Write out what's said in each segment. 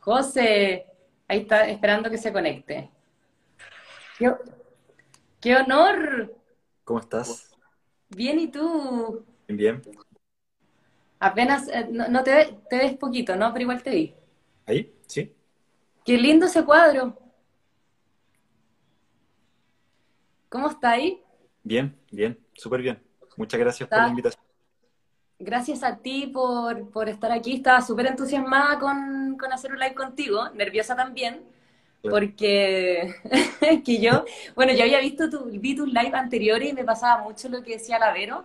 José, ahí está esperando que se conecte. ¡Qué, qué honor! ¿Cómo estás? Bien, ¿y tú? Bien. Apenas, eh, no, no te, te ves poquito, ¿no? Pero igual te vi. ¿Ahí? ¿Sí? ¡Qué lindo ese cuadro! ¿Cómo está ahí? Bien, bien, súper bien. Muchas gracias por la invitación. Gracias a ti por, por estar aquí. Estaba súper entusiasmada con, con hacer un live contigo, nerviosa también, Claro. porque que yo, bueno, yo había visto tu, vi tus live anteriores y me pasaba mucho lo que decía la Vero,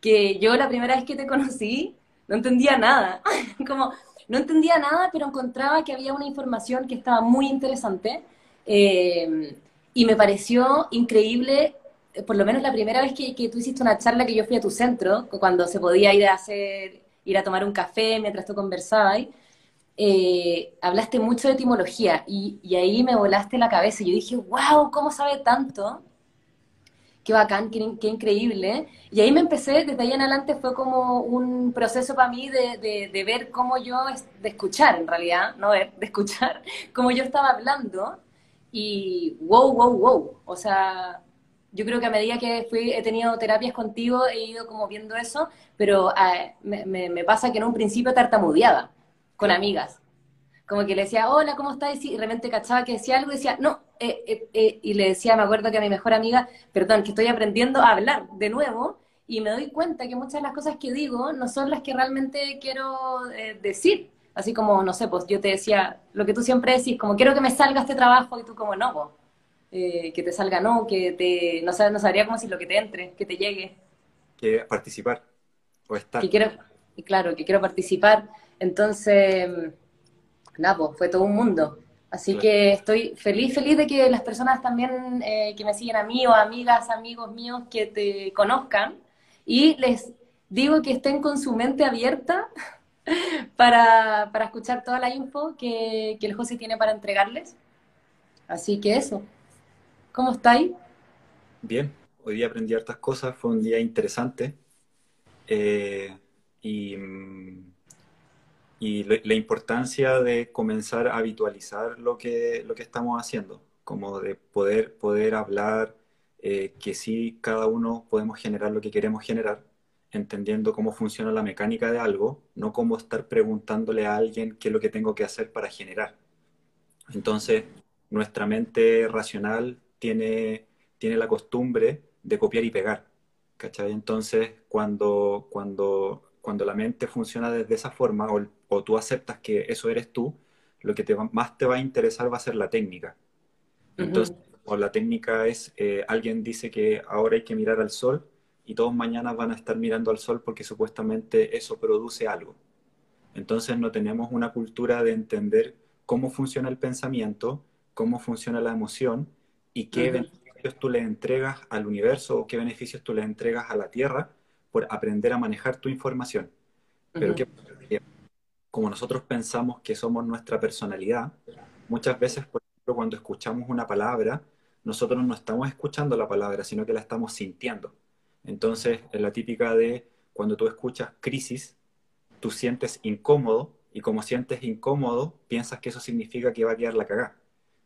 que yo la primera vez que te conocí no entendía nada, como no entendía nada, pero encontraba que había una información que estaba muy interesante eh, y me pareció increíble, por lo menos la primera vez que, que tú hiciste una charla que yo fui a tu centro, cuando se podía ir a hacer, ir a tomar un café mientras tú conversabas eh, hablaste mucho de etimología y, y ahí me volaste la cabeza y yo dije, wow, ¿cómo sabe tanto? Qué bacán, qué, qué increíble. Y ahí me empecé, desde ahí en adelante fue como un proceso para mí de, de- de ver cómo yo, de escuchar en realidad, no ver, de escuchar cómo yo estaba hablando y wow, wow, wow. O sea, yo creo que a medida que fui, he tenido terapias contigo, he ido como viendo eso, pero ah, me, me- me pasa que en un principio tartamudeaba con amigas. Como que le decía, hola, ¿cómo estás? Y de repente cachaba que decía algo y decía, no, eh, eh, eh", y le decía, me acuerdo que a mi mejor amiga, perdón, que estoy aprendiendo a hablar de nuevo y me doy cuenta que muchas de las cosas que digo no son las que realmente quiero eh, decir. Así como, no sé, pues yo te decía lo que tú siempre decís, como quiero que me salga este trabajo y tú como no, pues, eh, que te salga no, que te, no, no sabría cómo decir lo que te entre, que te llegue Que participar o estar. que quiero, claro, que quiero participar. Entonces, nada, pues fue todo un mundo. Así Claro. que estoy feliz, feliz de que las personas también eh, que me siguen a mí o amigas, amigos míos que te conozcan y les digo que estén con su mente abierta para, para escuchar toda la info que, que el José tiene para entregarles. Así que eso. ¿Cómo estáis? Bien, hoy día aprendí hartas cosas, fue un día interesante. eh, y y la importancia de comenzar a habitualizar lo que, lo que estamos haciendo, como de poder, poder hablar, eh, que sí, cada uno podemos generar lo que queremos generar, entendiendo cómo funciona la mecánica de algo, no como estar preguntándole a alguien qué es lo que tengo que hacer para generar. Entonces, nuestra mente racional tiene, tiene la costumbre de copiar y pegar, ¿cachai? Entonces, cuando, cuando, cuando la mente funciona desde esa forma, o, o tú aceptas que eso eres tú, lo que te va- más te va a interesar va a ser la técnica. Entonces, o la técnica es, eh, alguien dice que ahora hay que mirar al sol y todos mañana van a estar mirando al sol porque supuestamente eso produce algo. Entonces no tenemos una cultura de entender cómo funciona el pensamiento, cómo funciona la emoción y qué beneficios tú le entregas al universo o qué beneficios tú le entregas a la Tierra por aprender a manejar tu información. Pero qué pasa? Que como nosotros pensamos que somos nuestra personalidad, muchas veces, por ejemplo, cuando escuchamos una palabra, nosotros no estamos escuchando la palabra, sino que la estamos sintiendo. Entonces, es la típica de cuando tú escuchas crisis, tú sientes incómodo y como sientes incómodo, piensas que eso significa que va a quedar la cagá.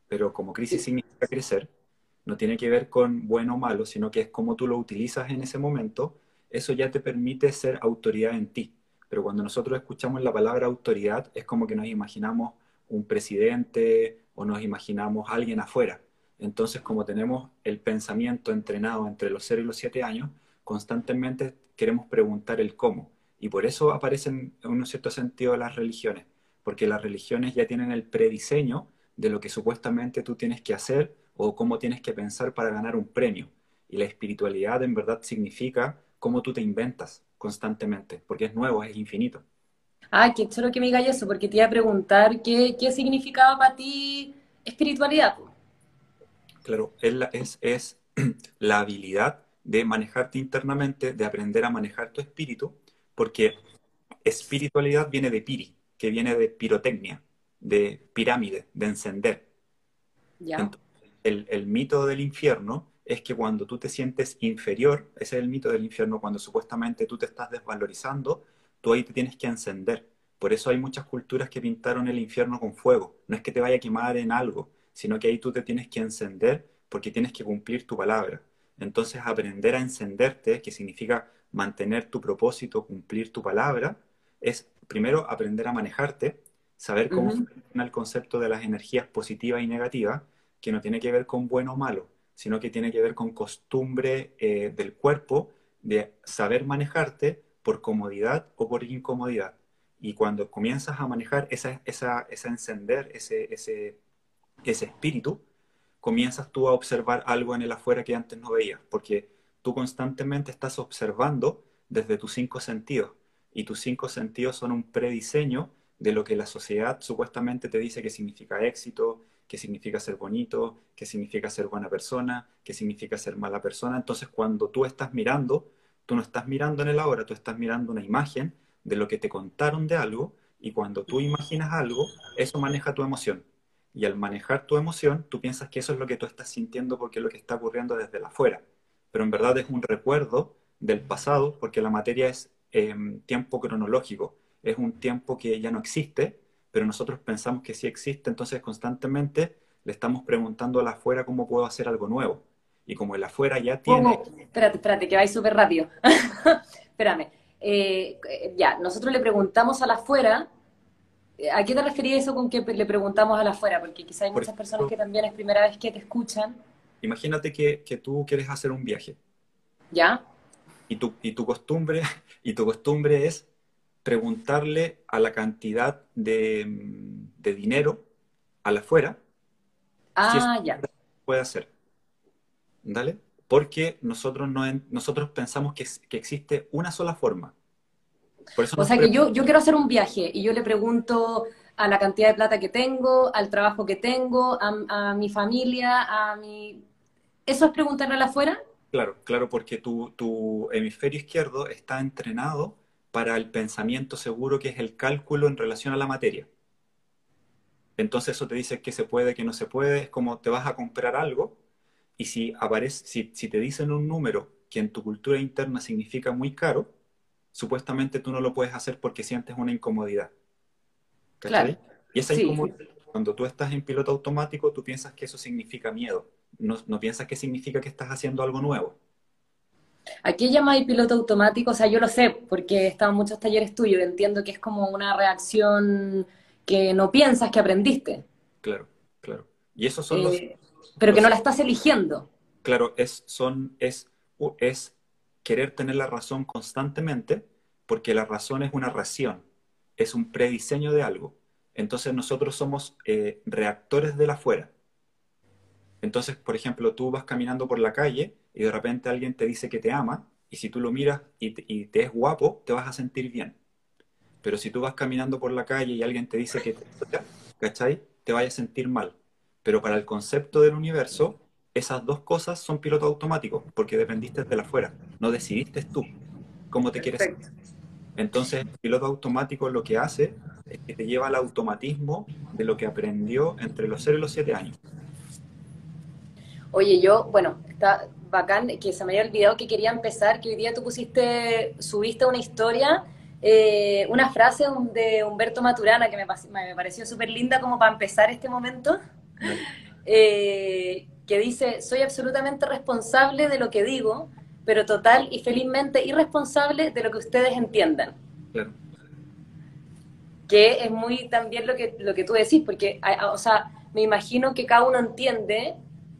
Pero como crisis significa crecer, no tiene que ver con bueno o malo, sino que es cómo tú lo utilizas en ese momento, eso ya te permite ser autoridad en ti. Pero cuando nosotros escuchamos la palabra autoridad, es como que nos imaginamos un presidente o nos imaginamos alguien afuera. Entonces, como tenemos el pensamiento entrenado entre los 0 y los 7 años, constantemente queremos preguntar el cómo. Y por eso aparecen en un cierto sentido las religiones, porque las religiones ya tienen el prediseño de lo que supuestamente tú tienes que hacer o cómo tienes que pensar para ganar un premio. Y la espiritualidad en verdad significa cómo tú te inventas constantemente, porque es nuevo, es infinito. Ah, qué chulo que me digas eso, porque te iba a preguntar qué, qué significaba para ti espiritualidad. Claro, es la, es, es la habilidad de manejarte internamente, de aprender a manejar tu espíritu, porque espiritualidad viene de piri, que viene de pirotecnia, de pirámide, de encender. Ya. Entonces, el, el mito del infierno es que cuando tú te sientes inferior, ese es el mito del infierno, cuando supuestamente tú te estás desvalorizando, tú ahí te tienes que encender. Por eso hay muchas culturas que pintaron el infierno con fuego. No es que te vaya a quemar en algo, sino que ahí tú te tienes que encender porque tienes que cumplir tu palabra. Entonces, aprender a encenderte, que significa mantener tu propósito, cumplir tu palabra, es primero aprender a manejarte, saber cómo funciona el concepto de las energías positivas y negativas, que no tiene que ver con bueno o malo, sino que tiene que ver con costumbre eh, del cuerpo de saber manejarte por comodidad o por incomodidad. Y cuando comienzas a manejar esa, esa, esa encender, ese, ese, ese espíritu, comienzas tú a observar algo en el afuera que antes no veías, porque tú constantemente estás observando desde tus cinco sentidos, y tus cinco sentidos son un prediseño de lo que la sociedad supuestamente te dice que significa éxito, que significa ser bonito, que significa ser buena persona, que significa ser mala persona. Entonces, cuando tú estás mirando, tú no estás mirando en el ahora, tú estás mirando una imagen de lo que te contaron de algo, y cuando tú imaginas algo, eso maneja tu emoción. Y al manejar tu emoción, tú piensas que eso es lo que tú estás sintiendo porque es lo que está ocurriendo desde la afuera. Pero en verdad es un recuerdo del pasado porque la materia es em, tiempo cronológico. Es un tiempo que ya no existe, pero nosotros pensamos que sí existe, entonces constantemente le estamos preguntando al afuera cómo puedo hacer algo nuevo. Y como el afuera ya tiene... Espérate, espérate, que vais súper rápido. Espérame. Eh, ya, nosotros le preguntamos al afuera ¿A qué te referías eso con que le preguntamos a la afuera? Porque quizá hay muchas personas que también es primera vez que te escuchan. Imagínate que, que tú quieres hacer un viaje. ¿Ya? Y tu, y tu costumbre, y tu costumbre es preguntarle a la cantidad de, de dinero a la afuera ah, ya. puede hacer. ¿Dale? Porque nosotros, no, nosotros pensamos que, que existe una sola forma o sea que yo, yo quiero hacer un viaje y yo le pregunto a la cantidad de plata que tengo, al trabajo que tengo, a, mi familia, a mi... ¿Eso es preguntarle a la afuera? Claro, claro, porque tu, tu hemisferio izquierdo está entrenado para el pensamiento seguro, que es el cálculo en relación a la materia. Entonces eso te dice que se puede, que no se puede, es como te vas a comprar algo y si, aparece, si, si te dicen un número que en tu cultura interna significa muy caro, supuestamente tú no lo puedes hacer porque sientes una incomodidad. Claro. Y esa incomodidad, cuando tú estás en piloto automático, tú piensas que eso significa miedo. No, no piensas que significa que estás haciendo algo nuevo. ¿A qué llamáis piloto automático? O sea, yo lo sé, porque he estado en muchos talleres tuyos, entiendo que es como una reacción que no piensas que aprendiste. Claro, claro. Y esos son los... Eh, pero que no la estás eligiendo. Claro, es, son, es, es querer tener la razón constantemente, porque la razón es una ración, es un prediseño de algo. Entonces nosotros somos eh, reactores de la afuera. Entonces, por ejemplo, tú vas caminando por la calle y de repente alguien te dice que te ama, y si tú lo miras y te, y te es guapo, te vas a sentir bien. Pero si tú vas caminando por la calle y alguien te dice que te ¿cachai? Te vaya a sentir mal. Pero para el concepto del universo, esas dos cosas son piloto automático, porque dependiste de la afuera, no decidiste tú cómo te quieres. Entonces, el piloto automático lo que hace es que te lleva al automatismo de lo que aprendió entre los 0 y los 7 años. Oye, yo, bueno, está bacán que se me había olvidado que quería empezar, que hoy día tú pusiste, subiste una historia, eh, una frase de Humberto Maturana que me, me pareció súper linda como para empezar este momento. Eh, que dice, soy absolutamente responsable de lo que digo, pero total y felizmente irresponsable de lo que ustedes entiendan. Que es muy también lo que, lo que tú decís, porque, o sea, me imagino que cada uno entiende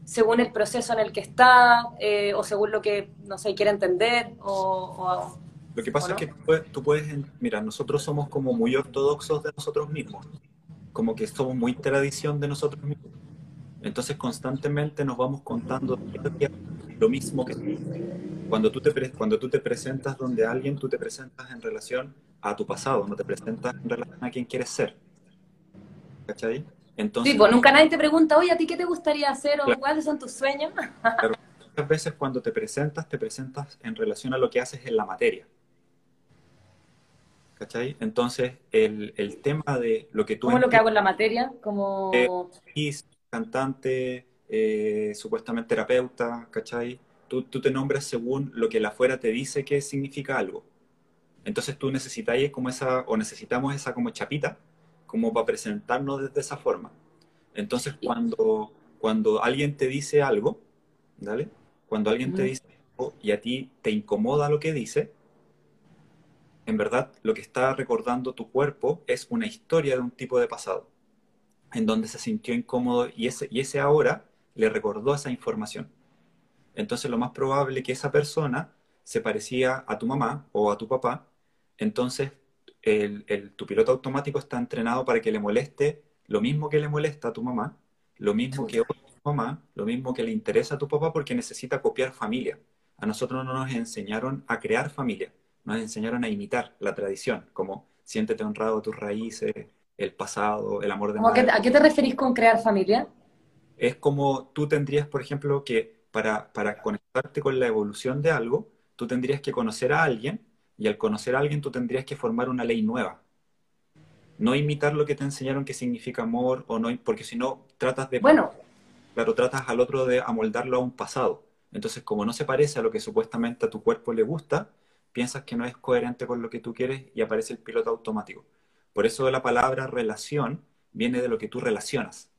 según el proceso en el que está, eh, o según lo que, no sé, quiere entender, o... lo que pasa es que tú puedes, mira, nosotros somos como muy ortodoxos de nosotros mismos, como que somos muy tradición de nosotros mismos. Entonces constantemente nos vamos contando lo mismo que cuando tú te cuando tú te presentas donde alguien, tú te presentas en relación a tu pasado, no te presentas en relación a quién quieres ser. ¿Cachai? Entonces, sí, pues nunca nadie te pregunta, oye, ¿a ti qué te gustaría hacer o cuáles son tus sueños? pero muchas veces cuando te presentas, te presentas en relación a lo que haces en la materia. ¿Cachai? Entonces, el, el tema de lo que tú... ¿Cómo lo que hago en la materia? Como... Eh, cantante, eh, supuestamente terapeuta, ¿cachai? Tú, tú, te nombras según lo que la afuera te dice que significa algo. Entonces tú necesitáis como esa, o necesitamos esa como chapita, como para presentarnos desde esa forma. Entonces cuando, cuando alguien te dice algo, ¿vale? Cuando alguien te dice algo y a ti te incomoda lo que dice, en verdad lo que está recordando tu cuerpo es una historia de un tipo de pasado, en donde se sintió incómodo y ese, y ese ahora le recordó esa información. Entonces lo más probable es que esa persona se parecía a tu mamá o a tu papá, entonces el, tu piloto automático está entrenado para que le moleste lo mismo que le molesta a tu mamá, lo mismo que a tu mamá, lo mismo que le interesa a tu papá porque necesita copiar familia. A nosotros no nos enseñaron a crear familia, nos enseñaron a imitar la tradición, como siéntete honrado a tus raíces, el pasado, el amor de madre. ¿A qué te referís con crear familia? Es como tú tendrías, por ejemplo, que para, para conectarte con la evolución de algo, tú tendrías que conocer a alguien y al conocer a alguien tú tendrías que formar una ley nueva. No imitar lo que te enseñaron que significa amor o no, porque si no tratas de... Bueno. Claro, tratas al otro de amoldarlo a un pasado. Entonces, como no se parece a lo que supuestamente a tu cuerpo le gusta, piensas que no es coherente con lo que tú quieres y aparece el piloto automático. Por eso la palabra relación viene de lo que tú relacionas.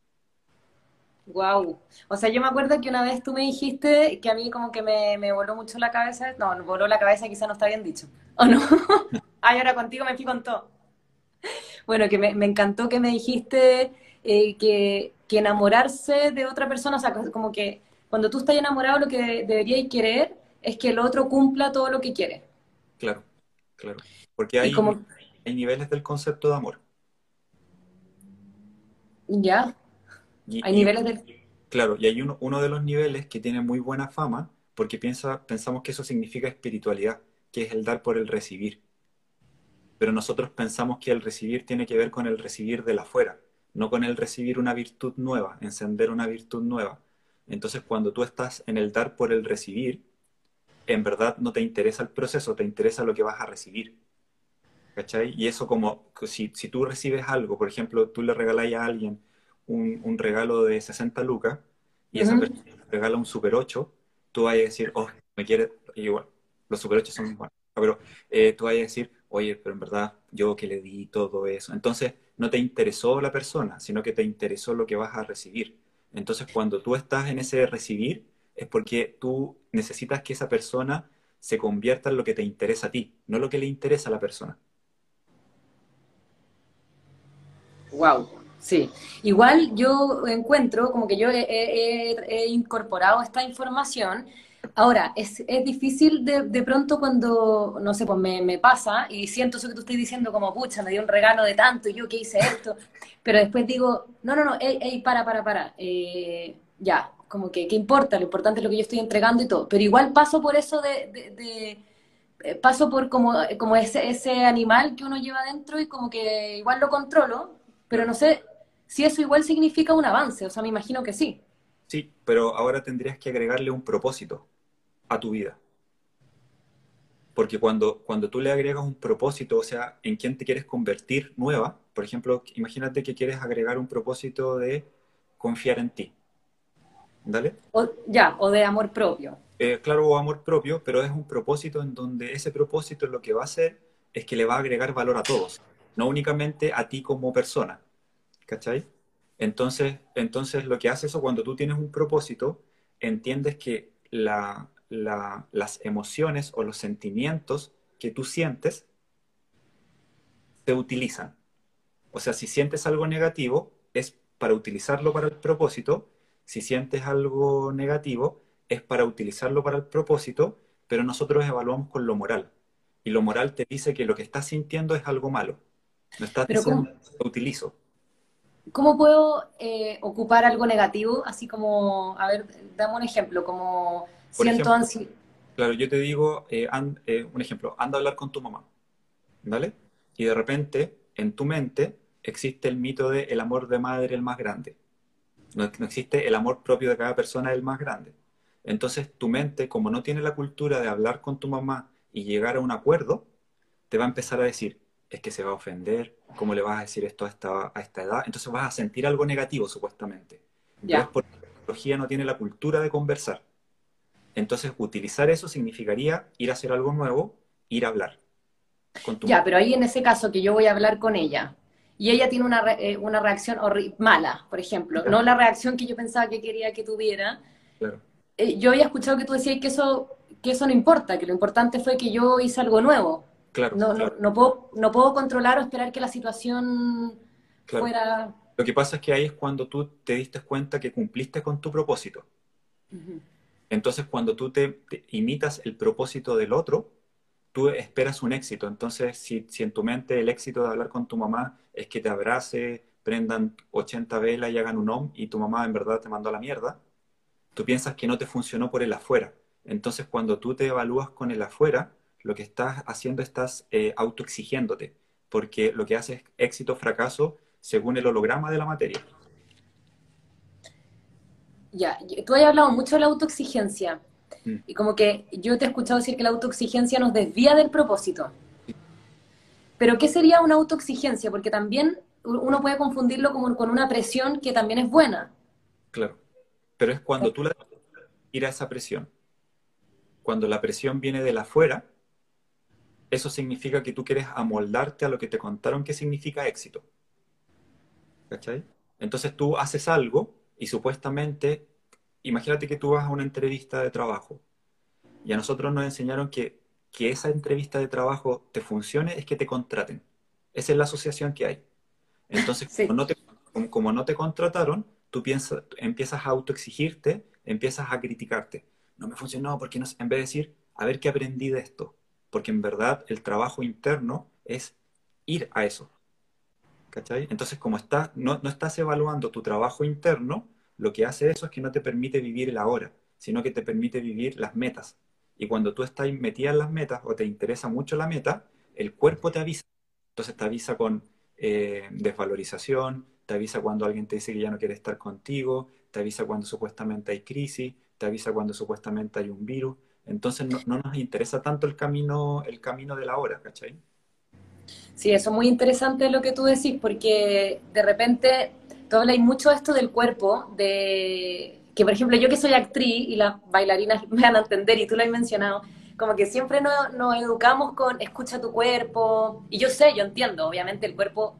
Wow. O sea, yo me acuerdo que una vez tú me dijiste que a mí como que me, me voló mucho la cabeza. No, voló la cabeza, quizá no está bien dicho. ¿O no? Ay, ahora contigo me fui con todo. Bueno, que me, me encantó que me dijiste eh, que, que, enamorarse de otra persona, o sea, como que cuando tú estás enamorado lo que deberías querer es que el otro cumpla todo lo que quiere. Claro, claro. Porque hay, hay niveles del concepto de amor. Ya. hay niveles del... Claro, y hay uno, uno de los niveles que tiene muy buena fama porque piensa, pensamos que eso significa espiritualidad, que es el dar por el recibir. Pero nosotros pensamos que el recibir tiene que ver con el recibir de la afuera, no con el recibir una virtud nueva, encender una virtud nueva. Entonces, cuando tú estás en el dar por el recibir, en verdad no te interesa el proceso, te interesa lo que vas a recibir. ¿Cachai? Y eso como, si, si tú recibes algo, por ejemplo, tú le regalas a alguien un, un regalo de 60 lucas y esa persona regala un Super 8, tú vas a decir, oh, me quiere, bueno, los Super 8 son buenos, pero eh, tú vas a decir, oye, pero en verdad yo que le di todo eso. Entonces, no te interesó la persona, sino que te interesó lo que vas a recibir. Entonces, cuando tú estás en ese recibir, es porque tú necesitas que esa persona se convierta en lo que te interesa a ti, no lo que le interesa a la persona. Wow, sí. Igual yo encuentro como que yo he, incorporado esta información. Ahora, es, difícil de, pronto cuando, no sé, pues me, pasa y siento eso que tú estás diciendo como, pucha, me dio un regalo de tanto, y yo que hice esto, pero después digo, no, no, no, ey, para, para, para, eh, ya, como que, ¿qué importa? Lo importante es lo que yo estoy entregando y todo. Pero igual paso por eso de, eh, paso por como, como ese, ese animal que uno lleva dentro y como que igual lo controlo, pero no sé si eso igual significa un avance, o sea, me imagino que sí. Sí, pero ahora tendrías que agregarle un propósito a tu vida. Porque cuando, cuando tú le agregas un propósito, o sea, en quién te quieres convertir nueva, por ejemplo, imagínate que quieres agregar un propósito de confiar en ti. ¿Dale? O, ya, o de amor propio. Eh, claro, o amor propio, pero es un propósito en donde ese propósito lo que va a hacer es que le va a agregar valor a todos, no únicamente a ti como persona. ¿Cachai? Entonces, entonces lo que hace eso cuando tú tienes un propósito, entiendes que la, las emociones o los sentimientos que tú sientes se utilizan. O sea, si sientes algo negativo, es para utilizarlo para el propósito si sientes algo negativo, es para utilizarlo para el propósito, pero nosotros evaluamos con lo moral. Y lo moral te dice que lo que estás sintiendo es algo malo. No estás diciendo, lo utilizo. ¿Cómo puedo eh, ocupar algo negativo? Así como, a ver, dame un ejemplo, como siento ansiedad. Claro, yo te digo, eh, eh, un ejemplo, anda a hablar con tu mamá, ¿vale? Y de repente, en tu mente, existe el mito de el amor de madre el más grande. No, existe el amor propio de cada persona, el más grande. Entonces tu mente, como no tiene la cultura de hablar con tu mamá y llegar a un acuerdo, te va a empezar a decir, es que se va a ofender, ¿cómo le vas a decir esto a esta, a esta edad? Entonces vas a sentir algo negativo, supuestamente. Ya. porque la tecnología no tiene la cultura de conversar. Entonces, utilizar eso significaría ir a hacer algo nuevo, ir a hablar. Ya, pero ahí en ese caso que yo voy a hablar con ella y ella tiene una, eh, una reacción mala, por ejemplo, no la reacción que yo pensaba que quería que tuviera. Claro. Eh, yo había escuchado que tú decías que eso, que eso no importa, que lo importante fue que yo hice algo nuevo. Claro, no, no, puedo, no puedo controlar o esperar que la situación fuera... Lo que pasa es que ahí es cuando tú te diste cuenta que cumpliste con tu propósito. Entonces, cuando tú te, imitas el propósito del otro, tú esperas un éxito. Entonces, si, en tu mente el éxito de hablar con tu mamá es que te abrace, prendan 80 velas y hagan un om y tu mamá en verdad te mandó a la mierda, tú piensas que no te funcionó por el afuera. Entonces, cuando tú te evalúas con el afuera, lo que estás haciendo estás eh, autoexigiéndote, porque lo que hace es éxito fracaso según el holograma de la materia. Ya, tú has hablado mucho de la autoexigencia. Mm. Y como que yo te he escuchado decir que la autoexigencia nos desvía del propósito. Pero ¿qué sería una autoexigencia? Porque también uno puede confundirlo como con una presión que también es buena. Claro. Pero es cuando tú la ir a esa presión. Cuando la presión viene de la afuera, eso significa que tú quieres amoldarte a lo que te contaron que significa éxito. ¿Cachai? Entonces tú haces algo y supuestamente, imagínate que tú vas a una entrevista de trabajo y a nosotros nos enseñaron que, que esa entrevista de trabajo te funcione es que te contraten. Esa es la asociación que hay. Entonces, como, no te, como, no te, contrataron, tú piensas, empiezas a autoexigirte, empiezas a criticarte. No me funcionó porque no, en vez de decir, a ver qué aprendí de esto. Porque en verdad el trabajo interno es ir a eso. Entonces, como estás, no, no, estás evaluando tu trabajo interno, lo que hace eso es que no te permite vivir el ahora, sino que te permite vivir las metas. Y cuando tú estás metida en las metas o te interesa mucho la meta, el cuerpo te avisa. Entonces te avisa con eh, desvalorización, te avisa cuando alguien te dice que ya no quiere estar contigo, te avisa cuando supuestamente hay crisis, te avisa cuando supuestamente hay un virus. Entonces no, no nos interesa tanto el camino, el camino de la hora, ¿cachai? Sí, eso es muy interesante lo que tú decís, porque de repente tú hablas mucho esto del cuerpo, de que por ejemplo yo que soy actriz y las bailarinas me van a entender y tú lo has mencionado, como que siempre nos, nos educamos con escucha tu cuerpo, y yo sé, yo entiendo, obviamente el cuerpo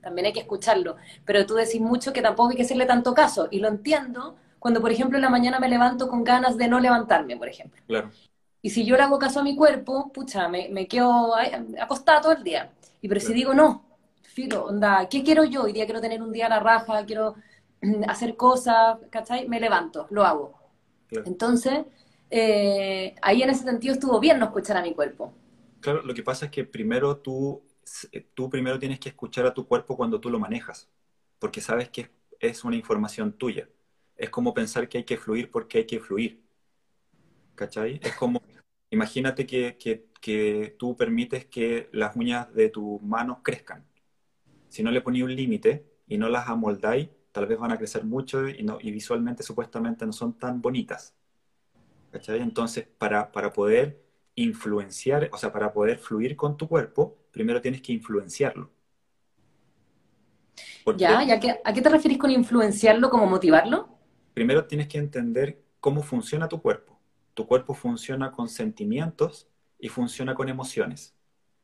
también hay que escucharlo, pero tú decís mucho que tampoco hay que hacerle tanto caso, y lo entiendo cuando por ejemplo en la mañana me levanto con ganas de no levantarme, por ejemplo. Claro. Y si yo le hago caso a mi cuerpo, pucha, me, me quedo acostada todo el día. Y pero si digo, no, filo, onda, ¿qué quiero yo? Hoy día quiero tener un día a la raja, quiero hacer cosas, ¿cachai? Me levanto, lo hago. Entonces, eh, ahí en ese sentido estuvo bien no escuchar a mi cuerpo. Claro, lo que pasa es que primero tú, eh, tú primero tienes que escuchar a tu cuerpo cuando tú lo manejas, porque sabes que es una información tuya. Es como pensar que hay que fluir porque hay que fluir. ¿Cachai? Es como, imagínate que, que que tú permites que las uñas de tus manos crezcan. Si no le ponéis un límite y no las amoldáis, tal vez van a crecer mucho y, no, y visualmente supuestamente no son tan bonitas. ¿Cachai? Entonces, para, para poder influenciar, o sea, para poder fluir con tu cuerpo, primero tienes que influenciarlo. Ya, ¿y a qué, a qué te refieres con influenciarlo, como motivarlo? Primero tienes que entender cómo funciona tu cuerpo. Tu cuerpo funciona con sentimientos y funciona con emociones.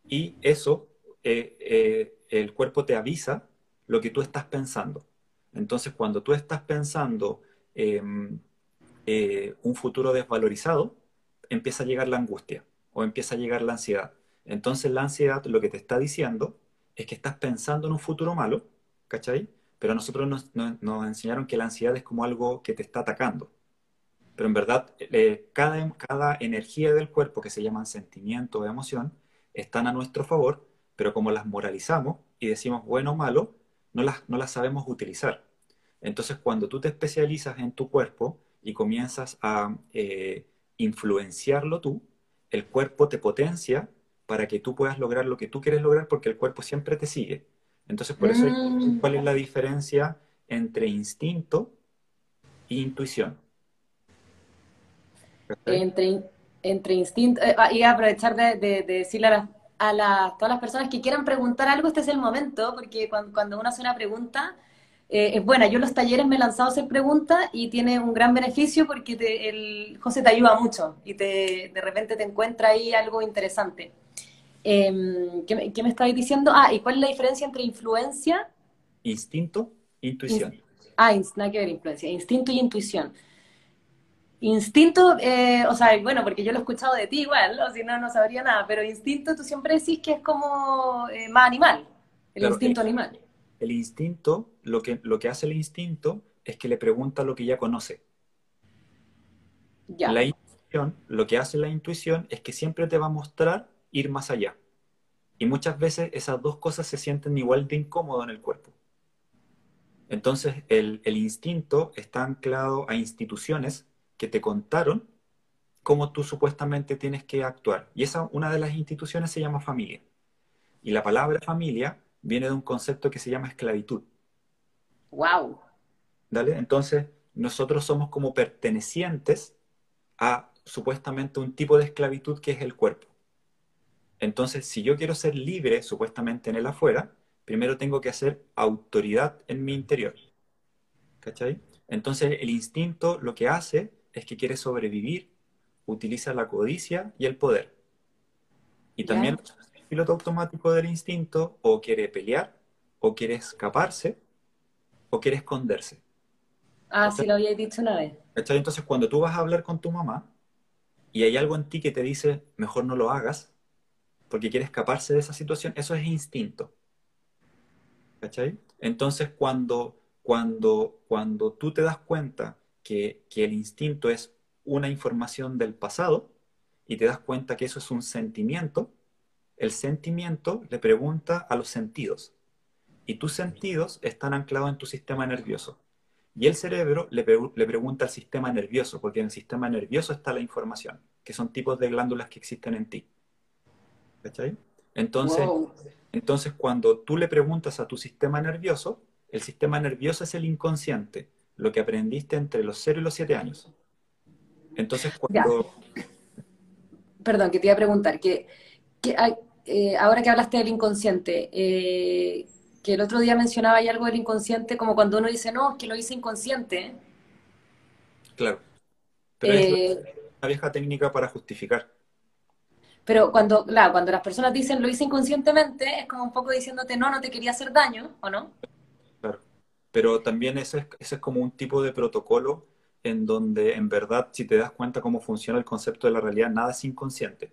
Y eso, eh, eh, el cuerpo te avisa lo que tú estás pensando. Entonces, cuando tú estás pensando em, eh, un futuro desvalorizado, empieza a llegar la angustia o empieza a llegar la ansiedad. Entonces, la ansiedad lo que te está diciendo es que estás pensando en un futuro malo, ¿cachai? Pero nosotros nos, nos enseñaron que la ansiedad es como algo que te está atacando pero en verdad eh, cada, cada energía del cuerpo que se llaman sentimiento o emoción están a nuestro favor, pero como las moralizamos y decimos bueno o malo, no las, no las sabemos utilizar. Entonces cuando tú te especializas en tu cuerpo y comienzas a eh, influenciarlo tú, el cuerpo te potencia para que tú puedas lograr lo que tú quieres lograr porque el cuerpo siempre te sigue. Entonces, por eso, mm. ¿cuál es la diferencia entre instinto e intuición? Entre, entre instinto, eh, ah, y aprovechar de, decirle a, a todas las personas que quieran preguntar algo, este es el momento, porque cuando, uno hace una pregunta, eh, es buena. Yo en los talleres me he lanzado a hacer preguntas y tiene un gran beneficio porque el José te ayuda mucho y te, de repente te encuentra ahí algo interesante. Em, ¿qué, me- qué me estabas diciendo? Ah, ¿y cuál es la diferencia entre influencia? Instinto, intuición. ah, nada que ver, influencia. Instinto y intuición. Instinto, eh, o sea, bueno, porque yo lo he escuchado de ti igual, o si no, no sabría nada, pero instinto tú siempre decís que es como eh, más animal, el Claro, instinto el, animal. el instinto, lo que, lo que hace el instinto es que le pregunta lo que ya conoce. Ya, La intuición, lo que hace la intuición es que siempre te va a mostrar ir más allá. Y muchas veces esas dos cosas se sienten igual de incómodo en el cuerpo. Entonces, el, el instinto está anclado a instituciones que te contaron cómo tú supuestamente tienes que actuar. Y esa, una de las instituciones se llama familia. Y la palabra familia viene de un concepto que se llama esclavitud. wow, ¿Dale? Entonces, nosotros somos como pertenecientes a supuestamente un tipo de esclavitud que es el cuerpo. Entonces, si yo quiero ser libre supuestamente en el afuera, primero tengo que hacer autoridad en mi interior. ¿Cachai? Entonces, el instinto lo que hace es que quiere sobrevivir, utiliza la codicia y el poder. Y también el piloto automático del instinto o quiere pelear, o quiere escaparse, o quiere esconderse. Ah, sí ¿Cachai? lo había dicho una vez. Entonces, cuando tú vas a hablar con tu mamá y hay algo en ti que te dice, mejor no lo hagas, porque quiere escaparse de esa situación, eso es instinto. ¿Cachai? Entonces, cuando, cuando, cuando tú te das cuenta que, que el instinto es una información del pasado y te das cuenta que eso es un sentimiento, el sentimiento le pregunta a los sentidos. Y tus sentidos están anclados en tu sistema nervioso. Y el cerebro le, pre- le pregunta al sistema nervioso, porque en el sistema nervioso está la información, que son tipos de glándulas que existen en ti. ¿Cachai? Entonces, Wow. entonces, cuando tú le preguntas a tu sistema nervioso, el sistema nervioso es el inconsciente, lo que aprendiste entre los 0 y los 7 años. Entonces, Ya, cuando... perdón, que te iba a preguntar, que, que hay- eh, ahora que hablaste del inconsciente, eh, que el otro día mencionaba ahí algo del inconsciente, como cuando uno dice, no, es que lo hice inconsciente. Claro, pero es Eh, una vieja técnica para justificar. pero cuando, claro, cuando las personas dicen lo hice inconscientemente, es como un poco diciéndote, no, no te quería hacer daño, ¿o no? Pero también ese es, ese es como un tipo de protocolo en donde en verdad, si te das cuenta cómo funciona el concepto de la realidad, nada es inconsciente.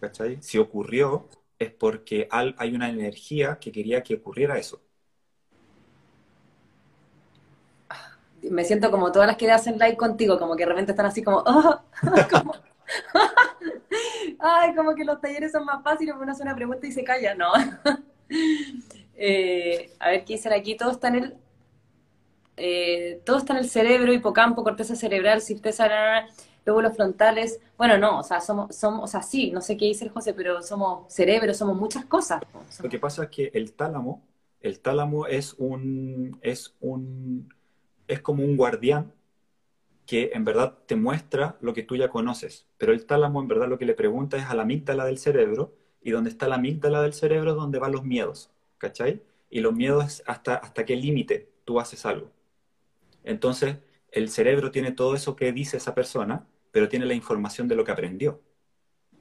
¿Cachai? Si ocurrió, es porque hay una energía que quería que ocurriera eso. Me siento como todas las que hacen live contigo, como que de repente están así como, oh, ay, como que los talleres son más fáciles, uno hace una pregunta y se calla, no. Eh, a ver qué dicen aquí, todo está en el, eh, todo está en el cerebro, hipocampo, corteza cerebral, corteza, lóbulos frontales. Bueno, no, o sea, somos, somos, o sea, sí, no sé qué dice el José, pero somos cerebro, somos muchas cosas. Lo que pasa es que el tálamo, el tálamo es un, es un, es como un guardián que en verdad te muestra lo que tú ya conoces, pero el tálamo en verdad lo que le pregunta es a la amígdala del cerebro, y donde está la amígdala del cerebro es donde van los miedos, ¿cachai? Y los miedos es hasta, hasta qué límite tú haces algo. Entonces, el cerebro tiene todo eso que dice esa persona, pero tiene la información de lo que aprendió.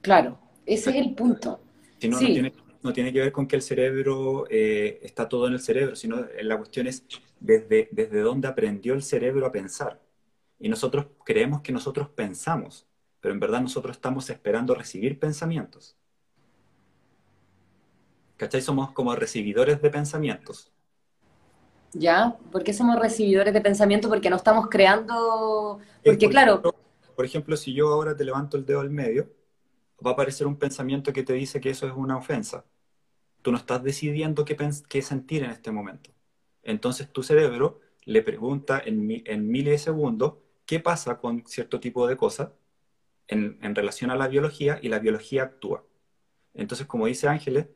Claro, ese es el punto. Si no, no Sí, tiene, no tiene que ver con que el cerebro eh, está todo en el cerebro, sino eh, la cuestión es desde, desde dónde aprendió el cerebro a pensar. Y nosotros creemos que nosotros pensamos, pero en verdad nosotros estamos esperando recibir pensamientos. ¿Cachai? Somos como recibidores de pensamientos. ¿ya? ¿Por qué somos recibidores de pensamiento? Porque no estamos creando, Eh, porque por claro, ejemplo, por ejemplo, si yo ahora te levanto el dedo al medio, va a aparecer un pensamiento que te dice que eso es una ofensa. Tú no estás decidiendo qué, qué sentir en este momento. Entonces tu cerebro le pregunta en, mi- en milisegundos qué pasa con cierto tipo de cosas en, en relación a la biología y la biología actúa. Entonces, como dice Ángeles,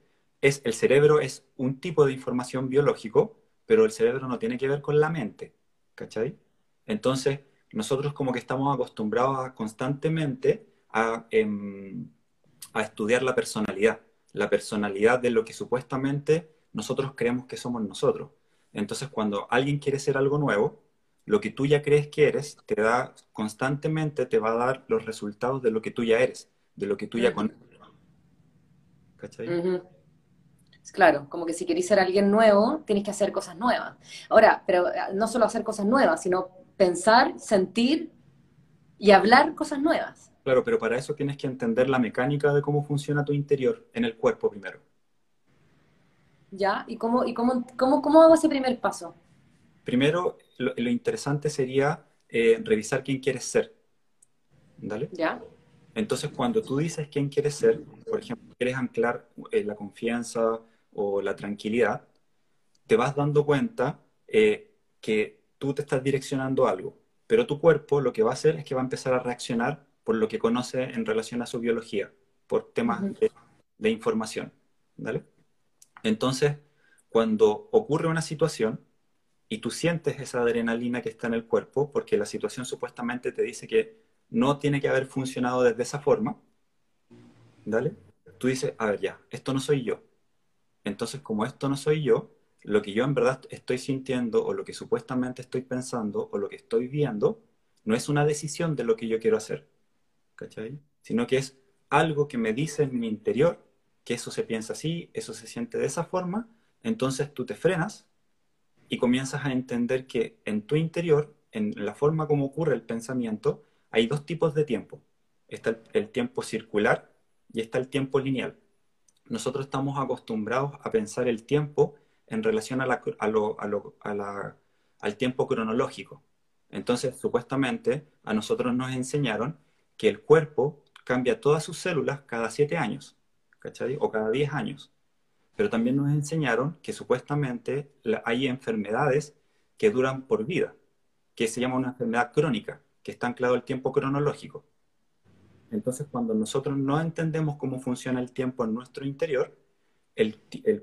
es, el cerebro es un tipo de información biológico, pero el cerebro no tiene que ver con la mente, ¿cachai? Entonces, nosotros como que estamos acostumbrados a constantemente a, em, a estudiar la personalidad, la personalidad de lo que supuestamente nosotros creemos que somos nosotros. Entonces, cuando alguien quiere ser algo nuevo, lo que tú ya crees que eres, te da constantemente, te va a dar los resultados de lo que tú ya eres, de lo que tú ya conoces. ¿Cachai? Claro, como que si queréis ser alguien nuevo, tenéis que hacer cosas nuevas. Ahora, pero eh, no solo hacer cosas nuevas, sino pensar, sentir y hablar cosas nuevas. Claro, pero para eso tienes que entender la mecánica de cómo funciona tu interior en el cuerpo primero. ¿Ya? ¿Y cómo, y cómo, cómo, cómo hago ese primer paso? Primero, lo, interesante sería eh, revisar quién quieres ser. ¿Dale? ¿Ya? Entonces, cuando tú dices quién quieres ser, por ejemplo, quieres anclar eh, la confianza o la tranquilidad, te vas dando cuenta eh, que tú te estás direccionando algo, pero tu cuerpo lo que va a hacer es que va a empezar a reaccionar por lo que conoce en relación a su biología, por temas de, información. ¿vale? Entonces, cuando ocurre una situación y tú sientes esa adrenalina que está en el cuerpo, porque la situación supuestamente te dice que no tiene que haber funcionado desde esa forma, ¿dale? Tú dices, a ver, ya, esto no soy yo. Entonces, como esto no soy yo, lo que yo en verdad estoy sintiendo o lo que supuestamente estoy pensando o lo que estoy viendo, no es una decisión de lo que yo quiero hacer, ¿cachai? Sino que es algo que me dice en mi interior que eso se piensa así, eso se siente de esa forma, entonces tú te frenas y comienzas a entender que en tu interior, en la forma como ocurre el pensamiento, hay dos tipos de tiempo. Está el, tiempo circular y está el tiempo lineal. Nosotros estamos acostumbrados a pensar el tiempo en relación al tiempo cronológico. Entonces, supuestamente, a nosotros nos enseñaron que el cuerpo cambia todas sus células cada siete años. O cada diez años. Pero también nos enseñaron que supuestamente hay enfermedades que duran por vida, que se llama una enfermedad crónica que está anclado al tiempo cronológico. Entonces, cuando nosotros no entendemos cómo funciona el tiempo en nuestro interior, el,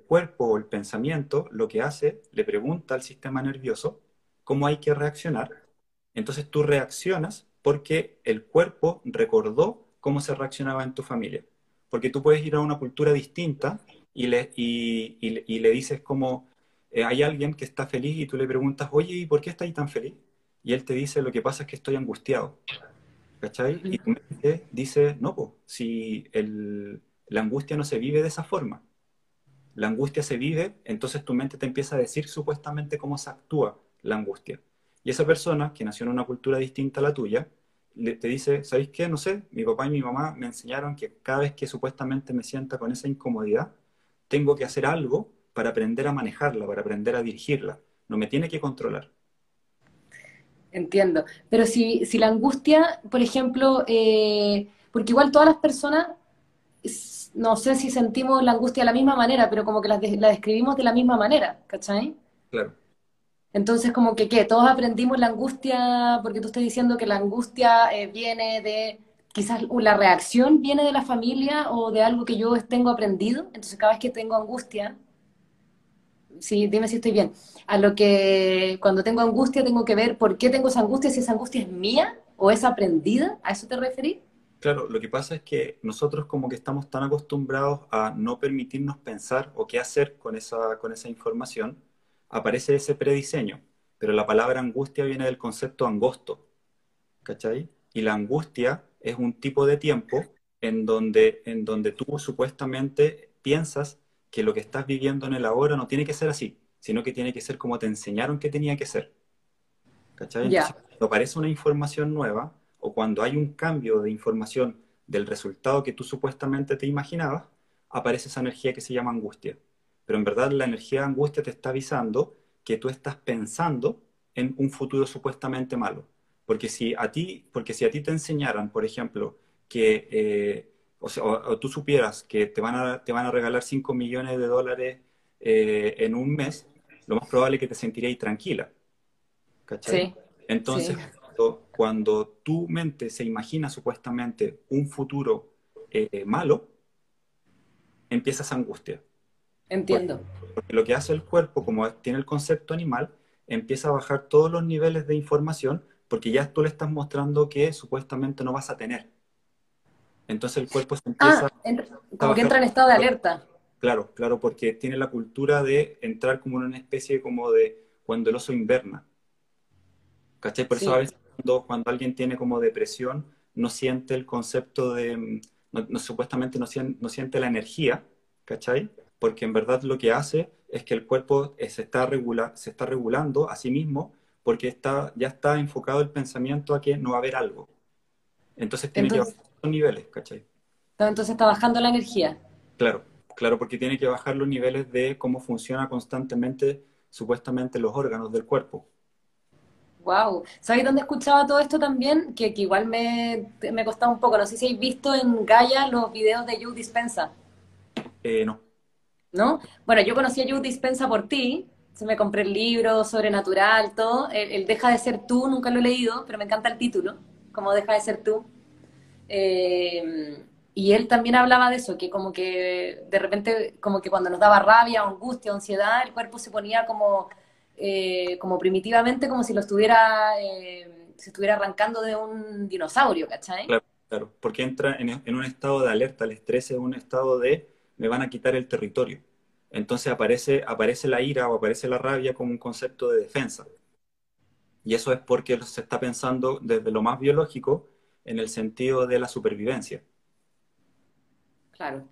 cuerpo o el pensamiento lo que hace, le pregunta al sistema nervioso cómo hay que reaccionar. Entonces tú reaccionas porque el cuerpo recordó cómo se reaccionaba en tu familia. Porque tú puedes ir a una cultura distinta y le, dices como, eh, hay alguien que está feliz y tú le preguntas, oye, ¿y por qué estás tan feliz? y él te dice, lo que pasa es que estoy angustiado. ¿Cachai? Y tu mente dice, no, pues, si la angustia no se vive de esa forma. La angustia se vive, entonces tu mente te empieza a decir supuestamente cómo se actúa la angustia. Y esa persona, que nació en una cultura distinta a la tuya, te dice, ¿sabéis qué? No sé, mi papá y mi mamá me enseñaron que cada vez que supuestamente me sienta con esa incomodidad, tengo que hacer algo para aprender a manejarla, para aprender a dirigirla. No me tiene que controlar. Entiendo. Pero si, si la angustia, por ejemplo, eh, porque igual todas las personas, no sé si sentimos la angustia de la misma manera, pero como que la, la describimos de la misma manera, ¿cachai? Claro. Entonces, como que, ¿qué? Todos aprendimos la angustia, porque tú estás diciendo que la angustia eh, viene de, quizás la reacción viene de la familia o de algo que yo tengo aprendido. Entonces, cada vez que tengo angustia, sí, dime si estoy bien, a lo que cuando tengo angustia tengo que ver por qué tengo esa angustia, si esa angustia es mía o es aprendida, ¿a eso te referís? Claro, lo que pasa es que nosotros como que estamos tan acostumbrados a no permitirnos pensar o qué hacer con esa, con esa información, aparece ese prediseño, pero la palabra angustia viene del concepto angosto, ¿cachai? Y la angustia es un tipo de tiempo en donde, en donde tú supuestamente piensas que lo que estás viviendo en el ahora no tiene que ser así, sino que tiene que ser como te enseñaron que tenía que ser. ¿Cachai? cuando aparece una información nueva o cuando hay un cambio de información del resultado que tú supuestamente te imaginabas, aparece esa energía que se llama angustia. Pero en verdad la energía de angustia te está avisando que tú estás pensando en un futuro supuestamente malo. Porque si a ti, porque si a ti te enseñaran, por ejemplo, que eh, o, sea, o, tú supieras que te van a, te van a regalar 5 millones de dólares eh, en un mes, lo más probable es que te sentirías tranquila. ¿Cachai? Sí, Entonces, Cuando, tu mente se imagina supuestamente un futuro eh, malo, empiezas angustia. Entiendo. Porque, lo que hace el cuerpo, como tiene el concepto animal, empieza a bajar todos los niveles de información porque ya tú le estás mostrando que supuestamente no vas a tener. Entonces el cuerpo se empieza... Ah, como que entra en estado de alerta. Claro, claro, porque tiene la cultura de entrar como en una especie como de cuando el oso inverna. ¿Cachai? Por eso a veces cuando, alguien tiene como depresión, no siente el concepto de, no, supuestamente no siente, no siente, la energía, ¿cachai? Porque en verdad lo que hace es que el cuerpo eh, se está, regula se está regulando a sí mismo porque está, ya está enfocado el pensamiento a que no va a haber algo. Entonces tiene que bajar los niveles, ¿cachai? Entonces está bajando la energía. Claro, claro, porque tiene que bajar los niveles de cómo funciona constantemente, supuestamente, los órganos del cuerpo. Wow. ¿Sabéis dónde escuchaba todo esto también? Que, igual me, me costaba un poco. No sé si habéis visto en Gaia los videos de Joe Dispensa. Eh, no. ¿No? Bueno, yo conocí a Joe Dispensa por ti. Se me compré el libro sobrenatural, todo. El, Deja de ser tú, nunca lo he leído, pero me encanta el título, como Deja de ser tú. Eh, y él también hablaba de eso, que como que de repente, como que cuando nos daba rabia, angustia, ansiedad, el cuerpo se ponía como eh, como primitivamente, como si lo estuviera, eh, se estuviera arrancando de un dinosaurio, ¿cachai? Claro, claro. porque entra en, un estado de alerta, el estrés es un estado de me van a quitar el territorio. Entonces aparece, aparece la ira o aparece la rabia como un concepto de defensa. Y eso es porque se está pensando desde lo más biológico en el sentido de la supervivencia. Claro.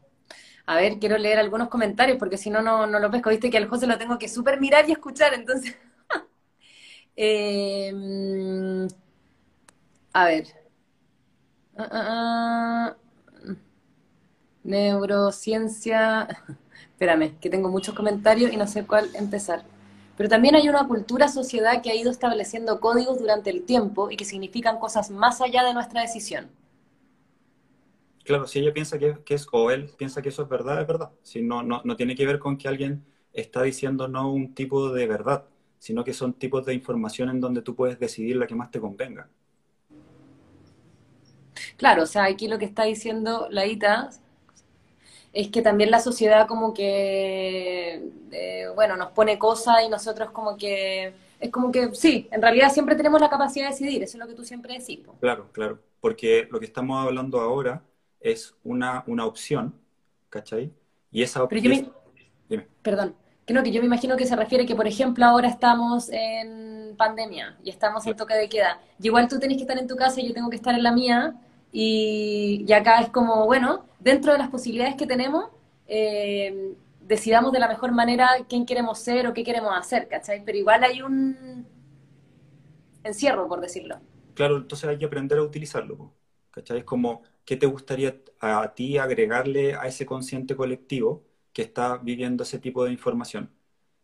A ver, quiero leer algunos comentarios porque si no, no, no lo pesco. Viste que al José lo tengo que súper mirar y escuchar, entonces. Em, a ver. Ah, ah, ah. Neurociencia. Espérame, que tengo muchos comentarios y no sé cuál empezar. Pero también hay una cultura, sociedad que ha ido estableciendo códigos durante el tiempo y que significan cosas más allá de nuestra decisión. Claro, si ella piensa que, es, o él piensa que eso es verdad, es verdad. Si no, no, no tiene que ver con que alguien está diciendo no un tipo de verdad, sino que son tipos de información en donde tú puedes decidir la que más te convenga. Claro, o sea, aquí lo que está diciendo la ITA es que también la sociedad como que, eh, bueno, nos pone cosas y nosotros como que, es como que, sí, en realidad siempre tenemos la capacidad de decidir, eso es lo que tú siempre decís. Claro, claro, porque lo que estamos hablando ahora es una, una opción, ¿cachai? Y esa opción... Perdón, que no, que yo me imagino que se refiere que, por ejemplo, ahora estamos en pandemia y estamos en toque de queda. Y igual tú tenés que estar en tu casa y yo tengo que estar en la mía. Y, y acá es como, bueno, dentro de las posibilidades que tenemos, eh, decidamos de la mejor manera quién queremos ser o qué queremos hacer, ¿cachai? Pero igual hay un encierro, por decirlo. Claro, entonces hay que aprender a utilizarlo, ¿cachai? Es como ¿qué te gustaría a ti agregarle a ese consciente colectivo que está viviendo ese tipo de información?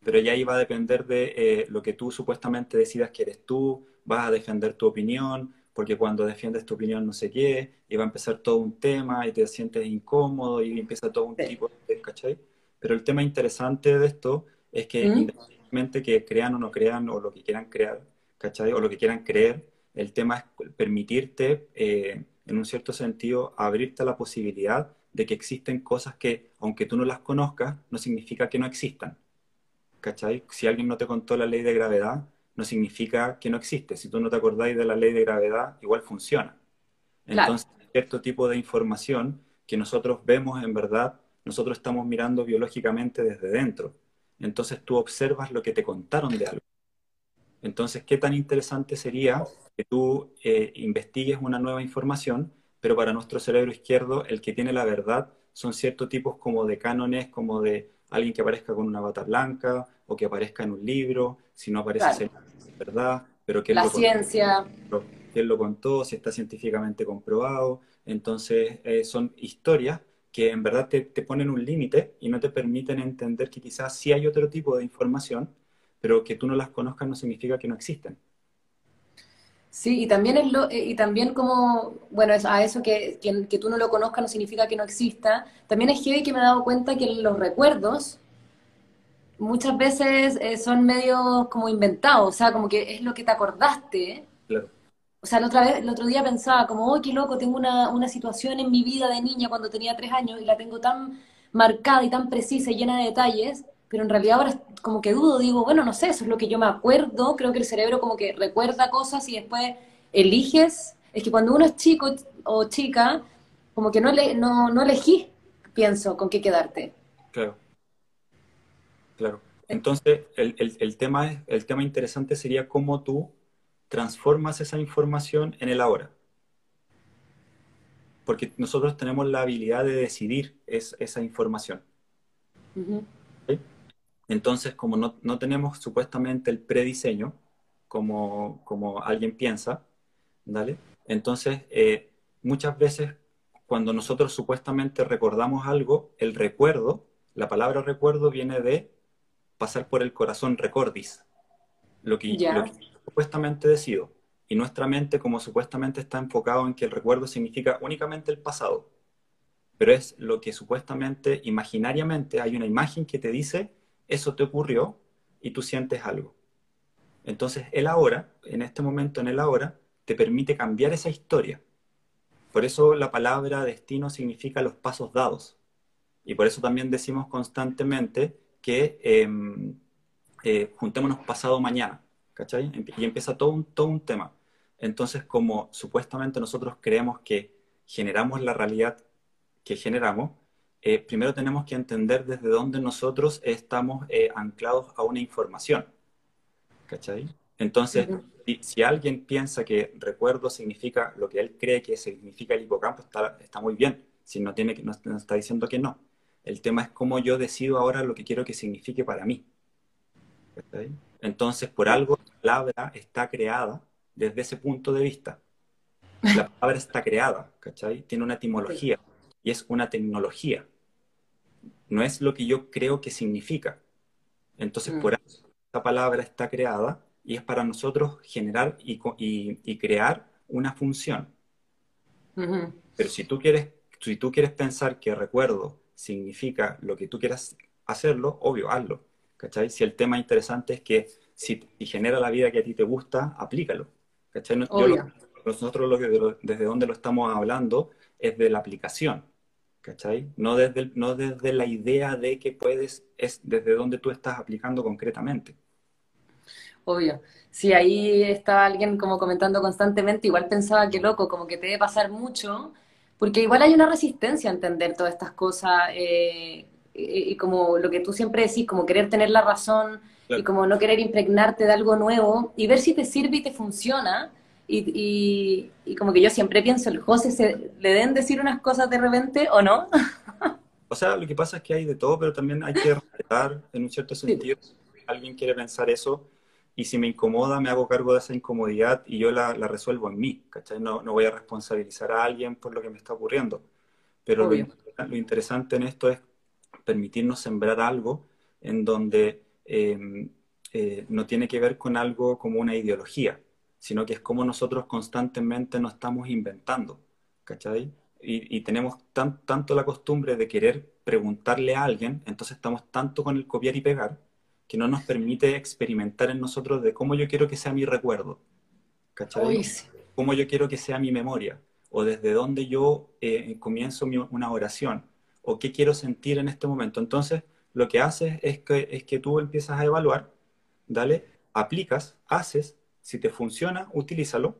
Pero ya iba a depender de eh, lo que tú supuestamente decidas que eres tú, vas a defender tu opinión, porque cuando defiendes tu opinión no sé qué, y va a empezar todo un tema y te sientes incómodo y empieza todo un tipo de, ¿cachai? Pero el tema interesante de esto es que ¿Mm? independientemente que crean o no crean o lo que quieran crear, ¿cachai? O lo que quieran creer, el tema es permitirte eh, en un cierto sentido, abrirte a la posibilidad de que existen cosas que, aunque tú no las conozcas, no significa que no existan. ¿Cachai? Si alguien no te contó la ley de gravedad, no significa que no existe. Si tú no te acordáis de la ley de gravedad, igual funciona. Entonces, cierto tipo de información que nosotros vemos en verdad, nosotros estamos mirando biológicamente desde dentro. Entonces tú observas lo que te contaron de algo. Entonces, ¿qué tan interesante sería que tú eh, investigues una nueva información, pero para nuestro cerebro izquierdo el que tiene la verdad son ciertos tipos como de cánones, como de alguien que aparezca con una bata blanca o que aparezca en un libro, si no aparece claro. verdad, pero que la ciencia, quién lo contó, si está científicamente comprobado. Entonces eh, son historias que en verdad te, te ponen un límite y no te permiten entender que quizás sí hay otro tipo de información, pero que tú no las conozcas no significa que no existen. Sí, y también, es lo, eh, y también como, bueno, a eso que, que, tú no lo conozcas no significa que no exista, también es que me he dado cuenta que los recuerdos muchas veces eh, son medio como inventados, o sea, como que es lo que te acordaste. Claro. O sea, la otra vez, el otro día pensaba como, oh, qué loco, tengo una, una situación en mi vida de niña cuando tenía tres años y la tengo tan marcada y tan precisa y llena de detalles, pero en realidad ahora como que dudo, digo, bueno, no sé, eso es lo que yo me acuerdo, creo que el cerebro como que recuerda cosas y después eliges, es que cuando uno es chico o chica, como que no, le, no, no elegís, pienso, con qué quedarte. Claro, claro. Entonces, el, el, el, tema es, el tema interesante sería cómo tú transformas esa información en el ahora. Porque nosotros tenemos la habilidad de decidir es, esa información. Entonces, como no, no, tenemos supuestamente el prediseño, como, como alguien piensa, ¿vale? Entonces, eh, muchas veces cuando nosotros supuestamente recordamos algo, el recuerdo, la palabra recuerdo viene de pasar por el corazón recordis, lo que, lo que supuestamente decido. Y nuestra mente, como supuestamente está enfocado en que el recuerdo significa únicamente el pasado, pero es lo que supuestamente, imaginariamente, hay una imagen que te dice, eso te ocurrió y tú sientes algo. Entonces, el ahora, en este momento, en el ahora, te permite cambiar esa historia. Por eso la palabra destino significa los pasos dados. Y por eso también decimos constantemente que em, eh, juntémonos pasado mañana, ¿cachai? Y empieza todo un, todo un tema. Entonces, como supuestamente nosotros creemos que generamos la realidad que generamos, eh, primero tenemos que entender desde dónde nosotros estamos eh, anclados a una información. ¿Cachai? Entonces, si, alguien piensa que recuerdo significa lo que él cree que significa el hipocampo, está, está muy bien. Si no, tiene, no, no está diciendo que no. El tema es cómo yo decido ahora lo que quiero que signifique para mí. Entonces, por algo la palabra está creada desde ese punto de vista. La palabra está creada, ¿cachai? Tiene una etimología y es una tecnología. No es lo que yo creo que significa. Entonces, mm. por eso esta palabra está creada y es para nosotros generar y, crear una función. Pero si tú, quieres, si tú quieres pensar que recuerdo significa lo que tú quieras hacerlo, obvio, hazlo. ¿Cachai? Si el tema interesante es que si, genera la vida que a ti te gusta, aplícalo. ¿Cachai? nosotros desde donde lo estamos hablando es de la aplicación. ¿Cachai? No desde, no desde la idea de que puedes, es desde donde tú estás aplicando concretamente. Obvio. Si ahí estaba alguien como comentando constantemente, igual pensaba que loco, como que te debe pasar mucho, porque igual hay una resistencia a entender todas estas cosas, eh, y, como lo que tú siempre decís, como querer tener la razón y como no querer impregnarte de algo nuevo y ver si te sirve y te funciona. Y, como que yo siempre pienso, el José se, le den decir unas cosas de repente o no. o sea, lo que pasa es que hay de todo, pero también hay que respetar en un cierto sentido. Alguien quiere pensar eso y si me incomoda, me hago cargo de esa incomodidad y yo la, resuelvo en mí, ¿cachai? No, no, voy a responsabilizar a alguien por lo que me está ocurriendo. Pero lo, interesante en esto es permitirnos sembrar algo en donde em, eh, no tiene que ver con algo como una ideología, sino que es como nosotros constantemente nos estamos inventando, ¿cachai? Y, tenemos tan, tanto la costumbre de querer preguntarle a alguien, entonces estamos tanto con el copiar y pegar, que no nos permite experimentar en nosotros de cómo yo quiero que sea mi recuerdo, ¿cachai? Cómo yo quiero que sea mi memoria, o desde dónde yo eh, comienzo una oración, o qué quiero sentir en este momento. Entonces, lo que haces es que, es que tú empiezas a evaluar, dale, aplicas, haces, si te funciona, utilízalo,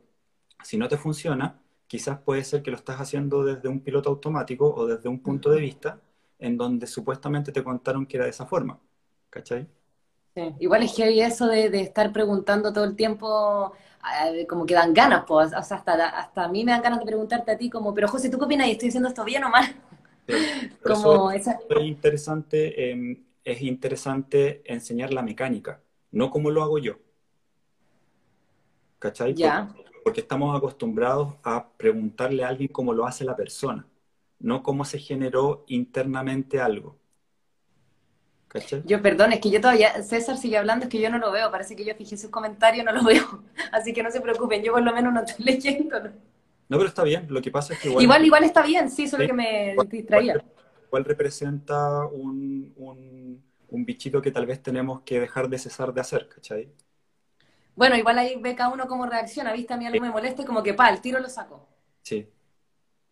si no te funciona, quizás puede ser que lo estás haciendo desde un piloto automático o desde un punto de vista en donde supuestamente te contaron que era de esa forma. ¿Cachai? Igual es que hay eso de, estar preguntando todo el tiempo, eh, como que dan ganas, pues, o sea, hasta, hasta a mí me dan ganas de preguntarte a ti como, pero José, ¿tú qué opinas? ¿Estoy haciendo esto bien o mal? como es, interesante, em, es interesante enseñar la mecánica, no como lo hago yo. ¿Cachai? Ya. porque estamos acostumbrados a preguntarle a alguien cómo lo hace la persona, no cómo se generó internamente algo. Yo, perdón, es que yo todavía, César sigue hablando, es que yo no lo veo, parece que yo fijé sus comentarios, no lo veo, así que no se preocupen, yo por lo menos no estoy leyendo. No, pero está bien, lo que pasa es que igual... Igual, está bien, sí, solo que me distraía. Igual, representa un, un, bichito que tal vez tenemos que dejar de cesar de hacer, ¿cachai? Bueno, igual ahí ve cada uno cómo reacciona, ¿viste? A mí algo me molesta y como que, pa, el tiro lo saco. Sí.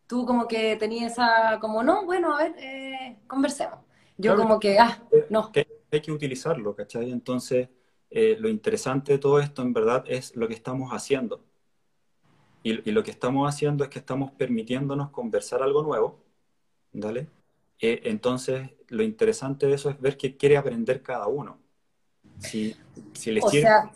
Tú como que tenías esa, como, no, bueno, a ver, eh, conversemos. Yo como que, ah, no. hay que utilizarlo, ¿cachai? Entonces, eh, lo interesante de todo esto en verdad es lo que estamos haciendo. Y, lo que estamos haciendo es que estamos permitiéndonos conversar algo nuevo, ¿vale? Eh, entonces, lo interesante de eso es ver qué quiere aprender cada uno. Si, si les o Sea,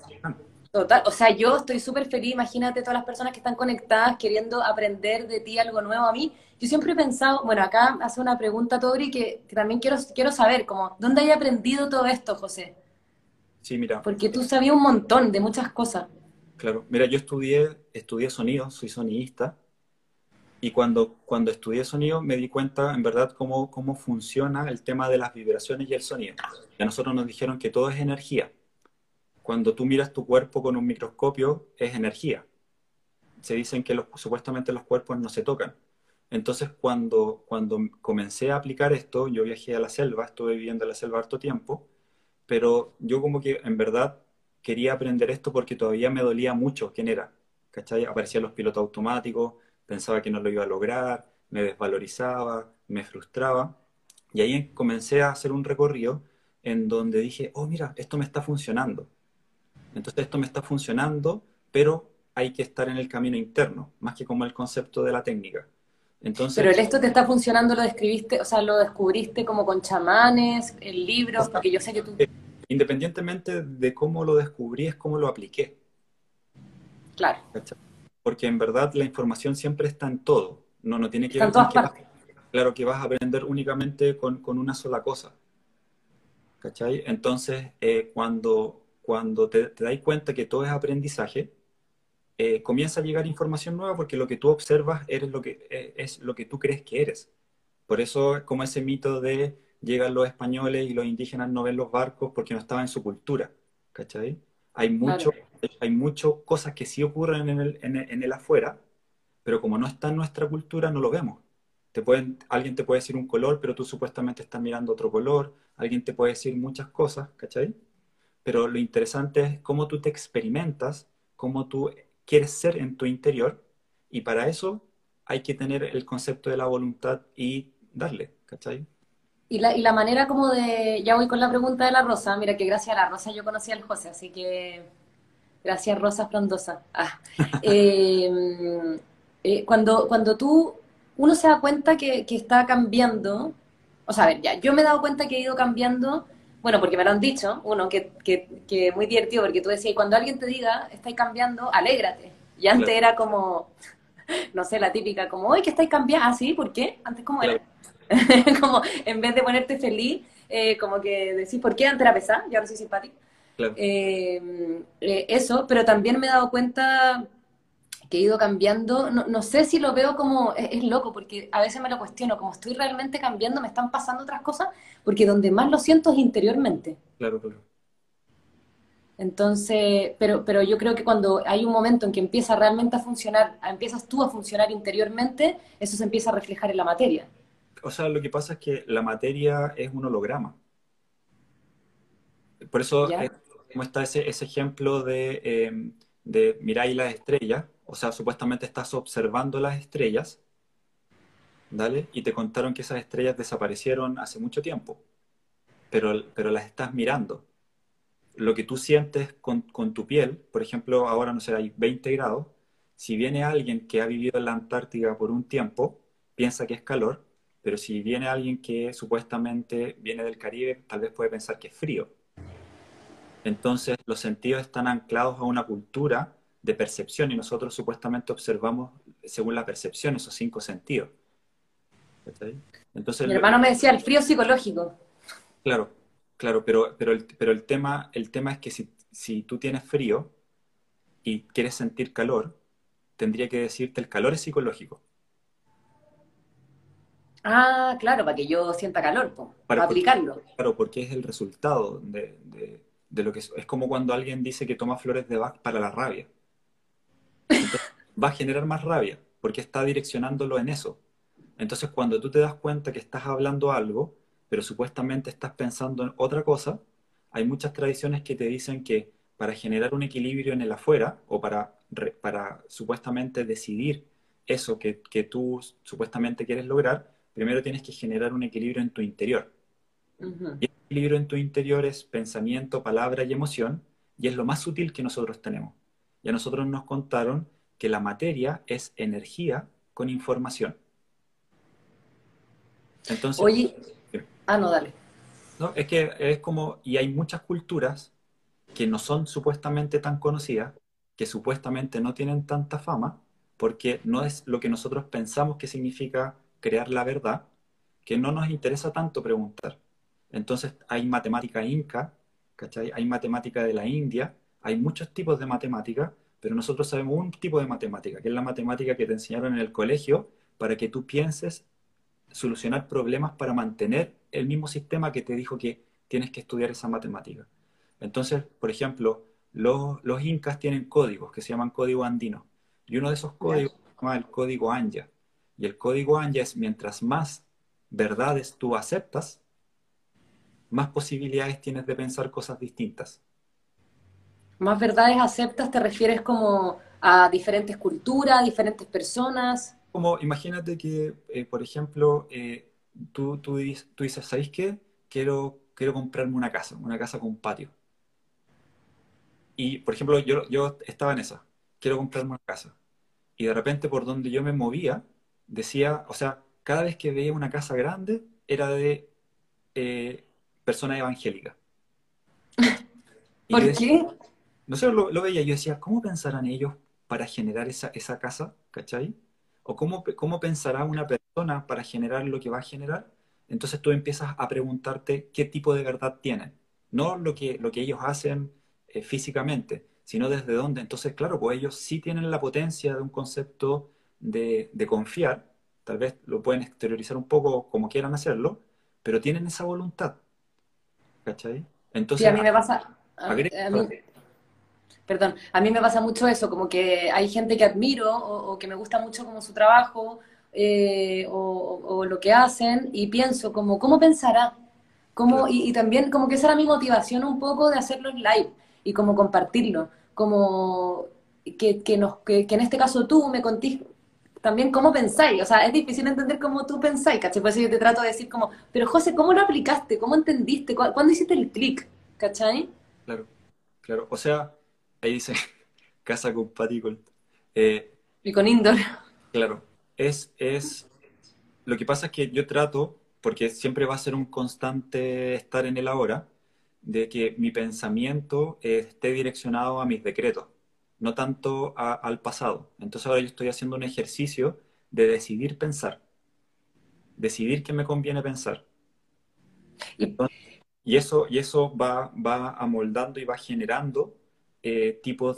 Total, o sea, yo estoy súper feliz, imagínate todas las personas que están conectadas queriendo aprender de ti algo nuevo a mí. Yo siempre he pensado, bueno, acá hace una pregunta Tori que, que también quiero, quiero saber, como, ¿dónde hay aprendido todo esto, José? Sí, mira. Porque tú sabías un montón de muchas cosas. Claro, mira, yo estudié, estudié sonido, soy sonidista, y cuando, cuando estudié sonido me di cuenta en verdad cómo, cómo funciona el tema de las vibraciones y el sonido. Y a nosotros nos dijeron que todo es energía cuando tú miras tu cuerpo con un microscopio, es energía. Se dicen que supuestamente los cuerpos no se tocan. Entonces, cuando, cuando comencé a aplicar esto, yo viajé a la selva, estuve viviendo en la selva harto tiempo, pero yo como que en verdad quería aprender esto porque todavía me dolía mucho quién era. ¿Cachai? Aparecían los pilotos automáticos, pensaba que no lo iba a lograr, me desvalorizaba, me frustraba. Y ahí comencé a hacer un recorrido en donde dije, oh, mira, esto me está funcionando. Entonces esto me está funcionando, pero hay que estar en el camino interno, más que como el concepto de la técnica. Entonces, pero el esto te está funcionando, lo describiste, o sea, lo descubriste como con chamanes, en libros, porque yo sé que tú... Independientemente de cómo lo descubrí, es cómo lo apliqué. Claro. Porque en verdad la información siempre está en todo. No, no tiene que ver con que claro que vas a aprender únicamente con, una sola cosa. ¿Cachai? Entonces, eh, cuando, cuando te, te das cuenta que todo es aprendizaje, eh, comienza a llegar información nueva porque lo que tú observas eres lo que, eh, es lo que tú crees que eres. Por eso, como ese mito de llegan los españoles y los indígenas no ven los barcos porque no estaban en su cultura. ¿Cachai? Hay mucho, hay mucho cosas que sí ocurren en el, en, el, afuera, pero como no está en nuestra cultura, no lo vemos. Te pueden, alguien te puede decir un color, pero tú supuestamente estás mirando otro color. Alguien te puede decir muchas cosas, ¿cachai? Pero lo interesante es cómo tú te experimentas, cómo tú quieres ser en tu interior, y para eso hay que tener el concepto de la voluntad y darle, ¿cachai? Y la, y la manera como de, ya voy con la pregunta de la Rosa, mira que gracias a la Rosa yo conocí al José, así que gracias Rosa Frondosa. Ah. Em, eh, cuando, cuando tú, uno se da cuenta que, que está cambiando, o sea, a ver, ya, yo me he dado cuenta que he ido cambiando bueno, porque me lo han dicho, uno, que, que, que muy divertido, porque tú decías, cuando alguien te diga, estáis cambiando, alégrate. Y antes era como, no sé, la típica, como, hoy que estáis cambiando, ah, sí, ¿por qué? Antes como era. como, en vez de ponerte feliz, eh, como que decís, ¿por qué? Antes era pesada, y ahora soy simpática. Eh, eh, eso, pero también me he dado cuenta que he ido cambiando, no, no sé si lo veo como, es, loco, porque a veces me lo cuestiono, como estoy realmente cambiando, me están pasando otras cosas, porque donde más lo siento es interiormente. Claro, claro. Entonces, pero, pero yo creo que cuando hay un momento en que empieza realmente a funcionar, empiezas tú a funcionar interiormente, eso se empieza a reflejar en la materia. O sea, lo que pasa es que la materia es un holograma. Por eso, como está ese, ese ejemplo de, eh, de miráis las estrellas, o sea, supuestamente estás observando las estrellas, ¿dale? Y te contaron que esas estrellas desaparecieron hace mucho tiempo, pero, pero las estás mirando. Lo que tú sientes con, tu piel, por ejemplo, ahora no sé, hay 20 grados, si viene alguien que ha vivido en la Antártida por un tiempo, piensa que es calor, pero si viene alguien que supuestamente viene del Caribe, tal vez puede pensar que es frío. Entonces, los sentidos están anclados a una cultura de percepción y nosotros supuestamente observamos según la percepción esos cinco sentidos. Entonces, Mi hermano me decía el frío psicológico. Claro, claro, pero, pero, el, pero el, tema, el tema es que si, si tú tienes frío y quieres sentir calor, tendría que decirte el calor es psicológico. Ah, claro, para que yo sienta calor, para, aplicarlo. Claro, porque es el resultado de, de, lo que es. Es como cuando alguien dice que toma flores de Bach para la rabia va a generar más rabia, porque está direccionándolo en eso. Entonces, cuando tú te das cuenta que estás hablando algo, pero supuestamente estás pensando en otra cosa, hay muchas tradiciones que te dicen que para generar un equilibrio en el afuera o para, para supuestamente decidir eso que, que, tú supuestamente quieres lograr, primero tienes que generar un equilibrio en tu interior. Y el equilibrio en tu interior es pensamiento, palabra y emoción, y es lo más sutil que nosotros tenemos. Y a nosotros nos contaron que la materia es energía con información. Entonces, Oye, ah, no, dale. ¿no? Es que es como, y hay muchas culturas que no son supuestamente tan conocidas, que supuestamente no tienen tanta fama, porque no es lo que nosotros pensamos que significa crear la verdad, que no nos interesa tanto preguntar. Entonces hay matemática inca, ¿cachai? Hay matemática de la India, hay muchos tipos de matemática, pero nosotros sabemos un tipo de matemática, que es la matemática que te enseñaron en el colegio para que tú pienses solucionar problemas para mantener el mismo sistema que te dijo que tienes que estudiar esa matemática. Entonces, por ejemplo, los, los incas tienen códigos que se llaman código andino. Y uno de esos códigos se llama el código Anya. Y el código Anya es mientras más verdades tú aceptas, más posibilidades tienes de pensar cosas distintas. Más verdades aceptas te refieres como a diferentes culturas, diferentes personas. Como imagínate que, eh, por ejemplo, eh, tú, tú, tú, dices, ¿sabéis qué? Quiero, quiero comprarme una casa, una casa con patio. Y, por ejemplo, yo, yo estaba en esa, quiero comprarme una casa. Y de repente por donde yo me movía, decía, o sea, cada vez que veía una casa grande, era de eh, persona evangélica. ¿Por qué? No sé, lo, lo, veía, yo decía, ¿cómo pensarán ellos para generar esa, esa casa? ¿Cachai? ¿O cómo, cómo pensará una persona para generar lo que va a generar? Entonces tú empiezas a preguntarte qué tipo de verdad tienen. No lo que, lo que ellos hacen eh, físicamente, sino desde dónde. Entonces, claro, pues ellos sí tienen la potencia de un concepto de, de confiar, tal vez lo pueden exteriorizar un poco como quieran hacerlo, pero tienen esa voluntad. ¿Cachai? Entonces, sí, a mí me pasa... A, mí, perdón, a mí me pasa mucho eso, como que hay gente que admiro o, que me gusta mucho como su trabajo eh, o, lo que hacen y pienso como, ¿cómo pensará? ¿Cómo, y, también como que esa era mi motivación un poco de hacerlo en live y como compartirlo, como que, que, nos, que, en este caso tú me contís también cómo pensáis, o sea, es difícil entender cómo tú pensáis, ¿cachai? Por eso yo te trato de decir como, pero José, ¿cómo lo aplicaste? ¿Cómo entendiste? ¿Cuándo hiciste el clic? ¿Cachai? Claro, claro, o sea, ahí dice, casa con Eh, y con indoor. Claro, es, es, lo que pasa es que yo trato, porque siempre va a ser un constante estar en el ahora, de que mi pensamiento esté direccionado a mis decretos no tanto al pasado. Entonces ahora yo estoy haciendo un ejercicio de decidir pensar, decidir qué me conviene pensar. y eso, y eso va, va amoldando y va generando eh, tipos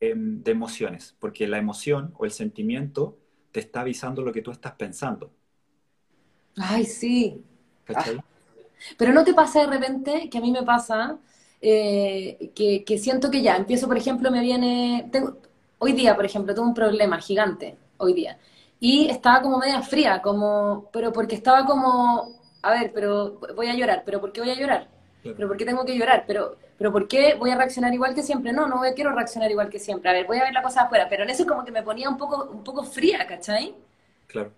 em, de, emociones, porque la emoción o el sentimiento te está avisando lo que tú estás pensando. Ay, sí. Pero no te pasa de repente, que a mí me pasa, eh, que, siento que ya, empiezo, por ejemplo, me viene, tengo, hoy día, por ejemplo, tengo un problema gigante, hoy día, y estaba como media fría, como, pero porque estaba como, a ver, pero voy a llorar, pero ¿por qué voy a llorar? ¿Pero por qué tengo que llorar? ¿Pero, pero por qué voy a reaccionar igual que siempre? No, no quiero reaccionar igual que siempre. A ver, voy a ver la cosa afuera. Pero en eso como que me ponía un poco, un poco fría, ¿cachai? Claro.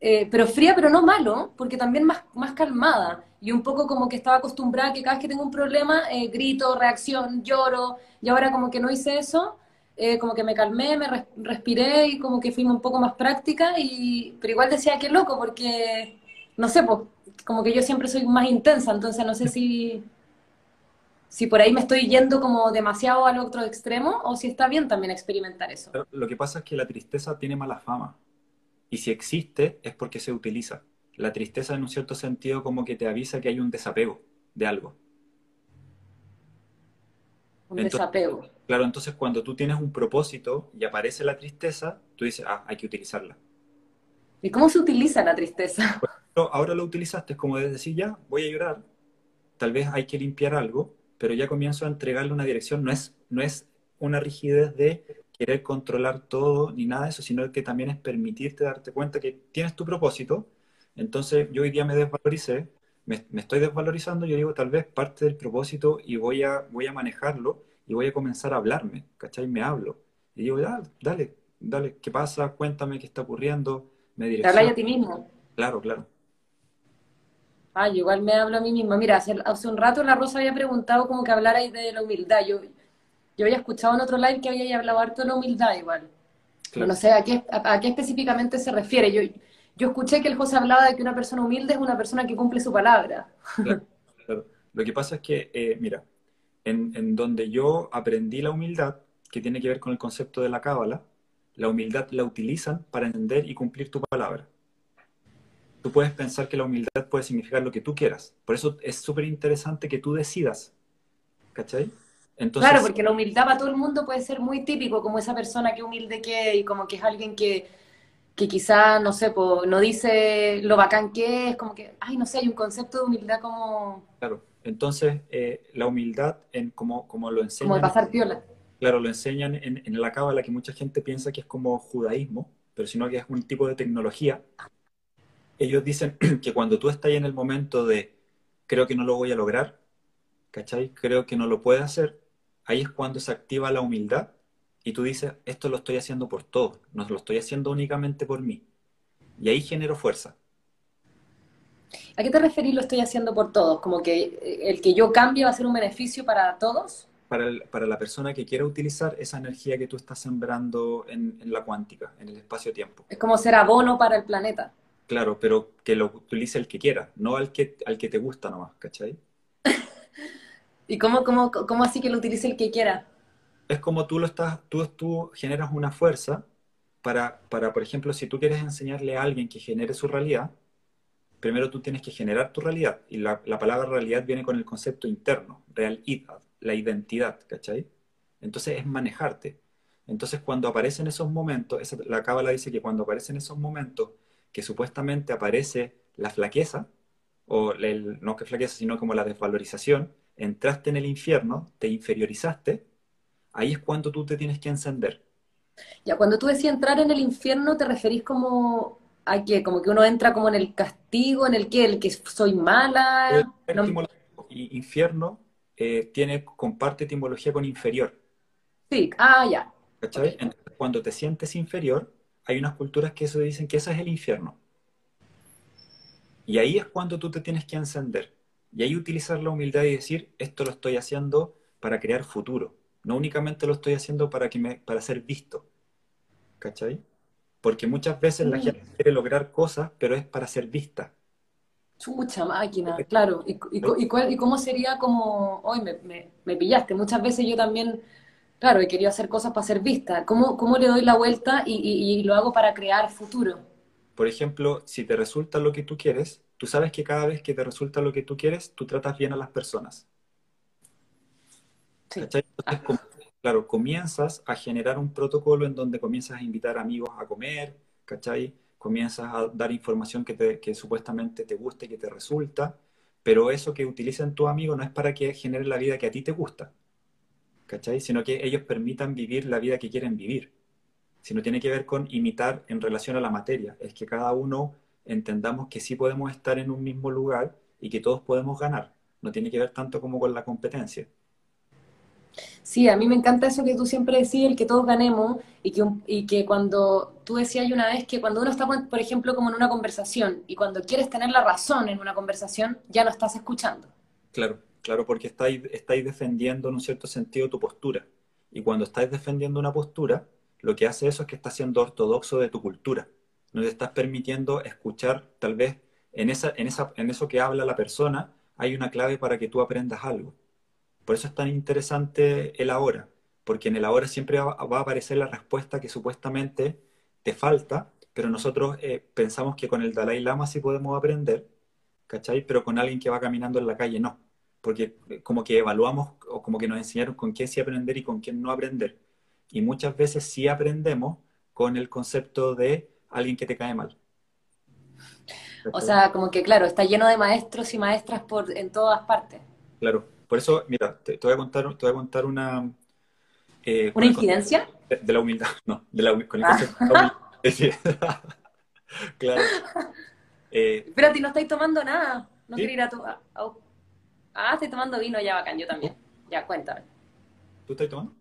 Eh, pero fría, pero no malo, porque también más, más calmada. Y un poco como que estaba acostumbrada que cada vez que tengo un problema, eh, grito, reacción, lloro. Y ahora como que no hice eso, eh, como que me calmé, me respiré y como que fui un poco más práctica. Y, pero igual decía, qué loco, porque, no sé, pues, como que yo siempre soy más intensa, entonces no sé si, si por ahí me estoy yendo como demasiado al otro extremo o si está bien también experimentar eso. Lo que pasa es que la tristeza tiene mala fama. Y si existe, es porque se utiliza. La tristeza, en un cierto sentido, como que te avisa que hay un desapego de algo. Un desapego. Claro, entonces cuando tú tienes un propósito y aparece la tristeza, tú dices, ah, hay que utilizarla. ¿Y cómo se utiliza la tristeza? Ahora lo utilizaste como de decir, ya, voy a llorar, tal vez hay que limpiar algo, pero ya comienzo a entregarle una dirección. No es, no es una rigidez de querer controlar todo ni nada de eso, sino que también es permitirte darte cuenta que tienes tu propósito. Entonces yo hoy día me desvaloricé, me, estoy desvalorizando, yo digo tal vez parte del propósito y voy a, voy a manejarlo y voy a comenzar a hablarme, ¿cachai? Me hablo. Y digo, ya, dale, dale, ¿qué pasa? Cuéntame qué está ocurriendo. Me Te a ti mismo. Claro, claro. Ah, igual me hablo a mí misma. Mira, hace, hace un rato la Rosa había preguntado como que hablarais de la humildad. Yo, yo había escuchado en otro live que había hablado harto de la humildad igual. no sé a qué, a, qué específicamente se refiere. Yo, yo escuché que el José hablaba de que una persona humilde es una persona que cumple su palabra. Claro, Lo que pasa es que, eh, mira, en, donde yo aprendí la humildad, que tiene que ver con el concepto de la cábala, la humildad la utilizan para entender y cumplir tu palabra. Tú puedes pensar que la humildad puede significar lo que tú quieras. Por eso es súper interesante que tú decidas. ¿Cachai? Entonces, claro, porque la humildad para todo el mundo puede ser muy típico, como esa persona que humilde que y como que es alguien que, que quizá, no sé, no dice lo bacán que es, como que, ay, no sé, hay un concepto de humildad como... Claro, entonces eh, la humildad, en, como, como lo enseñan... Como de pasar piola. Claro, lo enseñan en, en la cábala que mucha gente piensa que es como judaísmo, pero sino que es un tipo de tecnología. Ellos dicen que cuando tú estás en el momento de creo que no lo voy a lograr, ¿cachai? Creo que no lo puedo hacer, ahí es cuando se activa la humildad y tú dices, esto lo estoy haciendo por todos, no lo estoy haciendo únicamente por mí. Y ahí genero fuerza. ¿A qué te referís lo estoy haciendo por todos? ¿Como que eh, el que yo cambie va a ser un beneficio para todos? Para, para la persona que quiera utilizar esa energía que tú estás sembrando en, en la cuántica, en el espacio-tiempo. Es como ser abono para el planeta. Claro, pero que lo utilice el que quiera, no al que, al que te gusta nomás, ¿cachai? ¿Y cómo, cómo, cómo así que lo utilice el que quiera? Es como tú lo estás, tú, tú generas una fuerza para, para, por ejemplo, si tú quieres enseñarle a alguien que genere su realidad, primero tú tienes que generar tu realidad. Y la, la palabra realidad viene con el concepto interno, realidad, la identidad, ¿cachai? Entonces es manejarte. Entonces cuando aparecen esos momentos, esa, la cábala dice que cuando aparecen esos momentos que supuestamente aparece la flaqueza, o el, no que flaqueza, sino como la desvalorización, entraste en el infierno, te inferiorizaste, ahí es cuando tú te tienes que encender. Ya, cuando tú decías entrar en el infierno, ¿te referís como a que como que uno entra como en el castigo, en el que el que soy mala? Y infierno eh, tiene, comparte etimología con inferior. Sí, ah, ya. ¿Cachai? Entonces, cuando te sientes inferior, hay unas culturas que eso dicen que ese es el infierno. Y ahí es cuando tú te tienes que encender. Y ahí utilizar la humildad y decir, esto lo estoy haciendo para crear futuro. No únicamente lo estoy haciendo para, que me, para ser visto. ¿Cachai? Porque muchas veces la gente quiere lograr cosas, pero es para ser vista. Chucha máquina, claro. ¿Y, y, cómo sería como, hoy me, me, pillaste? Muchas veces yo también, claro, he querido hacer cosas para ser vista. ¿Cómo, cómo le doy la vuelta y, y lo hago para crear futuro? Por ejemplo, si te resulta lo que tú quieres, tú sabes que cada vez que te resulta lo que tú quieres, tú tratas bien a las personas. Entonces, claro, comienzas a generar un protocolo en donde comienzas a invitar amigos a comer, ¿cachai? Comienzas a dar información que, te, que supuestamente te guste, que te resulta, pero eso que utilizan tu amigo no es para que genere la vida que a ti te gusta, ¿cachai? Sino que ellos permitan vivir la vida que quieren vivir. Sino tiene que ver con imitar en relación a la materia. Es que cada uno entendamos que sí podemos estar en un mismo lugar y que todos podemos ganar. No tiene que ver tanto como con la competencia. Sí, a mí me encanta eso que tú siempre decís, el que todos ganemos, y que, y que cuando tú decías una vez que cuando uno está, por ejemplo, como en una conversación, y cuando quieres tener la razón en una conversación, ya no estás escuchando. Claro, claro, porque estáis, estáis defendiendo en un cierto sentido tu postura. Y cuando estáis defendiendo una postura, lo que hace eso es que estás siendo ortodoxo de tu cultura no te estás permitiendo escuchar, tal vez en, esa, en, esa, en eso que habla la persona, hay una clave para que tú aprendas algo. Por eso es tan interesante el ahora, porque en el ahora siempre va, a aparecer la respuesta que supuestamente te falta, pero nosotros eh, pensamos que con el Dalai Lama sí podemos aprender, ¿cachai? Pero con alguien que va caminando en la calle no, porque eh, como que evaluamos o como que nos enseñaron con quién sí aprender y con quién no aprender. Y muchas veces sí aprendemos con el concepto de alguien que te cae mal. O sea, como que claro, está lleno de maestros y maestras por, en todas partes. Claro, por eso, mira, te, voy, a contar, te voy a contar una... Eh, ¿Una incidencia? De, la humildad, no, de la, con el ah. claro. Eh, ti no estáis tomando nada. No quiero ir a tu... Ah, estoy tomando vino ya bacán, yo también. Ya, cuéntame. ¿Tú estás tomando?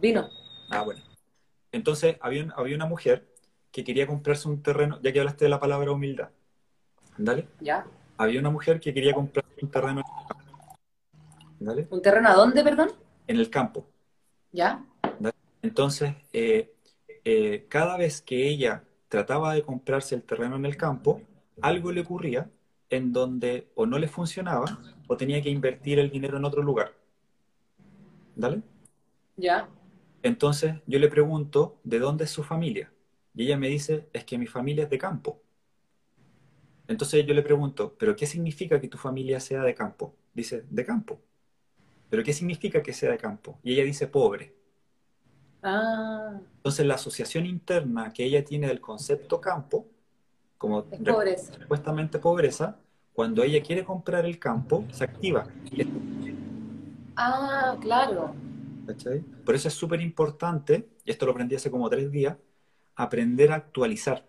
Vino. Ah, bueno. Entonces, había, había una mujer que quería comprarse un terreno, ya que hablaste de la palabra humildad. ¿Dale? Ya. Había una mujer que quería comprarse un terreno. ¿Dale? ¿Un terreno a dónde, perdón? En el campo. ¿Ya? Entonces, eh, eh, cada vez que ella trataba de comprarse el terreno en el campo, algo le ocurría en donde o no le funcionaba o tenía que invertir el dinero en otro lugar. ¿Dale? Ya. Entonces yo le pregunto, ¿de dónde es su familia? Y ella me dice, es que mi familia es de campo. Entonces yo le pregunto, ¿pero qué significa que tu familia sea de campo? Dice, de campo. ¿Pero qué significa que sea de campo? Y ella dice, pobre. Ah, Entonces la asociación interna que ella tiene del concepto campo, como supuestamente pobreza, cuando ella quiere comprar el campo, se activa. Ah, claro. ¿Cachai? Por eso es súper importante, y esto lo aprendí hace como tres días, aprender a actualizar.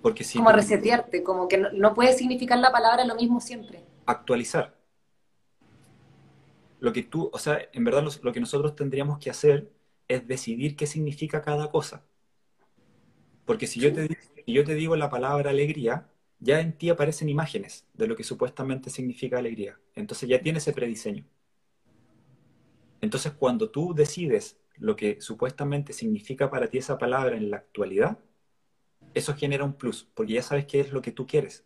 Porque si Como resetearte, como que no, no puede significar la palabra lo mismo siempre. actualizar. Lo que tú, o sea, en verdad lo que nosotros tendríamos que hacer es decidir qué significa cada cosa. Porque si yo te, di- si yo te digo la palabra alegría, ya en ti aparecen imágenes de lo que supuestamente significa alegría. Entonces ya tienes ese prediseño. Entonces cuando tú decides lo que supuestamente significa para ti esa palabra en la actualidad, eso genera un plus, porque ya sabes qué es lo que tú quieres.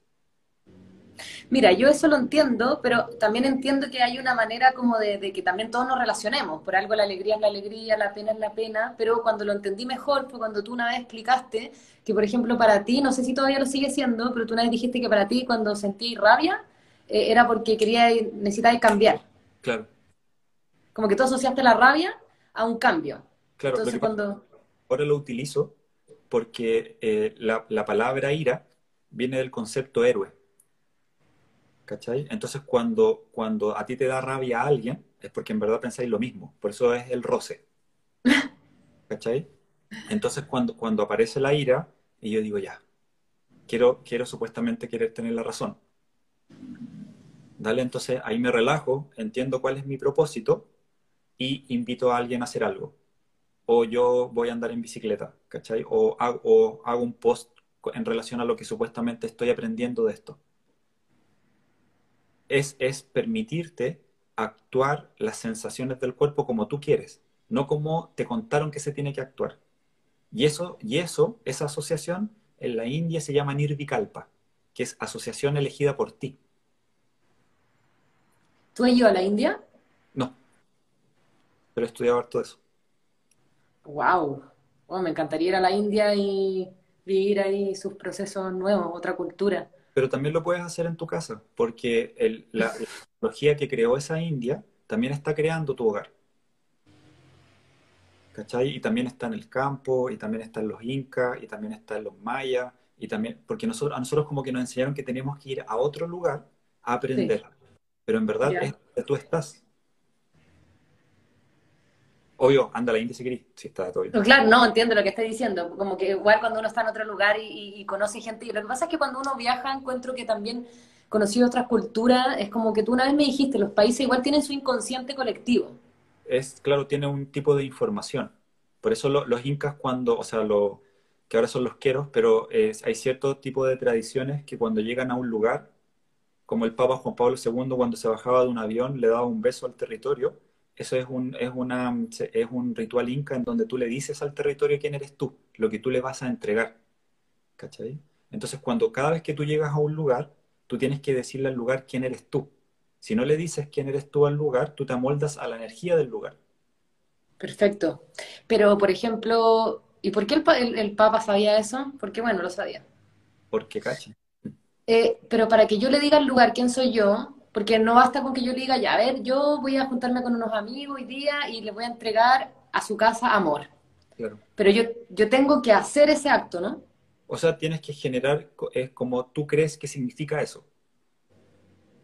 Mira, yo eso lo entiendo, pero también entiendo que hay una manera como de, de que también todos nos relacionemos. Por algo la alegría es la alegría, la pena es la pena, pero cuando lo entendí mejor fue cuando tú una vez explicaste que, por ejemplo, para ti, no sé si todavía lo sigue siendo, pero tú una vez dijiste que para ti cuando sentí rabia eh, era porque quería, necesitabas cambiar. Claro, Como que tú asociaste la rabia a un cambio. claro. Entonces cuando... ahora lo utilizo porque eh, la, la palabra ira viene del concepto héroe. ¿Cachai? Entonces, cuando, cuando a ti te da rabia a alguien, es porque en verdad pensáis lo mismo. Por eso es el roce. ¿Cachai? Entonces, cuando, cuando aparece la ira, y yo digo, ya, quiero, quiero supuestamente querer tener la razón. Dale, entonces ahí me relajo, entiendo cuál es mi propósito y invito a alguien a hacer algo o yo voy a andar en bicicleta, ¿cachai? O hago, o hago un post en relación a lo que supuestamente estoy aprendiendo de esto. Es, es permitirte actuar las sensaciones del cuerpo como tú quieres, no como te contaron que se tiene que actuar. Y eso, y eso, esa asociación, en la India se llama Nirvikalpa, que es asociación elegida por ti. ¿Tú has ido a la India? No, pero he estudiado harto eso. Wow. me encantaría ir a la India y vivir ahí sus procesos nuevos, otra cultura. Pero también lo puedes hacer en tu casa, porque el- la, la tecnología que creó esa India también está creando tu hogar. ¿Cachai? Y también está en el campo, y también está en los incas, y también está en los mayas, y también, porque nosotros, a nosotros como que nos enseñaron que teníamos que ir a otro lugar a aprender. Pero en verdad es donde tú estás. Obvio, anda a la India si querés, si está todo bien. Claro, no, entiendo lo que estás diciendo. Como que igual cuando uno está en otro lugar y, conoce gente. Y lo que pasa es que cuando uno viaja, encuentro que también conocí otras culturas. Es como que tú una vez me dijiste, los países igual tienen su inconsciente colectivo. es, claro, tiene un tipo de información. Por eso lo- los incas cuando, o sea, lo, que ahora son los queros, pero hay cierto tipo de tradiciones que cuando llegan a un lugar, como el Papa Juan Pablo II cuando se bajaba de un avión le daba un beso al territorio, eso es un, es una, es un ritual inca en donde tú le dices al territorio quién eres tú, lo que tú le vas a entregar. ¿Cachai? Entonces, cuando cada vez que tú llegas a un lugar, tú tienes que decirle al lugar quién eres tú. Si no le dices quién eres tú al lugar, tú te amoldas a la energía del lugar. Perfecto. Pero, por ejemplo, ¿y por qué el, el- el Papa sabía eso? Porque, bueno, lo sabía. Porque, cacha. Eh, pero para que yo le diga al lugar quién soy yo, porque no basta con que yo le diga, ya, a ver, yo voy a juntarme con unos amigos hoy día y les voy a entregar a su casa amor. Claro. Pero yo, yo tengo que hacer ese acto, ¿no? O sea, tienes que generar, es como tú crees que significa eso.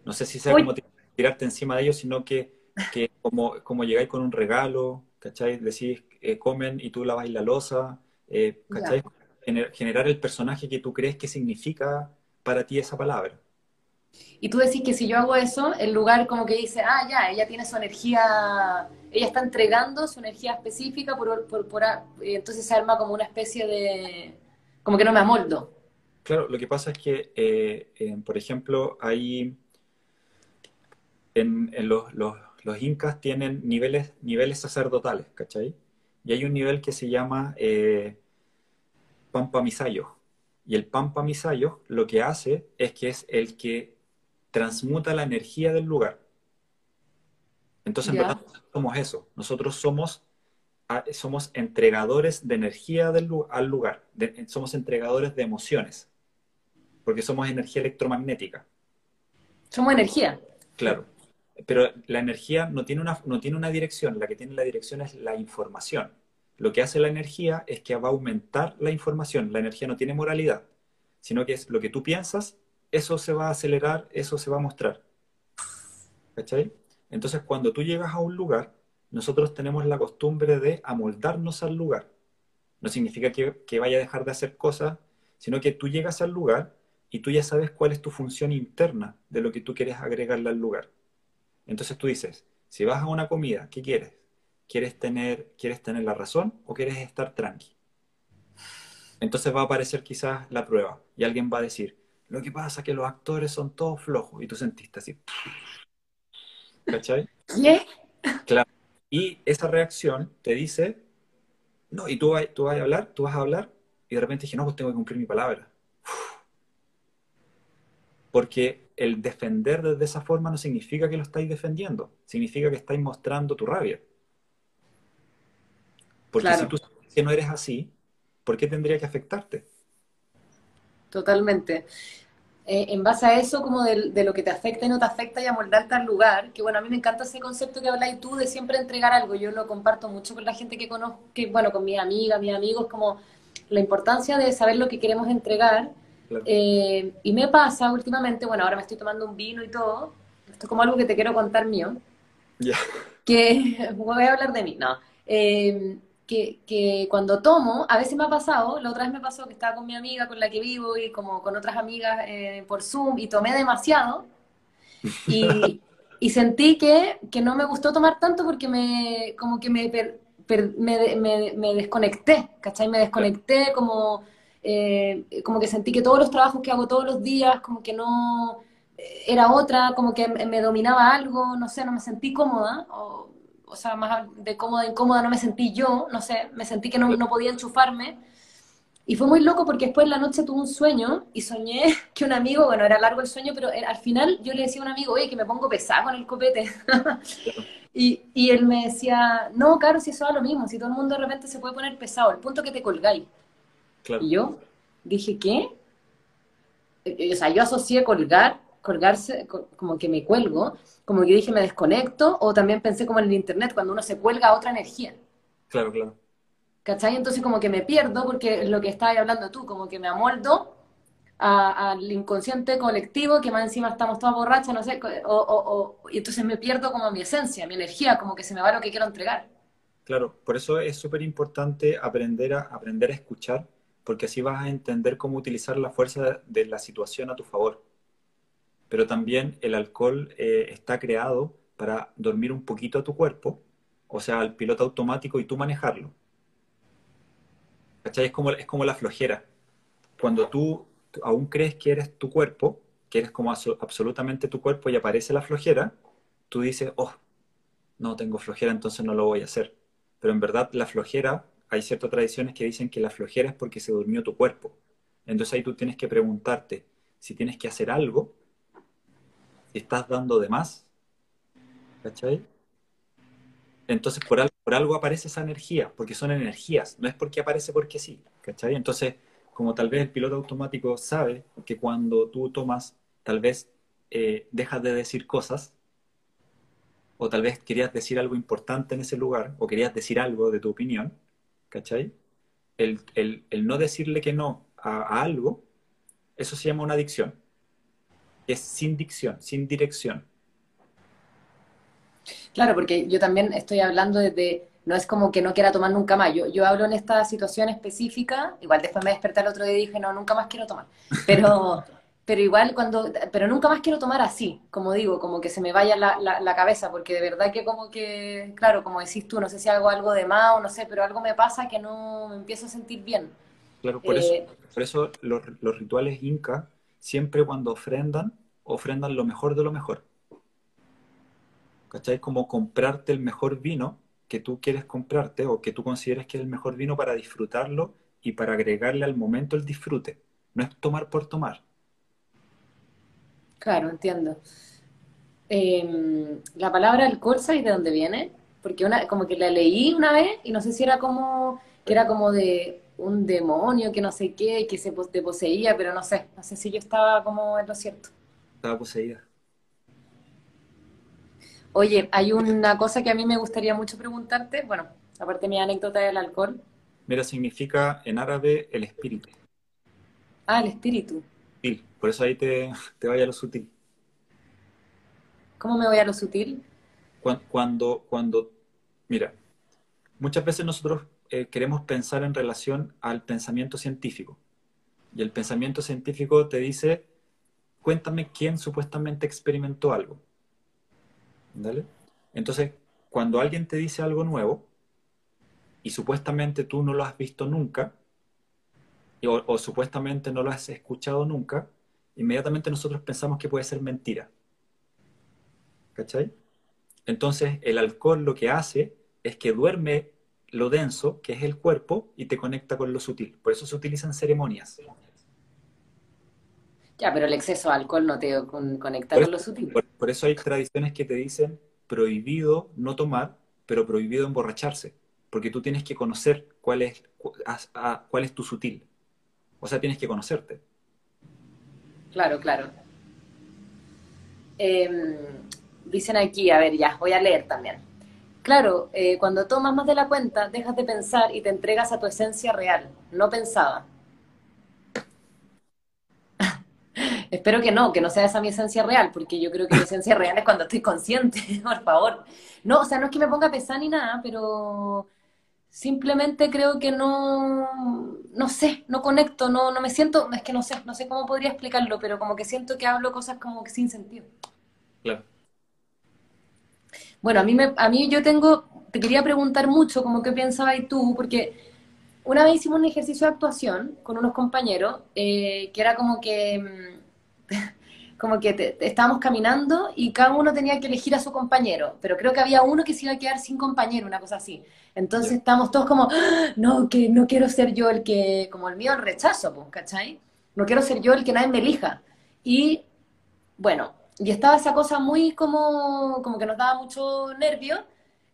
No sé si sea Uy. como ti- tirarte encima de ellos, sino que, que como, como llegáis con un regalo, ¿cachai? Decís, eh, comen y tú lavas la losa, eh, ¿cachai? Gener- generar el personaje que tú crees que significa para ti esa palabra. Y tú decís que si yo hago eso, el lugar como que dice, ah, ya, ella tiene su energía, ella está entregando su energía específica, por, por, por entonces se arma como una especie de, como que no me amoldo. Claro, lo que pasa es que, eh, por ejemplo, hay en, los, los, los incas tienen niveles, niveles sacerdotales, ¿cachai? Y hay un nivel que se llama eh, Pampa Misayo. Y el Pampa Misayo lo que hace es que es el que transmuta la energía del lugar. Entonces, en verdad, somos eso. Nosotros somos eso. Nosotros somos, ah, somos entregadores de energía del, al lugar. somos entregadores de emociones. Porque somos energía electromagnética. Somos energía. Claro. Pero la energía no tiene, una, no tiene una dirección. La que tiene la dirección es la información. Lo que hace la energía es que va a aumentar la información. La energía no tiene moralidad, sino que es lo que tú piensas, eso se va a acelerar, eso se va a mostrar. ¿Cachai? Entonces, cuando tú llegas a un lugar, nosotros tenemos la costumbre de amoldarnos al lugar. No significa que, vaya a dejar de hacer cosas, sino que tú llegas al lugar y tú ya sabes cuál es tu función interna de lo que tú quieres agregarle al lugar. Entonces tú dices, si vas a una comida, ¿qué quieres? ¿Quieres tener, ¿Quieres tener la razón o quieres estar tranqui? Entonces va a aparecer quizás la prueba y alguien va a decir, lo que pasa es que los actores son todos flojos y tú sentiste así. ¿Cachai? ¿Qué? Claro. Y esa reacción te dice, no, y tú, vas, tú vas a hablar, tú vas a hablar, y de repente dije, no, pues tengo que cumplir mi palabra. Porque el defender de esa forma no significa que lo estáis defendiendo, significa que estáis mostrando tu rabia. Porque si tú sabes que no eres así, ¿por qué tendría que afectarte? Totalmente. Eh, en base a eso, como de, lo que te afecta y no te afecta y amoldarte al lugar, que bueno, a mí me encanta ese concepto que habláis tú de siempre entregar algo, yo lo comparto mucho con la gente que conozco, que bueno, con mis amigas, mis amigos, como la importancia de saber lo que queremos entregar. Eh, y me pasa últimamente, bueno, ahora me estoy tomando un vino y todo, esto es como algo que te quiero contar mío, Ya. que voy a hablar de mí, no. Eh, que, cuando tomo, a veces me ha pasado, la otra vez me pasó que estaba con mi amiga con la que vivo y como con otras amigas eh, por Zoom y tomé demasiado y, y sentí que, que, no me gustó tomar tanto porque me, como que me, me, me, me, desconecté, ¿cachai? Me desconecté como, eh, como que sentí que todos los trabajos que hago todos los días, como que no era otra, como que me dominaba algo, no sé, no me sentí cómoda. O, o sea, más de cómoda, incómoda no me sentí yo, no sé, me sentí que no, no podía enchufarme. Y fue muy loco porque después en la noche tuve un sueño y soñé que un amigo, bueno, era largo el sueño, pero al final yo le decía a un amigo, oye, que me pongo pesado con el copete. y, y, él me decía, no, Caro, si eso es lo mismo, si todo el mundo de repente se puede poner pesado, el punto que te colgáis. Y yo dije, ¿qué? O sea, yo asocié colgar colgarse, como que me cuelgo, como que dije me desconecto, o también pensé como en el internet, cuando uno se cuelga a otra energía. Claro, claro. ¿Cachai? Entonces como que me pierdo, porque es lo que estabas hablando tú, como que me amoldo al inconsciente colectivo, que más encima estamos todas borrachas, no sé, o, y entonces me pierdo como mi esencia, mi energía, como que se me va lo que quiero entregar. Claro, por eso es súper importante aprender a, aprender a escuchar, porque así vas a entender cómo utilizar la fuerza de la situación a tu favor pero también el alcohol eh, está creado para dormir un poquito a tu cuerpo, o sea, al piloto automático y tú manejarlo. ¿Cachai? Es como, es como la flojera. Cuando tú aún crees que eres tu cuerpo, que eres como absolutamente tu cuerpo y aparece la flojera, tú dices, oh, no tengo flojera, entonces no lo voy a hacer. Pero en verdad la flojera, hay ciertas tradiciones que dicen que la flojera es porque se durmió tu cuerpo. Entonces ahí tú tienes que preguntarte si tienes que hacer algo estás dando de más, ¿cachai? Entonces por algo, por algo aparece esa energía, porque son energías, no es porque aparece porque sí, ¿cachai? Entonces, como tal vez el piloto automático sabe que cuando tú tomas, tal vez eh, dejas de decir cosas, o tal vez querías decir algo importante en ese lugar, o querías decir algo de tu opinión, ¿cachai? El, no decirle que no a algo, eso se llama una adicción es sin dicción, sin dirección. Claro, porque yo también estoy hablando desde, no es como que no quiera tomar nunca más, yo, yo hablo en esta situación específica, igual después me desperté el otro día y dije, no, nunca más quiero tomar, pero, pero igual cuando, pero nunca más quiero tomar así, como digo, como que se me vaya la, la, cabeza, porque de verdad que como que, claro, como decís tú, no sé si hago algo de más o no sé, pero algo me pasa que no me empiezo a sentir bien. Claro, por eso, eh, por eso los, los rituales inca siempre cuando ofrendan, ofrendan lo mejor de lo mejor. ¿Cachai? Como comprarte el mejor vino que tú quieres comprarte o que tú consideres que es el mejor vino para disfrutarlo y para agregarle al momento el disfrute. No es tomar por tomar. Claro, entiendo. Eh, la palabra alcohol, ¿sabes de dónde viene? Porque una, como que la leí una vez y no sé si era como, que era como de un demonio que no sé qué, que se te poseía, pero no sé, no sé si yo estaba como en lo cierto. Estaba poseída. Oye, hay una cosa que a mí me gustaría mucho preguntarte, bueno, aparte de mi anécdota del alcohol. Mira, significa en árabe el espíritu. Ah, el espíritu. Sí, por eso ahí te, te vaya lo sutil. ¿Cómo me voy a lo sutil? Cuando, cuando, mira, muchas veces nosotros eh, queremos pensar en relación al pensamiento científico. Y el pensamiento científico te dice, cuéntame quién supuestamente experimentó algo. ¿Dale? Entonces, cuando alguien te dice algo nuevo y supuestamente tú no lo has visto nunca, o, o supuestamente no lo has escuchado nunca, inmediatamente nosotros pensamos que puede ser mentira. ¿Cachai? Entonces, el alcohol lo que hace es que duerme lo denso, que es el cuerpo, y te conecta con lo sutil. Por eso se utilizan ceremonias. Ya, pero el exceso de alcohol no te conecta con lo sutil. Por, por, eso hay tradiciones que te dicen prohibido no tomar, pero prohibido emborracharse. Porque tú tienes que conocer cuál es, cuál es tu sutil. O sea, tienes que conocerte. Claro, claro. Eh, dicen aquí, a ver, ya, voy a leer también. Claro, eh, cuando tomas más de la cuenta, dejas de pensar y te entregas a tu esencia real, no pensada. Espero que no, que no sea esa mi esencia real, porque yo creo que mi esencia real es cuando estoy consciente, por favor. No, o sea, no es que me ponga a pesar ni nada, pero simplemente creo que no, no sé, no conecto, no, no me siento, es que no sé, no sé cómo podría explicarlo, pero como que siento que hablo cosas como que sin sentido. Claro. Bueno, a mí, me, a mí yo tengo, te quería preguntar mucho como qué pensabas tú, porque una vez hicimos un ejercicio de actuación con unos compañeros, eh, que era como que, mm, como que estábamos caminando y cada uno tenía que elegir a su compañero, pero creo que había uno que se iba a quedar sin compañero, una cosa así. Entonces estábamos todos como, ¡Ah! no, que no quiero ser yo el que, como el mío, el rechazo, ¿cachai? No quiero ser yo el que nadie me elija. Y bueno, y estaba esa cosa muy como, como que nos daba mucho nervio,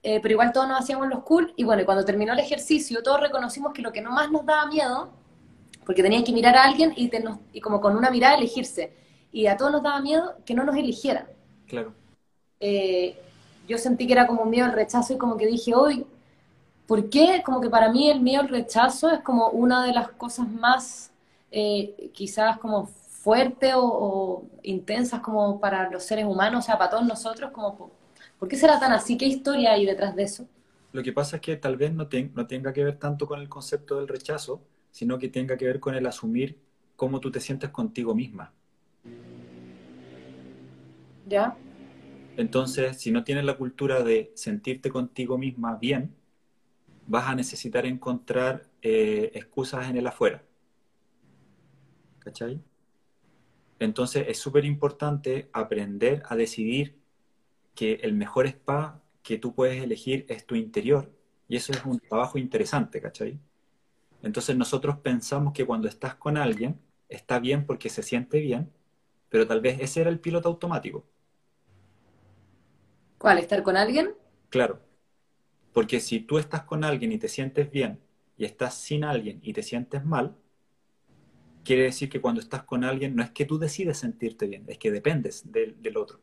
eh, pero igual todos nos hacíamos los cool. Y bueno, y cuando terminó el ejercicio, todos reconocimos que lo que más nos daba miedo, porque tenían que mirar a alguien y, y como con una mirada elegirse. Y a todos nos daba miedo que no nos eligieran. Claro. Eh, yo sentí que era como miedo al rechazo y como que dije, hoy, ¿por qué? Como que para mí el miedo al rechazo es como una de las cosas más, eh, quizás como fuertes o, intensas como para los seres humanos, o sea, para todos nosotros, como, ¿por qué será tan así? ¿Qué historia hay detrás de eso? Lo que pasa es que tal vez no, no tenga que ver tanto con el concepto del rechazo, sino que tenga que ver con el asumir cómo tú te sientes contigo misma. ¿Ya? Entonces, si no tienes la cultura de sentirte contigo misma bien, vas a necesitar encontrar eh, excusas en el afuera. ¿Cachai? Entonces es súper importante aprender a decidir que el mejor spa que tú puedes elegir es tu interior. Y eso es un trabajo interesante, ¿cachai? Entonces nosotros pensamos que cuando estás con alguien, está bien porque se siente bien, pero tal vez ese era el piloto automático. ¿Cuál? ¿Estar con alguien? Claro. Porque si tú estás con alguien y te sientes bien y estás sin alguien y te sientes mal, quiere decir que cuando estás con alguien no es que tú decides sentirte bien, es que dependes del, otro.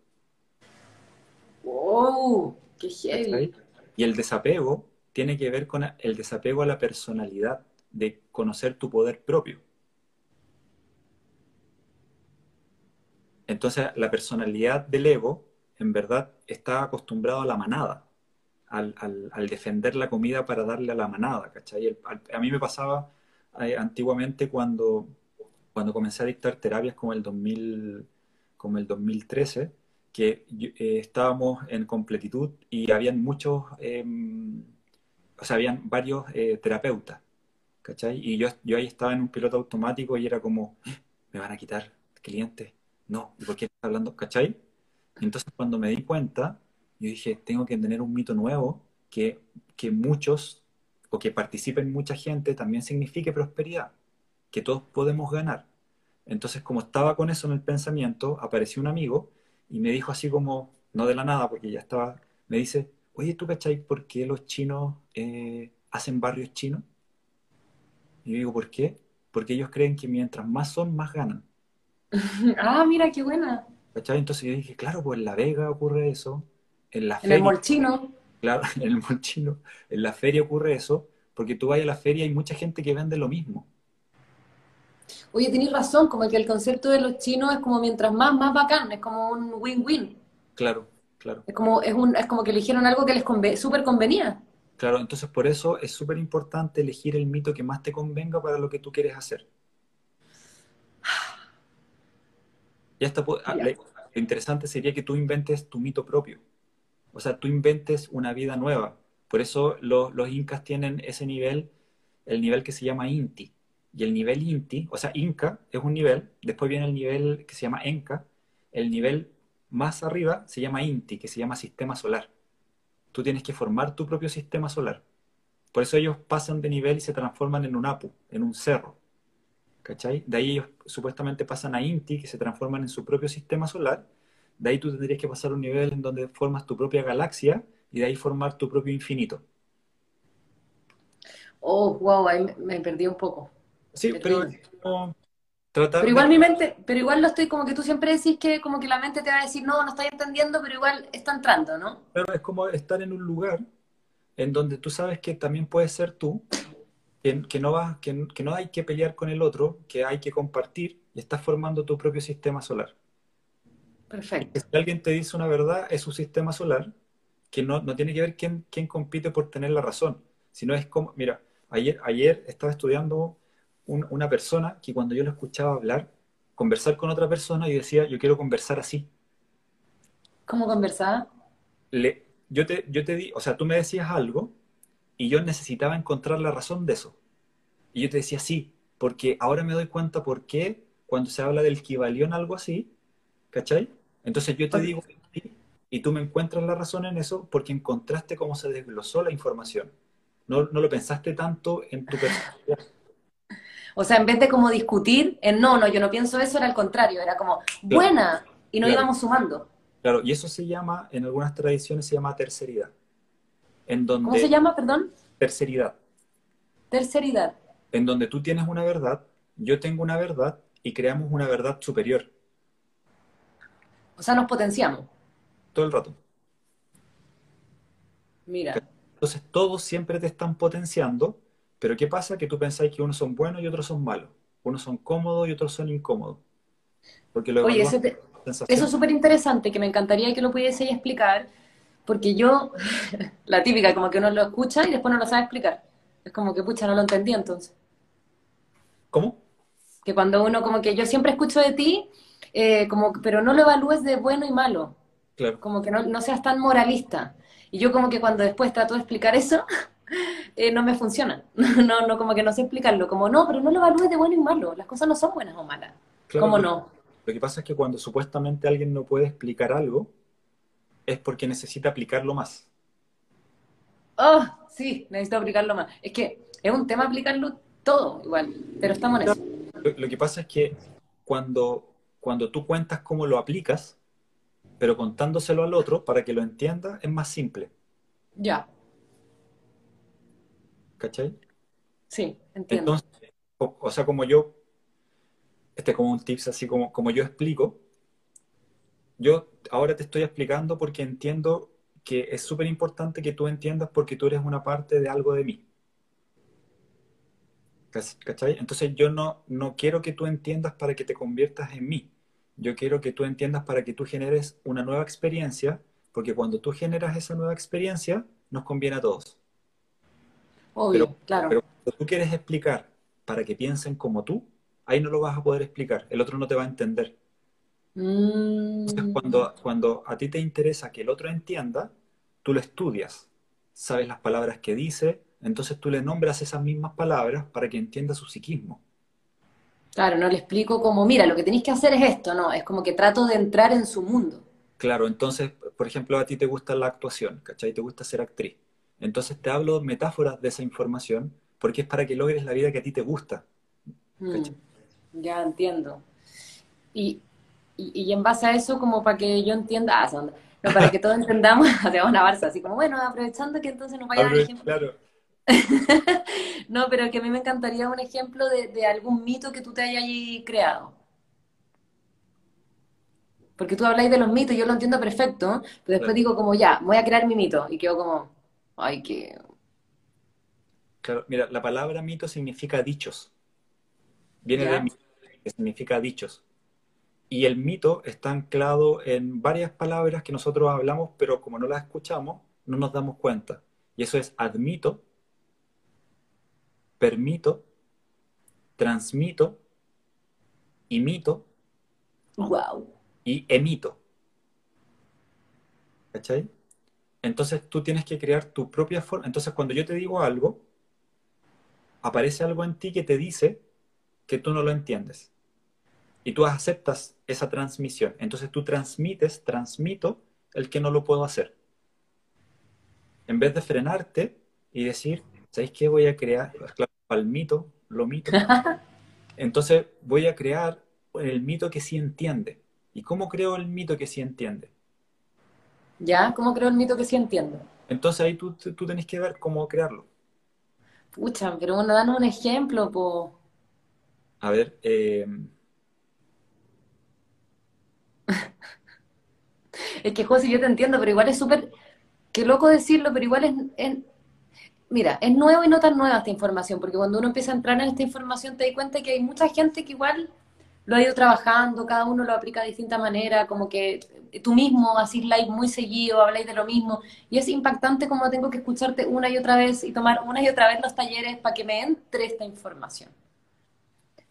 ¡Wow! ¡Qué heavy! Y el desapego tiene que ver con el desapego a la personalidad, de conocer tu poder propio. Entonces, la personalidad del ego, en verdad, está acostumbrado a la manada, al, defender la comida para darle a la manada, ¿cachai? a mí me pasaba eh, antiguamente cuando cuando comencé a dictar terapias como el, 2000, como el 2013, que eh, estábamos en completitud y habían muchos, em, o sea, habían varios eh, terapeutas, ¿cachai? Y yo, yo ahí estaba en un piloto automático y era como, ah, me van a quitar clientes, no, ¿y por qué estás hablando, cachai? Entonces cuando me di cuenta, yo dije, tengo que tener un mito nuevo que, que muchos o que participen mucha gente también signifique prosperidad que todos podemos ganar. Entonces, como estaba con eso en el pensamiento, apareció un amigo y me dijo así como, no de la nada, porque ya estaba, me dice, oye, ¿tú cachai por qué los chinos eh, hacen barrios chinos? Y yo digo, ¿por qué? Porque ellos creen que mientras más son, más ganan. ah, mira, qué buena. ¿Cachai? Entonces yo dije, claro, pues en La Vega ocurre eso, en la En el molchino. Claro, en el molchino, en la feria ocurre eso, porque tú vas a la feria y hay mucha gente que vende lo mismo. Oye, tenés razón, como que el concepto de los chinos es como mientras más, más bacán, es como un win-win. Claro, claro. Es como, es, un, es como que eligieron algo que les conve súper convenía. Claro, entonces por eso es súper importante elegir el mito que más te convenga para lo que tú quieres hacer. Y hasta pu- ah, Ya. le- lo interesante sería que tú inventes tu mito propio. O sea, tú inventes una vida nueva. Por eso lo- los incas tienen ese nivel, el nivel que se llama Inti. Y el nivel Inti, o sea, Inca es un nivel, después viene el nivel que se llama Enca, el nivel más arriba se llama Inti, que se llama sistema solar. Tú tienes que formar tu propio sistema solar. Por eso ellos pasan de nivel y se transforman en un Apu, en un cerro. ¿Cachai? De ahí ellos supuestamente pasan a Inti, que se transforman en su propio sistema solar. De ahí tú tendrías que pasar a un nivel en donde formas tu propia galaxia y de ahí formar tu propio infinito. Oh, wow, ahí me, perdí un poco. Sí, pero triste. no, tratar Pero igual de- mi mente, pero igual lo estoy como que tú siempre decís que como que la mente te va a decir, no, no estás entendiendo, pero igual está entrando, ¿no? Claro, es como estar en un lugar en donde tú sabes que también puedes ser tú, que, que no vas, que, que no hay que pelear con el otro, que hay que compartir y estás formando tu propio sistema solar. Perfecto. Si alguien te dice una verdad, es su sistema solar, que no, no tiene que ver quién, quién compite por tener la razón, sino es como, mira, ayer, ayer estaba estudiando un- una persona que cuando yo lo escuchaba hablar, conversar con otra persona, y decía, yo quiero conversar así. ¿Cómo conversar? Le, yo, te, yo te di, o sea, tú me decías algo y yo necesitaba encontrar la razón de eso. Y yo te decía sí, porque ahora me doy cuenta por qué cuando se habla del Kibalión algo así, ¿cachai? Entonces yo te Ok. digo y tú me encuentras la razón en eso porque encontraste cómo se desglosó la información. No, no lo pensaste tanto en tu personalidad. O sea, en vez de como discutir, en no, no, yo no pienso eso, era al contrario, era como, buena, y nos Claro. íbamos sumando. Claro, y eso se llama, en algunas tradiciones se llama terceridad. En donde, ¿Cómo se llama, perdón? Terceridad. Terceridad. en donde tú tienes una verdad, yo tengo una verdad y creamos una verdad superior O sea, nos potenciamos. todo el rato. Mira. Entonces todos siempre te están potenciando, pero ¿qué pasa? Que tú pensáis que unos son buenos y otros son malos. Unos son cómodos y otros son incómodos. Porque lo Oye, eso, te- eso es súper interesante, que me encantaría que lo pudiese explicar, porque yo, la típica, como que uno lo escucha y después no lo sabe explicar. Es como que, pucha, no lo entendí entonces. ¿Cómo? Que cuando uno, como que yo siempre escucho de ti, eh, como, pero no lo evalúes de bueno y malo, Claro. como que no, no seas tan moralista. Y yo como que cuando después trato de explicar eso, eh, no me funciona. No, no, como que no sé explicarlo. Como, no, pero no lo evalúes de bueno y malo. Las cosas no son buenas o malas. Claro, ¿Cómo no? Lo que pasa es que cuando supuestamente alguien no puede explicar algo, es porque necesita aplicarlo más. Oh, sí, necesito aplicarlo más. Es que es un tema aplicarlo todo igual, pero estamos en eso. Lo, lo que pasa es que cuando, cuando tú cuentas cómo lo aplicas, pero contándoselo al otro para que lo entienda, es más simple. Ya, ¿Cachai? sí, entiendo. Entonces, o, o sea, como yo, este es como un tips así como, como yo explico, yo ahora te estoy explicando porque entiendo que es súper importante que tú entiendas porque tú eres una parte de algo de mí. ¿Cach- ¿Cachai? Entonces yo no, no quiero que tú entiendas para que te conviertas en mí. Yo quiero que tú entiendas para que tú generes una nueva experiencia, porque cuando tú generas esa nueva experiencia, nos conviene a todos. Obvio, pero- claro. Pero cuando tú quieres explicar para que piensen como tú, ahí no lo vas a poder explicar. El otro no te va a entender. Entonces, Mm, cuando, cuando a ti te interesa que el otro entienda, tú lo estudias, sabes las palabras que dice, entonces tú le nombras esas mismas palabras para que entienda su psiquismo. claro, no le explico como, mira, lo que tenéis que hacer es esto, no, es como que trato de entrar en su mundo. Claro, entonces, por ejemplo, a ti te gusta la actuación, ¿cachai? Te gusta ser actriz. Entonces te hablo metáforas de esa información porque es para que logres la vida que a ti te gusta. Mm, ya entiendo. Y, y, y en base a eso, como para que yo entienda, ah, son- No, para que todos entendamos, hacemos una barza, así como, bueno, aprovechando que entonces nos vaya a dar ejemplo. Claro. no, pero que a mí me encantaría un ejemplo de, de algún mito que tú te hayas creado. Porque tú habláis de los mitos, yo lo entiendo perfecto, pero después digo como, ya, voy a crear mi mito. Y quedo como, ay, que... Claro, mira, la palabra mito significa dichos. Viene de mito, que significa dichos. Y el mito está anclado en varias palabras que nosotros hablamos, pero como no las escuchamos, no nos damos cuenta. Y eso es admito, permito, transmito, imito wow. y emito. ¿Cachai? Entonces tú tienes que crear tu propia forma. Entonces cuando yo te digo algo, aparece algo en ti que te dice que tú no lo entiendes y tú aceptas esa transmisión. Entonces tú transmites, transmito el que no lo puedo hacer. En vez de frenarte y decir, ¿sabéis qué voy a crear? Claro, al mito, lo mito. Entonces voy a crear el mito que sí entiende. ¿Y cómo creo el mito que sí entiende? ¿Ya? ¿Cómo creo el mito que sí entiende? Entonces ahí tú, tú tenés que ver cómo crearlo. Pucha, pero bueno, danos un ejemplo, po. A ver, eh, Es que, José, yo te entiendo, pero igual es súper, qué loco decirlo, pero igual es, mira, es nuevo y no tan nueva esta información, porque cuando uno empieza a entrar en esta información te das cuenta que hay mucha gente que igual lo ha ido trabajando, cada uno lo aplica de distinta manera, como que tú mismo haces live muy seguido, habláis de lo mismo, y es impactante como tengo que escucharte una y otra vez y tomar una y otra vez los talleres para que me entre esta información.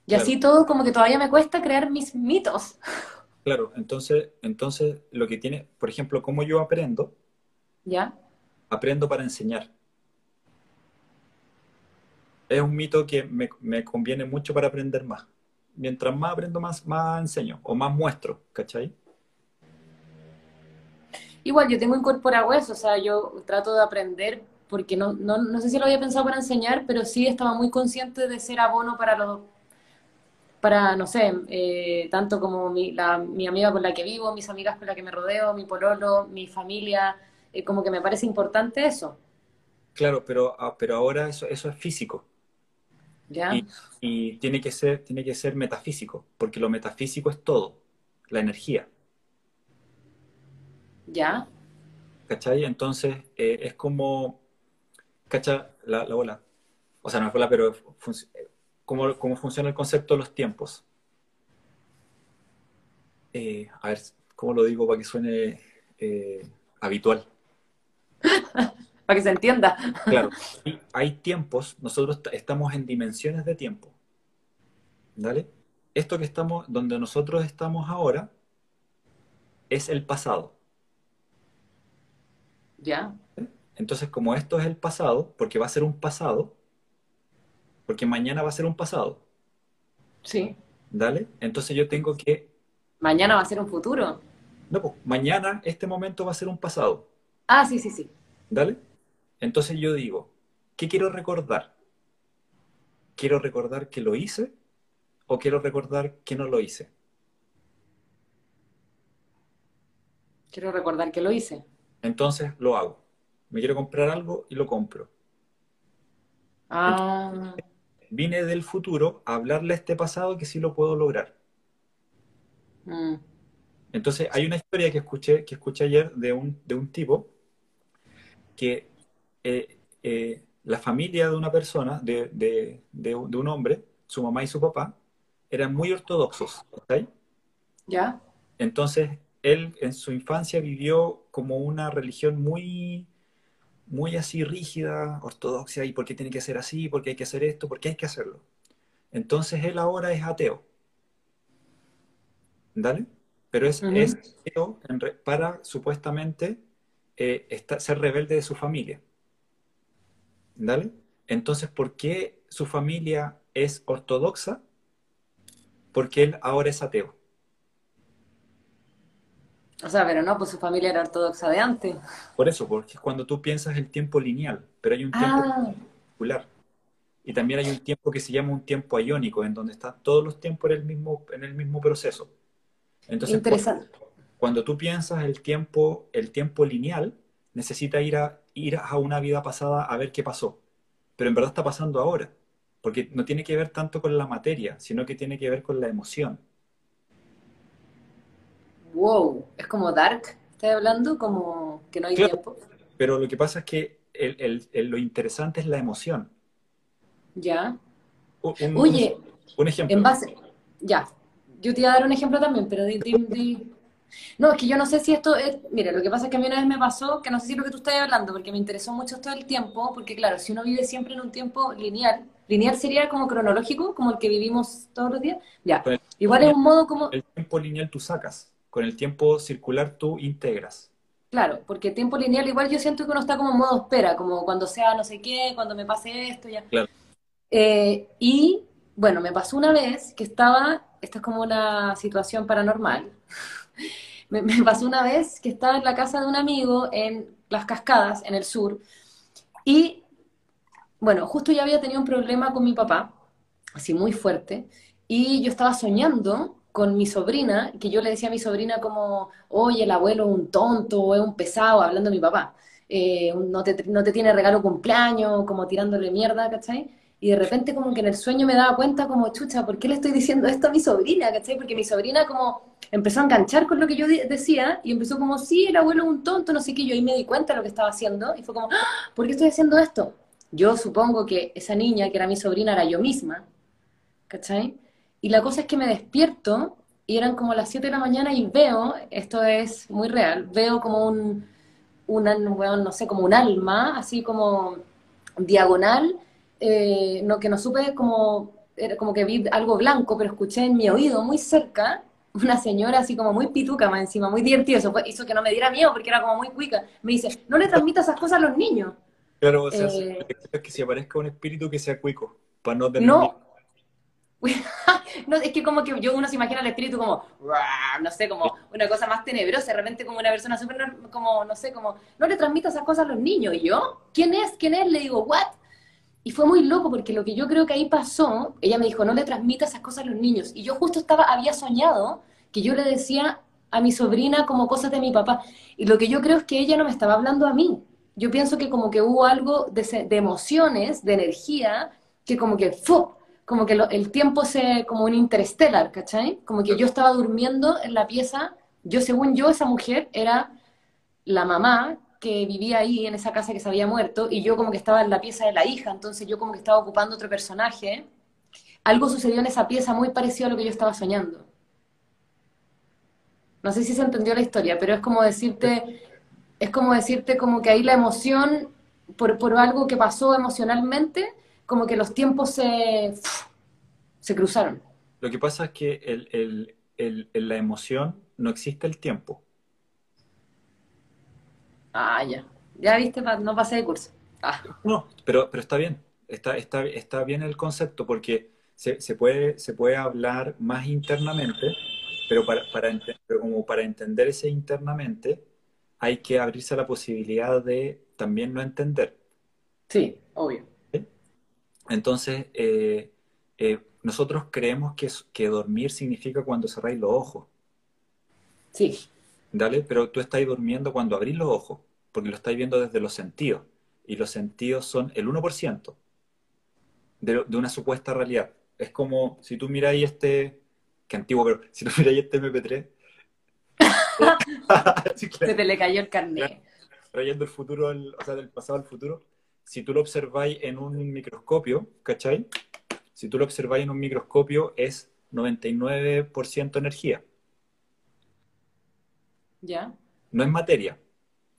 Y así todo como que todavía me cuesta crear mis mitos. Claro, entonces, entonces lo que tiene, por ejemplo, cómo yo aprendo, ¿ya? Aprendo para enseñar. Es un mito que me, conviene mucho para aprender más. Mientras más aprendo, más, más enseño o más muestro, ¿cachai? Igual, yo tengo incorporado eso, o sea, yo trato de aprender porque no, no, no sé si lo había pensado para enseñar, pero sí estaba muy consciente de ser abono para los para, no sé, eh, tanto como mi, la, mi amiga con la que vivo, mis amigas con las que me rodeo, mi pololo, mi familia, eh, como que me parece importante eso. Claro, pero, ah, pero ahora eso, eso es físico. ¿Ya? Y, tiene, que ser, tiene que ser metafísico, porque lo metafísico es todo, la energía. ¿Ya? ¿Cachai? Entonces eh, es como, ¿cacha? La, la bola. O sea, no es bola, pero cómo, funciona el concepto de los tiempos. Eh, a ver, ¿cómo lo digo para que suene eh, habitual? para que se entienda. Claro, hay tiempos, nosotros estamos en dimensiones de tiempo. ¿Vale? Esto que estamos, donde nosotros estamos ahora, es el pasado. Ya. Entonces, como esto es el pasado, porque va a ser un pasado, porque mañana va a ser un pasado. Sí. ¿Dale? Entonces yo tengo que... Mañana va a ser un futuro. No, pues mañana este momento va a ser un pasado. Ah, sí, sí, sí. ¿Dale? Entonces yo digo, ¿qué quiero recordar? ¿Quiero recordar que lo hice o quiero recordar que no lo hice? Quiero recordar que lo hice. Entonces lo hago. Me quiero comprar algo y lo compro. Ah vine del futuro a hablarle a este pasado que sí lo puedo lograr. Mm. Entonces, hay una historia que escuché, que escuché ayer de un, de un tipo que eh, eh, la familia de una persona, de, un hombre, su mamá y su papá, eran muy ortodoxos. ¿está ¿Ya? Entonces, él en su infancia vivió como una religión muy muy así rígida, ortodoxa, y por qué tiene que ser así, por qué hay que hacer esto, por qué hay que hacerlo. Entonces él ahora es ateo. ¿Dale? Pero es, ateo para supuestamente eh, ser rebelde de su familia. ¿Dale? Entonces, ¿por qué su familia es ortodoxa? Porque él ahora es ateo. O sea, pero no, pues su familia era ortodoxa de antes. Por eso, porque es cuando tú piensas el tiempo lineal, pero hay un tiempo ah. particular. Y también hay un tiempo que se llama un tiempo iónico, en donde están todos los tiempos en el mismo, en el mismo proceso. Entonces, Interesante. cuando tú piensas el tiempo, el tiempo lineal, necesita ir a, ir a una vida pasada a ver qué pasó. Pero en verdad está pasando ahora, porque no tiene que ver tanto con la materia, sino que tiene que ver con la emoción. Wow, es como dark, ¿estás hablando? Como que no hay tiempo. Pero lo que pasa es que lo interesante es la emoción. Ya. Oye, un, ejemplo. En base, ya, yo te iba a dar un ejemplo también, pero di, No, es que yo no sé si esto es... Mira, lo que pasa es que a mí una vez me pasó, que no sé si es lo que tú estás hablando, porque me interesó mucho todo el tiempo, porque claro, si uno vive siempre en un tiempo lineal, lineal sería como cronológico, como el que vivimos todos los días, ya. Igual es un modo como... El tiempo lineal tú sacas, con el tiempo circular tú integras. Claro, porque tiempo lineal igual yo siento que uno está como en modo espera, como cuando sea no sé qué, cuando me pase esto, ya. Claro. Eh, y bueno, me pasó una vez que estaba, esto es como una situación paranormal, me, pasó una vez que estaba en la casa de un amigo en Las Cascadas, en el sur, y bueno, justo ya había tenido un problema con mi papá, así muy fuerte, y yo estaba soñando con mi sobrina, que yo le decía a mi sobrina como, oye, el abuelo es un tonto, o es un pesado, hablando de mi papá, eh, no, te, no te tiene regalo cumpleaños, como tirándole mierda, ¿cachai? Y de repente como que en el sueño me daba cuenta como, chucha, ¿por qué le estoy diciendo esto a mi sobrina? ¿Cachai? Porque mi sobrina como empezó a enganchar con lo que yo decía y empezó como, sí, el abuelo es un tonto, no sé qué. Yo ahí me di cuenta de lo que estaba haciendo y fue como, ¡Ah! ¿por qué estoy haciendo esto? Yo supongo que esa niña, que era mi sobrina, era yo misma. ¿Cachai? Y la cosa es que me despierto y eran como las 7 de la mañana y veo, esto es muy real, veo como un, un no sé, como un alma, así como diagonal eh, no, que no supe como, era como que vi algo blanco, pero escuché en mi oído muy cerca una señora así como muy pituca más encima, muy divertido, eso hizo que no me diera miedo porque era como muy cuica. Me dice, no le transmita esas cosas a los niños. Claro, o sea, eh, es que si aparezca un espíritu que sea cuico, para no tener no. no, es que como que yo uno se imagina al espíritu como, no sé, como una cosa más tenebrosa, de repente como una persona súper, como, no sé, como, no le transmita esas cosas a los niños. ¿Y yo? ¿Quién es? ¿Quién es? Le digo, ¿what? Y fue muy loco porque lo que yo creo que ahí pasó, ella me dijo, no le transmita esas cosas a los niños. Y yo justo estaba, había soñado que yo le decía a mi sobrina como cosas de mi papá. Y lo que yo creo es que ella no me estaba hablando a mí. Yo pienso que como que hubo algo de, emociones, de energía, que como que, ¡fu! Como que el tiempo se, como un interstellar, ¿cachai? Como que yo estaba durmiendo en la pieza, yo según yo, esa mujer era la mamá que vivía ahí en esa casa que se había muerto y yo como que estaba en la pieza de la hija, entonces yo como que estaba ocupando otro personaje. Algo sucedió en esa pieza muy parecido a lo que yo estaba soñando. No sé si se entendió la historia, pero es como decirte, es como decirte como que ahí la emoción, por, por algo que pasó emocionalmente, como que los tiempos se, se cruzaron. Lo que pasa es que el, en la emoción no existe el tiempo. Ah, ya. Ya viste, no pasé de curso. Ah. No, pero, pero está bien. Está, está, está bien el concepto porque se, se, puede, se puede hablar más internamente, pero, para, para, como para entender ese internamente hay que abrirse a la posibilidad de también no entender. Sí, obvio. Entonces, eh, eh, nosotros creemos que, que dormir significa cuando cerráis los ojos. Sí. Dale, pero tú estás durmiendo cuando abrís los ojos, porque lo estás viendo desde los sentidos. Y los sentidos son el 1% de, de una supuesta realidad. Es como si tú miráis este, que antiguo, pero si tú miráis este MP3. Se te le cayó el carnet. Trayendo el futuro, o sea, del pasado al futuro. Si tú lo observáis en un microscopio, ¿cachai? Si tú lo observáis en un microscopio, es 99% energía. ¿Ya? No es materia,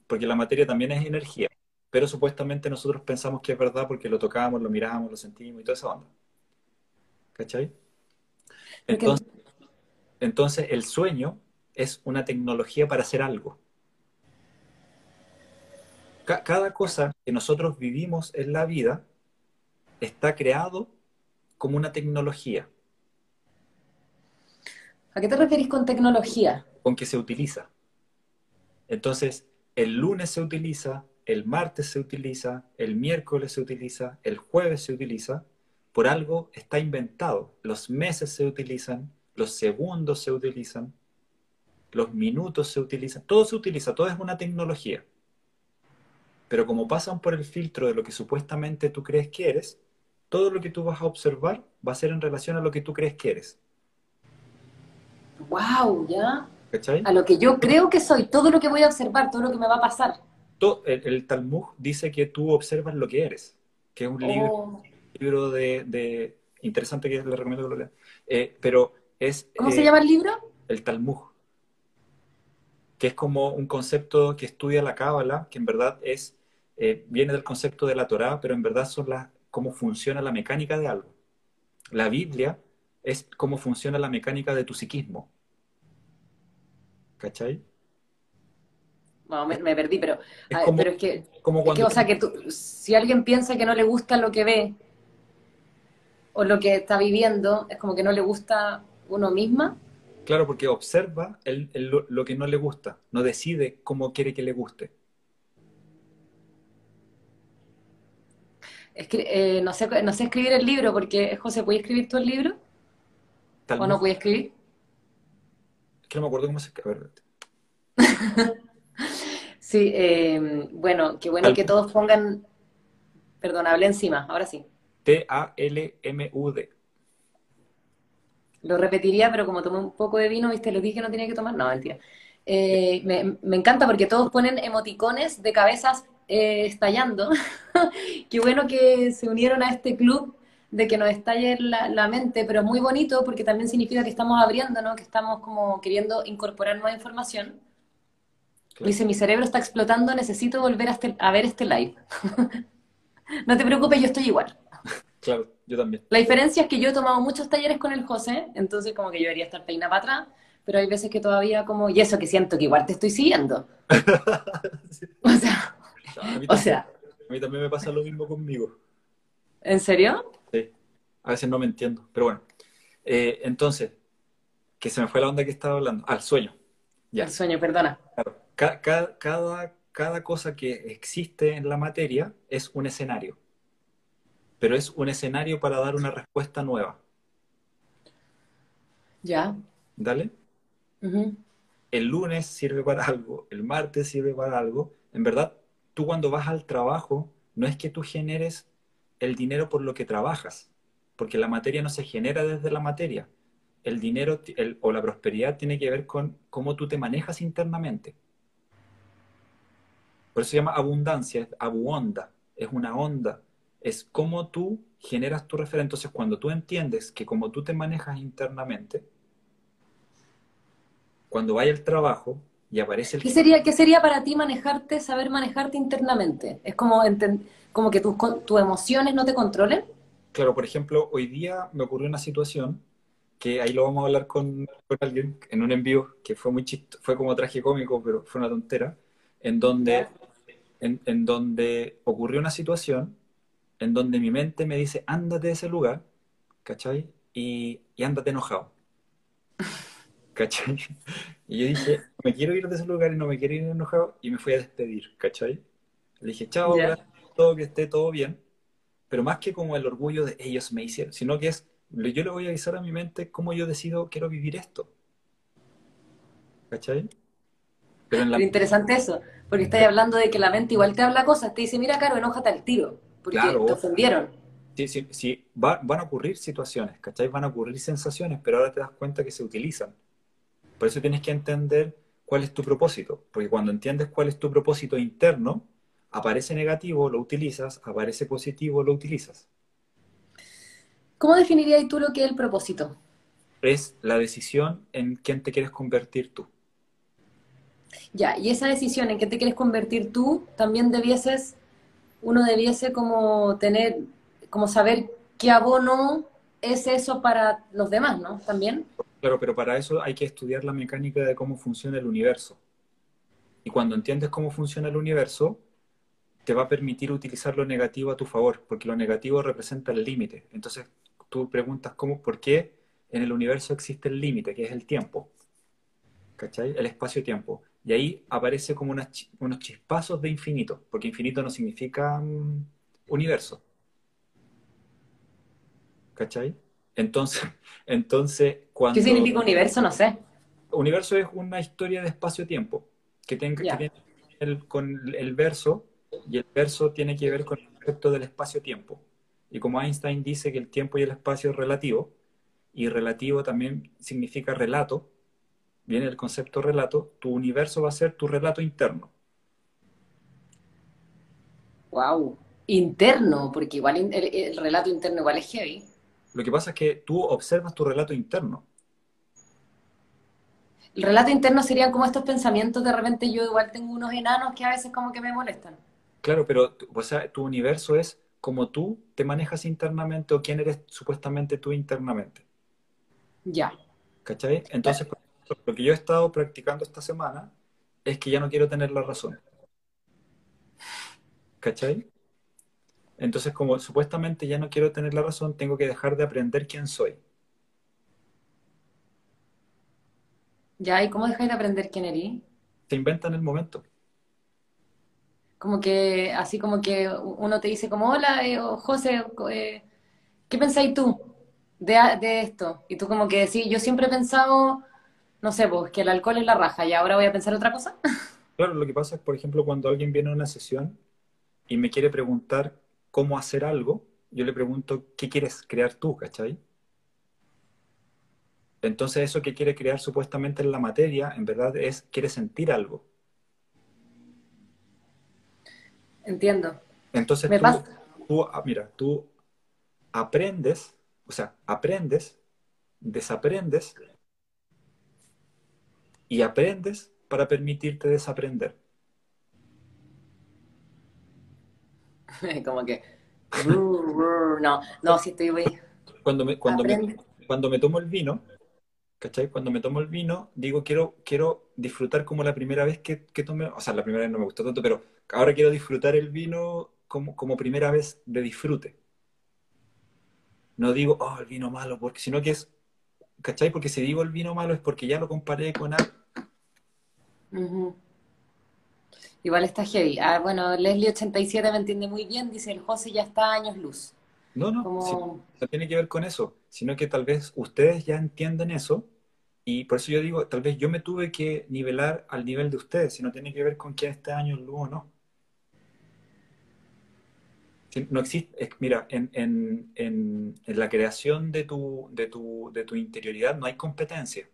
porque la materia también es energía, pero supuestamente nosotros pensamos que es verdad porque lo tocamos, lo miramos, lo sentimos y toda esa onda. ¿Cachai? Entonces, entonces el sueño es una tecnología para hacer algo. Cada cosa que nosotros vivimos en la vida está creado como una tecnología. ¿A qué te referís con tecnología? Con que se utiliza. Entonces, el lunes se utiliza, el martes se utiliza, el miércoles se utiliza, el jueves se utiliza, por algo está inventado. Los meses se utilizan, los segundos se utilizan. los minutos se utilizan, todo se utiliza, todo es una tecnología. Pero como pasan por el filtro de lo que supuestamente tú crees que eres, todo lo que tú vas a observar va a ser en relación a lo que tú crees que eres. ¡Wow! ¿Ya? ¿Cachai? A lo que yo creo que soy, todo lo que voy a observar, todo lo que me va a pasar. el, Talmud dice que tú observas lo que eres, que es un libro, oh. libro de, interesante que le recomiendo que lo lean. Eh, pero es... ¿Cómo se eh, llama el libro? El Talmud que es como un concepto que estudia la Cábala, que en verdad es, eh, viene del concepto de la Torá, pero en verdad son las, cómo funciona la mecánica de algo. La Biblia es cómo funciona la mecánica de tu psiquismo. ¿Cachai? No, me, perdí, pero es, pero es que, como o sea, que si alguien piensa que no le gusta lo que ve o lo que está viviendo, es como que no le gusta uno misma. Claro, porque observa lo, que no le gusta, no decide cómo quiere que le guste. Eh, no, sé, no sé escribir el libro, porque José, ¿puedes escribir tú el libro? ¿O no puedes escribir? Es que no me acuerdo cómo se escribe. sí, eh, bueno, qué bueno que todos pongan. Perdón, hablé encima, ahora sí. T-A-L-M-U-D. Lo repetiría, pero como tomé un poco de vino, ¿viste? Les dije que no tenía que tomar. No, mentira. Eh, me, encanta porque todos ponen emoticones de cabezas eh, estallando. Qué bueno que se unieron a este club de que nos estalle la, mente, pero es muy bonito porque también significa que estamos abriendo, ¿no? Que estamos como queriendo incorporar nueva información. Dice, mi cerebro está explotando, necesito volver a, este, a ver este live. no te preocupes, yo estoy igual. Claro, yo también. La diferencia es que yo he tomado muchos talleres con el José, entonces como que yo debería estar peinada para atrás, pero hay veces que todavía como, y eso que siento que igual te estoy siguiendo. O sea, a mí, o sea, a mí también me pasa lo mismo conmigo. ¿En serio? Sí, a veces no me entiendo, pero bueno. Eh, entonces, que se me fue la onda que estaba hablando. Al sueño. Ya. El sueño, perdona. cada, cada cosa que existe en la materia es un escenario pero es un escenario para dar una respuesta nueva. Ya. Dale. El lunes sirve para algo, el martes sirve para algo. En verdad, cuando vas al trabajo, no es que tú generes el dinero por lo que trabajas, porque la materia no se genera desde la materia. El dinero o la prosperidad tiene que ver con cómo tú te manejas internamente. Por eso se llama abundancia, es abuonda, es una onda es cómo tú generas tu referente. Entonces, cuando tú entiendes que como tú te manejas internamente, cuando vaya el trabajo y aparece el... ¿Qué sería, qué sería para ti manejarte, saber manejarte internamente? ¿Es como, como que tus, tus emociones no te controlen? Claro, por ejemplo, hoy día me ocurrió una situación que ahí lo vamos a hablar con, alguien en un envío que fue muy chistoso, fue como traje cómico, pero fue una tontera, en donde, en, en donde ocurrió una situación en donde mi mente me dice, ándate de ese lugar, ¿cachai? Y, y ándate enojado. ¿Cachai? Y yo dije, me quiero ir de ese lugar y no me quiero ir enojado y me fui a despedir, ¿cachai? Le dije, chao, todo que esté todo bien, pero más que como el orgullo de ellos me hicieron, sino que es, yo le voy a avisar a mi mente cómo yo decido, quiero vivir esto. ¿Cachai? Pero, en la... interesante eso, porque estáis hablando de que la mente igual te habla cosas, te dice, mira, Caro, enójate al tiro porque claro, te ofendieron. Sí, sí, sí. van a ocurrir situaciones, ¿cachai? Van a ocurrir sensaciones, pero ahora te das cuenta que se utilizan. Por eso tienes que entender cuál es tu propósito, porque cuando entiendes cuál es tu propósito interno, aparece negativo, lo utilizas, aparece positivo, lo utilizas. ¿Cómo definirías tú lo que es el propósito? Es la decisión en quién te quieres convertir tú. Ya, y esa decisión en qué te quieres convertir tú, también debieses uno debiese como tener, como saber qué abono es eso para los demás, ¿no? También. Claro, pero para eso hay que estudiar la mecánica de cómo funciona el universo. Y cuando entiendes cómo funciona el universo, te va a permitir utilizar lo negativo a tu favor, porque lo negativo representa el límite. Entonces tú preguntas cómo, por qué en el universo existe el límite, que es el tiempo. ¿Cachai? El espacio-tiempo. Y ahí aparece como unos chispazos de infinito, porque infinito no significa mm, universo. ¿Cachai? Entonces, entonces, cuando... ¿Qué significa universo? No sé. universo es una historia de espacio-tiempo que Ya. que tiene el- con el verso y el verso tiene que ver con el concepto del espacio-tiempo. Y como Einstein dice que el tiempo y el espacio es relativo, y relativo también significa relato, viene el concepto relato, tu universo va a ser tu relato interno. Wow. Interno, porque igual el, el relato interno igual es heavy. Lo que pasa es que tú observas tu relato interno. El relato interno serían como estos pensamientos, de repente yo igual tengo unos enanos que a veces como que me molestan. Claro, pero o sea, tu universo es como tú te manejas internamente o quién eres supuestamente tú internamente. Ya. ¿Cachai? Entonces, lo que yo he estado practicando esta semana es que ya no quiero tener la razón. ¿Cachai? Entonces, como supuestamente ya no quiero tener la razón, tengo que dejar de aprender quién soy. Ya, ¿y cómo dejáis de aprender quién eres? Se inventa en el momento. Como que, así como que uno te dice como, hola, eh, o José, eh, ¿qué pensáis tú de, de esto? Y tú como que decís, yo siempre he pensado, no sé, pues que el alcohol es la raja y ahora voy a pensar otra cosa. Claro, lo que pasa es, por ejemplo, cuando alguien viene a una sesión y me quiere preguntar cómo hacer algo, yo le pregunto, ¿qué quieres crear tú, cachai? Entonces eso que quiere crear supuestamente en la materia, en verdad es, quiere sentir algo. Entiendo. Entonces Me tú, pasa. tú, ah, mira, tú aprendes, o sea, aprendes, desaprendes y aprendes para permitirte desaprender. Como que, no, no, si estoy, Cuando me, cuando me, cuando me tomo el vino, ¿cachai? Cuando me tomo el vino, digo, quiero, quiero disfrutar como la primera vez que, que tomé, o sea, la primera vez no me gustó tanto, pero ahora quiero disfrutar el vino como, como primera vez de disfrute. No digo, oh, el vino malo, porque sino que es, ¿cachai? Porque si digo el vino malo es porque ya lo comparé con algo. Igual está heavy. Ah, bueno, Leslie87 me entiende muy bien, dice el José ya está a años luz. No, no, no tiene que ver con eso, sino que tal vez ustedes ya entienden eso y por eso yo digo, tal vez yo me tuve que nivelar al nivel de ustedes, si no tiene que ver con quién está años luz o no. No existe, es- mira, en, en- en- en la creación de tu, de tu, de tu interioridad no hay competencia.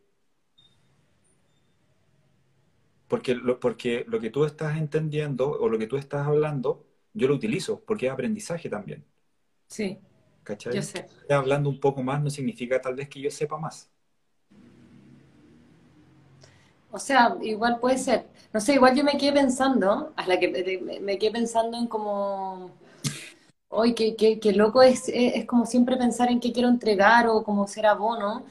Porque lo, porque lo que tú estás entendiendo o lo que tú estás hablando, yo lo utilizo, porque es aprendizaje también. sí, ¿Cachai? yo sé. hablando un poco más no significa tal vez que yo sepa más. O sea, igual puede ser. No sé, igual yo me quedé pensando, a la que me, quedé pensando en como, hoy qué, qué, qué loco es, es, es como siempre pensar en qué quiero entregar o como ser abono.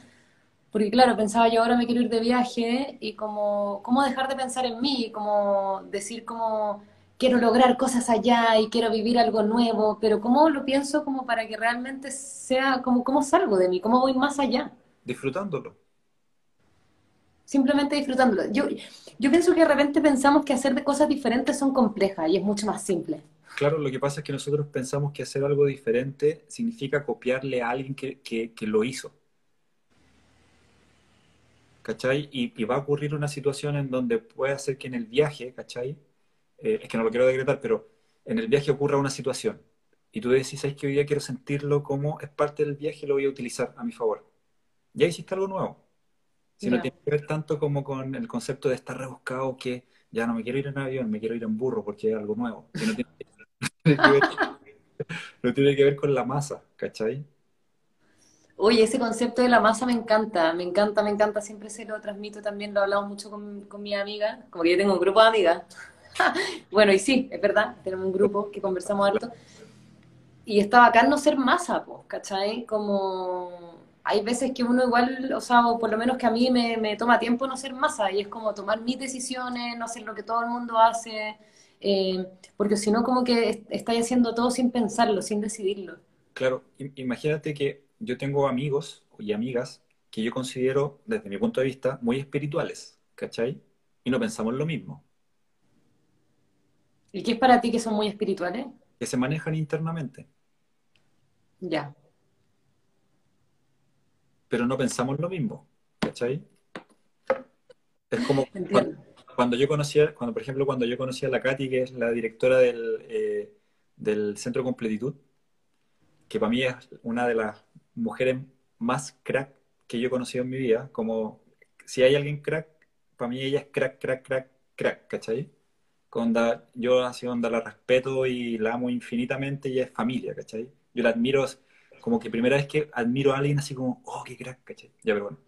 Porque claro, pensaba yo ahora me quiero ir de viaje y como, ¿cómo dejar de pensar en mí? Como decir como quiero lograr cosas allá y quiero vivir algo nuevo, pero ¿cómo lo pienso como para que realmente sea, como cómo salgo de mí? ¿Cómo voy más allá? Disfrutándolo. Simplemente disfrutándolo. Yo, yo pienso que de repente pensamos que hacer de cosas diferentes son complejas y es mucho más simple. Claro, lo que pasa es que nosotros pensamos que hacer algo diferente significa copiarle a alguien que, que- que lo hizo. ¿Cachai? Y, va a ocurrir una situación en donde puede ser que en el viaje, ¿cachai? Eh, es que no lo quiero decretar, pero en el viaje ocurra una situación. Y tú decís, ¿sabes que hoy día quiero sentirlo como es parte del viaje y lo voy a utilizar a mi favor? Ya hiciste algo nuevo. Si no Ya. tiene que ver tanto como con el concepto de estar rebuscado que ya no me quiero ir en avión, me quiero ir en burro porque es algo nuevo. No tiene, tiene que ver, no tiene que ver con la masa, ¿cachai? Oye, ese concepto de la masa me encanta, me encanta, me encanta, siempre se lo transmito también, lo he hablado mucho con, con mi amiga, como que yo tengo un grupo de amigas. Bueno, y sí, es verdad, tenemos un grupo que conversamos harto. Y está bacán no ser masa, pues, ¿cachai? Como hay veces que uno igual, o sea, o por lo menos que a mí me, me toma tiempo no ser masa, y es como tomar mis decisiones, no hacer lo que todo el mundo hace, eh, porque si no como que est- estáis haciendo todo sin pensarlo, sin decidirlo. Claro, im- imagínate que yo tengo amigos y amigas que yo considero, desde mi punto de vista, muy espirituales, ¿cachai? Y no pensamos lo mismo, ¿Y qué es para ti que son muy espirituales? que se manejan internamente, Ya. Pero no pensamos lo mismo, ¿cachai? Es como cuando, cuando, yo conocía, cuando, por ejemplo, cuando yo conocí a la Katy, que es la directora del, eh, del Centro de Completitud, que para mí es una de las mujeres más crack que yo he conocido en mi vida, como si hay alguien crack, para mí ella es crack, crack, crack, crack, ¿cachai? Onda, yo así onda la respeto y la amo infinitamente y es familia, ¿cachai? Yo la admiro, como que primera vez que admiro a alguien así como, oh, qué crack, ¿cachai? Ya, pero bueno.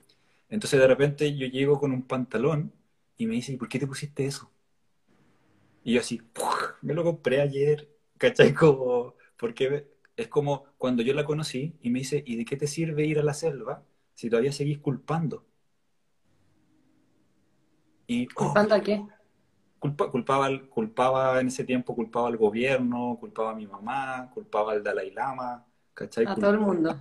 Entonces de repente yo llego con un pantalón y me dice, ¿y por qué te pusiste eso? Y yo así, me lo compré ayer, ¿cachai? Como, porque es como cuando yo la conocí y me dice, ¿y de qué te sirve ir a la selva si todavía seguís culpando? Y, oh, ¿Culpando a qué? culpaba, culpaba en ese tiempo, culpaba al gobierno, culpaba a mi mamá, culpaba al Dalai Lama, ¿cachai? A todo el mundo.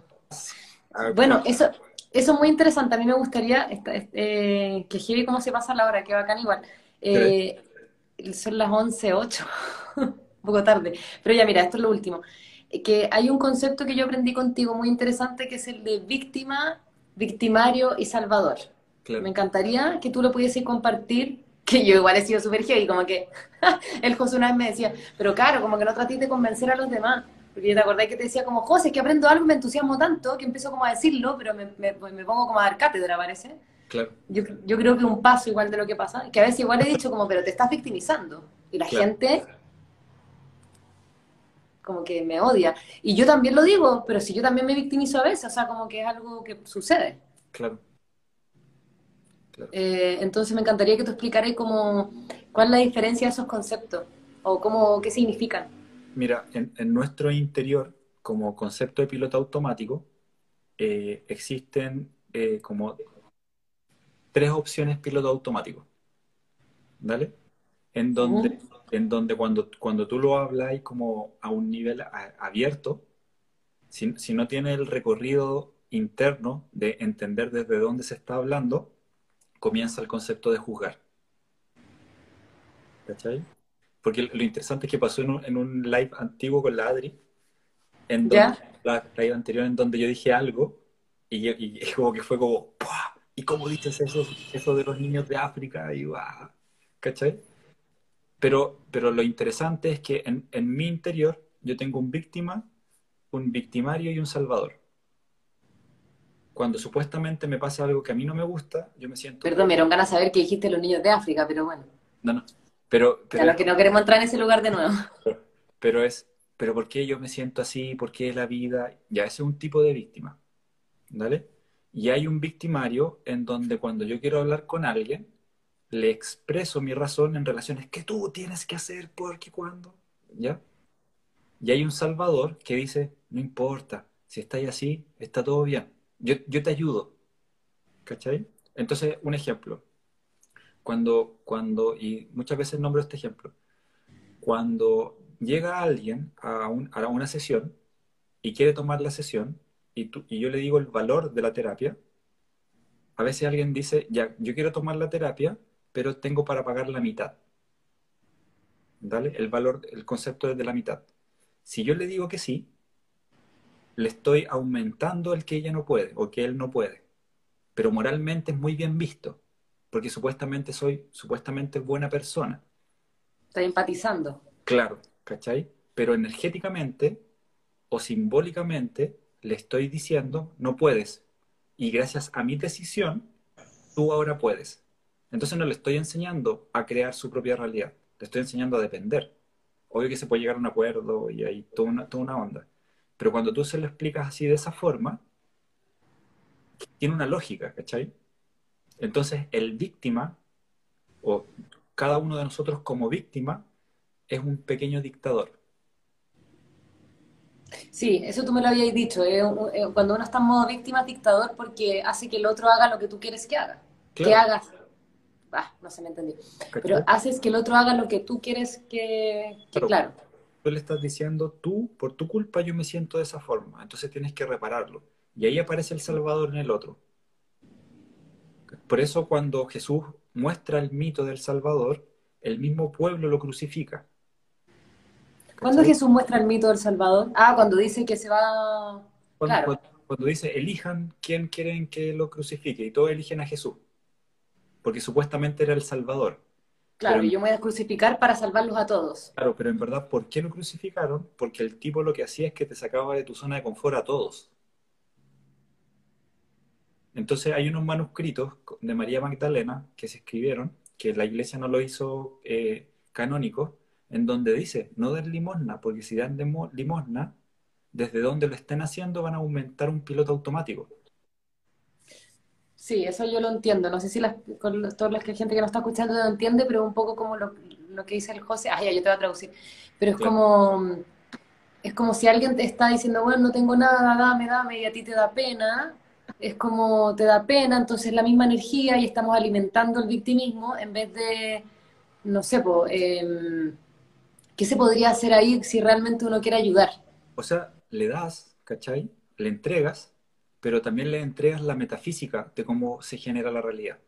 bueno, eso, eso es muy interesante. A mí me gustaría eh, que Heavy cómo se pasa la hora, que bacán igual. Eh, son las 11.08, un poco tarde. Pero ya mira, esto es lo último. Que hay un concepto que yo aprendí contigo muy interesante, que es el de víctima, victimario y salvador. Me encantaría que tú lo pudieses compartir que yo igual he sido súper y como que el José una vez me decía, pero claro, como que no trates de convencer a los demás. Porque yo te acordé que te decía como, José, es que aprendo algo y me entusiasmo tanto que empiezo como a decirlo, pero me, me, me pongo como a dar cátedra, parece. Claro. Yo, yo, creo que un paso igual de lo que pasa, que a veces igual he dicho como, pero te estás victimizando. Y la gente como que me odia. Y yo también lo digo, pero si yo también me victimizo a veces, o sea, como que es algo que sucede. Claro. Eh, entonces me encantaría que tú explicaras cómo, cuál es la diferencia de esos conceptos o cómo, qué significan. Mira, en, nuestro interior, como concepto de piloto automático, eh, existen eh, como tres opciones piloto automático. ¿Vale? En donde, en donde cuando, cuando tú lo hablas como a un nivel abierto, si, si no tiene el recorrido interno de entender desde dónde se está hablando, comienza el concepto de juzgar. ¿Cachai? Porque lo interesante es que pasó en un, live antiguo con la Adri, en donde, la live anterior en donde yo dije algo y, como que fue como, ¿y cómo dices eso, eso de los niños de África? Y ¿cachai? Pero, pero lo interesante es que en, en mi interior yo tengo un víctima, un victimario y un salvador cuando supuestamente me pasa algo que a mí no me gusta, yo me siento... Perdón, me dieron ganas de saber que dijiste los niños de África, pero bueno. No, no. Pero, pero claro que no queremos entrar en ese lugar de nuevo. Pero, es, pero ¿por qué yo me siento así? ¿Por qué la vida? Ya, ese es un tipo de víctima. ¿Vale? Y hay un victimario en donde cuando yo quiero hablar con alguien, le expreso mi razón en relaciones que tú tienes que hacer, porque cuando, ¿ya? Y hay un salvador que dice, no importa, si estáis así, está todo bien yo, yo te ayudo. ¿Cachai? Entonces, un ejemplo. Cuando, cuando, y muchas veces nombro este ejemplo, cuando llega alguien a, un, a una sesión y quiere tomar la sesión y, tú, y yo le digo el valor de la terapia, a veces alguien dice, ya, yo quiero tomar la terapia, pero tengo para pagar la mitad. ¿Vale? El valor, el concepto es de la mitad. Si yo le digo que sí, le estoy aumentando el que ella no puede o que él no puede. Pero moralmente es muy bien visto, porque supuestamente soy supuestamente buena persona. Estoy empatizando. Claro, ¿cachai? Pero energéticamente o simbólicamente le estoy diciendo, no puedes. Y gracias a mi decisión, tú ahora puedes. Entonces no le estoy enseñando a crear su propia realidad, le estoy enseñando a depender. Obvio que se puede llegar a un acuerdo y hay toda una, toda una onda. Pero cuando tú se lo explicas así de esa forma, tiene una lógica, ¿cachai? Entonces el víctima, o cada uno de nosotros como víctima, es un pequeño dictador. Sí, eso tú me lo habías dicho. cuando uno está en modo víctima, es dictador porque hace que el otro haga lo que tú quieres que haga. Que hagas. Ah, no se me entendió. Pero haces que el otro haga lo que tú quieres que, claro le estás diciendo, tú, por tu culpa yo me siento de esa forma, entonces tienes que repararlo. Y ahí aparece el Salvador en el otro. Por eso cuando Jesús muestra el mito del Salvador, el mismo pueblo lo crucifica. ¿Cuándo Jesús muestra el mito del Salvador? Ah, cuando dice que se va... Cuando, cuando, dice, elijan quién quieren que lo crucifique, y todos eligen a Jesús. porque supuestamente era el Salvador. Claro, Pero- y yo me voy a crucificar para salvarlos a todos. Claro, pero en verdad, ¿por qué lo crucificaron? Porque el tipo lo que hacía es que te sacaba de tu zona de confort a todos. Entonces hay unos manuscritos de María Magdalena que se escribieron, que la iglesia no lo hizo eh, canónico, en donde dice, no den limosna, porque si dan limosna, desde donde lo estén haciendo van a aumentar un piloto automático. Sí, eso yo lo entiendo. No sé si las, con los- toda la gente que nos está escuchando lo entiende, pero un poco como lo, lo que dice el José. Ah, ya, yo te voy a traducir. Pero es Claro. como, es como si alguien te está diciendo, bueno, no tengo nada, dame, dame, y a ti te da pena. Es como te da pena, entonces la misma energía y estamos alimentando el victimismo en vez de, no sé, po, em, ¿qué se podría hacer ahí si realmente uno quiere ayudar? O sea, le das, ¿cachai? Le entregas, pero también le entregas la metafísica de cómo se genera la realidad.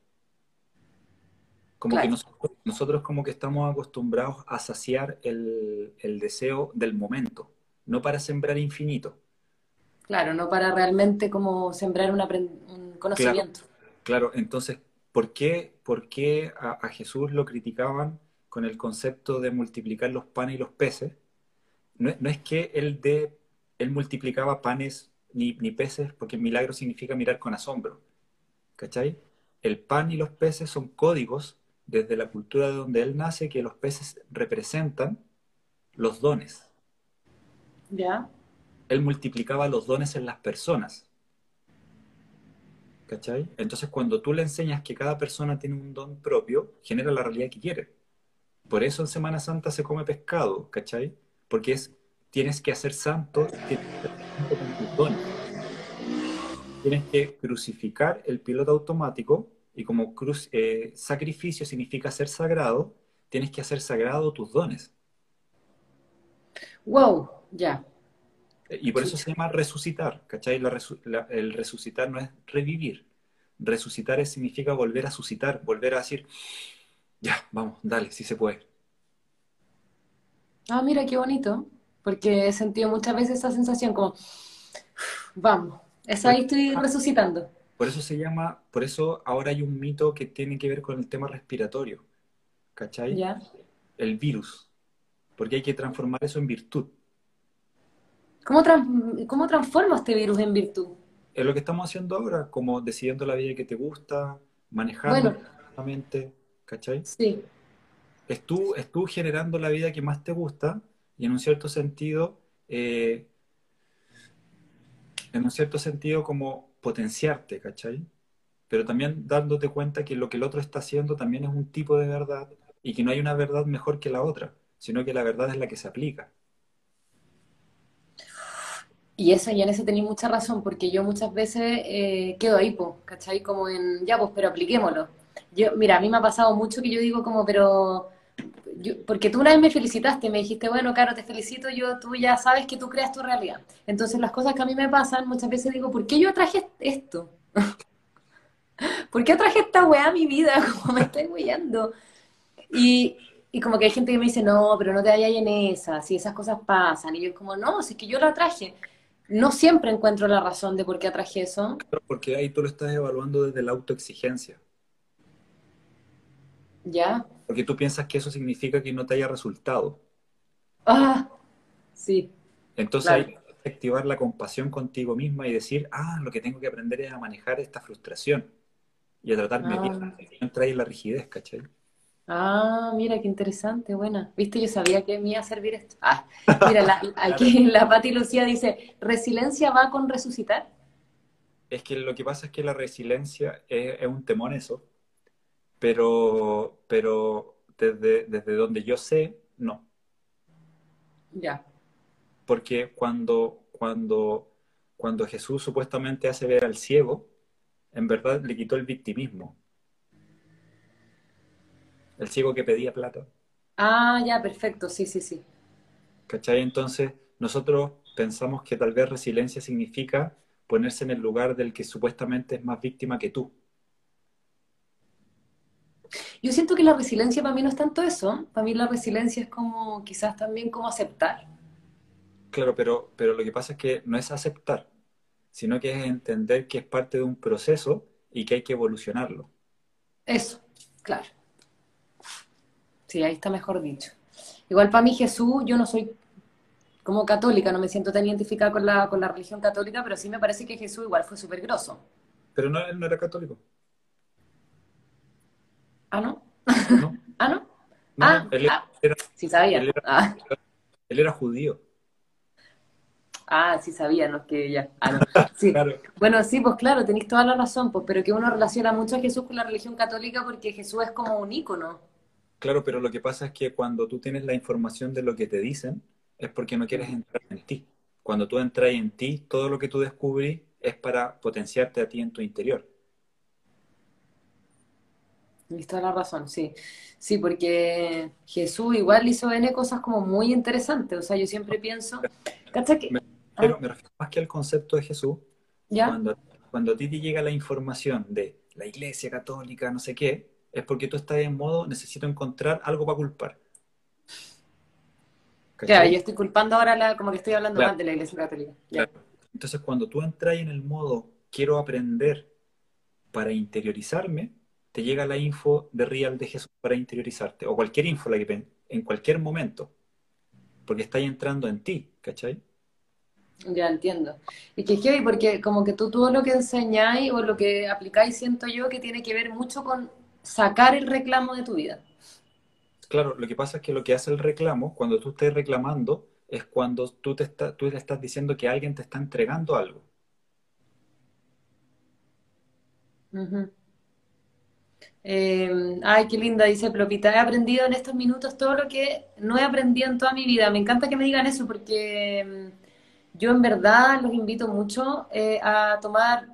Como que nosotros, nosotros como que estamos acostumbrados a saciar el, el deseo del momento, no para sembrar infinito. Claro, no para realmente como sembrar un, conocimiento. Claro, entonces, ¿por qué, por qué a, a Jesús lo criticaban con el concepto de multiplicar los panes y los peces? No, es- no es que él, de, él multiplicaba panes ni, ni peces, porque milagro significa mirar con asombro. ¿Cachai? El pan y los peces son códigos desde la cultura de donde él nace que los peces representan los dones. ¿Ya? Él multiplicaba los dones en las personas. ¿Cachai? Entonces, cuando tú le enseñas que cada persona tiene un don propio, genera la realidad que quiere. Por eso en Semana Santa se come pescado, ¿cachai? Porque es, tienes que hacer santo, con tus dones. Tienes que crucificar el piloto automático y como eh, sacrificio significa ser sagrado, tienes que hacer sagrado tus dones. Wow, ya. Y por eso se llama resucitar, ¿cachai? La resu- la- el resucitar no es revivir. Resucitar es- significa volver a suscitar, volver a decir, ya, vamos, dale, sí se puede. Ah, mira qué bonito, porque he sentido muchas veces esa sensación como, vamos, esa ahí estoy resucitando. Por eso se llama, por eso ahora hay un mito que tiene que ver con el tema respiratorio, ¿cachai? ¿Ya? El virus, porque hay que transformar eso en virtud. ¿Cómo, tran- cómo transformo este virus en virtud? Es lo que estamos haciendo ahora, como decidiendo la vida que te gusta, manejando Bueno. correctamente, ¿cachai? Sí, es tú, es tú generando la vida que más te gusta y en un cierto sentido, eh, en un cierto sentido como potenciarte, ¿cachai? Pero también dándote cuenta que lo que el otro está haciendo también es un tipo de verdad y que no hay una verdad mejor que la otra, sino que la verdad es la que se aplica. Y eso, y en eso tenéis mucha razón, porque yo muchas veces eh, quedo ahí, po, ¿cachai? Como en, ya, pues, pero apliquémoslo. Yo, mira, a mí me ha pasado mucho que yo digo como, pero, yo- porque tú una vez me felicitaste, me dijiste, bueno, Caro, te felicito, yo, tú ya sabes que tú creas tu realidad. Entonces, las cosas que a mí me pasan, muchas veces digo, ¿por qué yo atraje esto? ¿Por qué atraje esta weá a mi vida? Como me estoy weyando. Y, y como que hay gente que me dice, no, pero no te vayas en esa, si esas cosas pasan. Y yo como, no, si es que yo la atraje. No siempre encuentro la razón de por qué atraje eso. Porque ahí tú lo estás evaluando desde la autoexigencia, ¿Ya? porque tú piensas que eso significa que no te haya resultado. Ah, sí, Entonces Claro. hay que activar la compasión contigo misma y decir, ah, lo que tengo que aprender es a manejar esta frustración y a tratarme Ah. bien, no entrar en la rigidez, ¿cachai? Ah, mira qué interesante, buena. ¿Viste? Yo sabía que me iba a servir esto. Ah, mira, la- aquí la Pati Lucía dice, ¿resiliencia va con resucitar? Es que lo que pasa es que la resiliencia es, es un temor eso, pero, pero desde, desde donde yo sé, no. Ya. Porque cuando, cuando, cuando Jesús supuestamente hace ver al ciego, en verdad le quitó el victimismo. El ciego que pedía plata. Ah, ya, perfecto, sí, sí, sí. ¿Cachai? Entonces, nosotros pensamos que tal vez resiliencia significa ponerse en el lugar del que supuestamente es más víctima que tú. Yo siento que la resiliencia para mí no es tanto eso. Para mí la resiliencia es como, quizás también como aceptar. Claro, pero, pero lo que pasa es que no es aceptar, sino que es entender que es parte de un proceso y que hay que evolucionarlo. Eso, Claro. Sí, ahí está mejor dicho. Igual para mí Jesús, yo no soy como católica, no me siento tan identificada con la, con la religión católica, pero sí me parece que Jesús igual fue súper grosso. Pero no, él no era católico. ¿Ah, no? ¿no? ¿Ah, no? No, Ah, él, ah. era, Sí sabía. él era- Ah, él era judío. ah, sí sabía, no es que ya. Ah, no. Sí. Claro. Bueno, sí, pues claro, tenéis toda la razón, pues, pero que uno relaciona mucho a Jesús con la religión católica porque Jesús es como un ícono. Claro, pero lo que pasa es que cuando tú tienes la información de lo que te dicen, es porque no quieres entrar en ti. Cuando tú entras en ti, todo lo que tú descubrís es para potenciarte a ti en tu interior. Tienes toda la razón, sí. Sí, porque Jesús igual hizo N cosas como muy interesantes. O sea, yo siempre pienso, ¿cachai que? Me- Ah, Pero me refiero más que al concepto de Jesús, ¿ya? cuando, cuando a ti te llega la información de la iglesia católica, no sé qué, es porque tú estás en modo, necesito encontrar algo para culpar. Claro, ¿Cachai? yo estoy culpando ahora la, como que estoy hablando Claro. mal de la iglesia católica. Claro. Entonces, cuando tú entras en el modo quiero aprender para interiorizarme, te llega la info de Real de Jesús para interiorizarte, o cualquier info la que en cualquier momento, porque estás entrando en ti, ¿cachai? Ya entiendo. Y que es heavy porque como que tú todo lo que enseñáis o lo que aplicáis siento yo que tiene que ver mucho con sacar el reclamo de tu vida. Claro, lo que pasa es que lo que hace el reclamo, cuando tú estés reclamando, es cuando tú, te está- tú le estás diciendo que alguien te está entregando algo. Eh, ay, qué linda, dice Plopita. He aprendido en estos minutos todo lo que no he aprendido en toda mi vida. Me encanta que me digan eso porque mm, yo en verdad los invito mucho eh, a tomar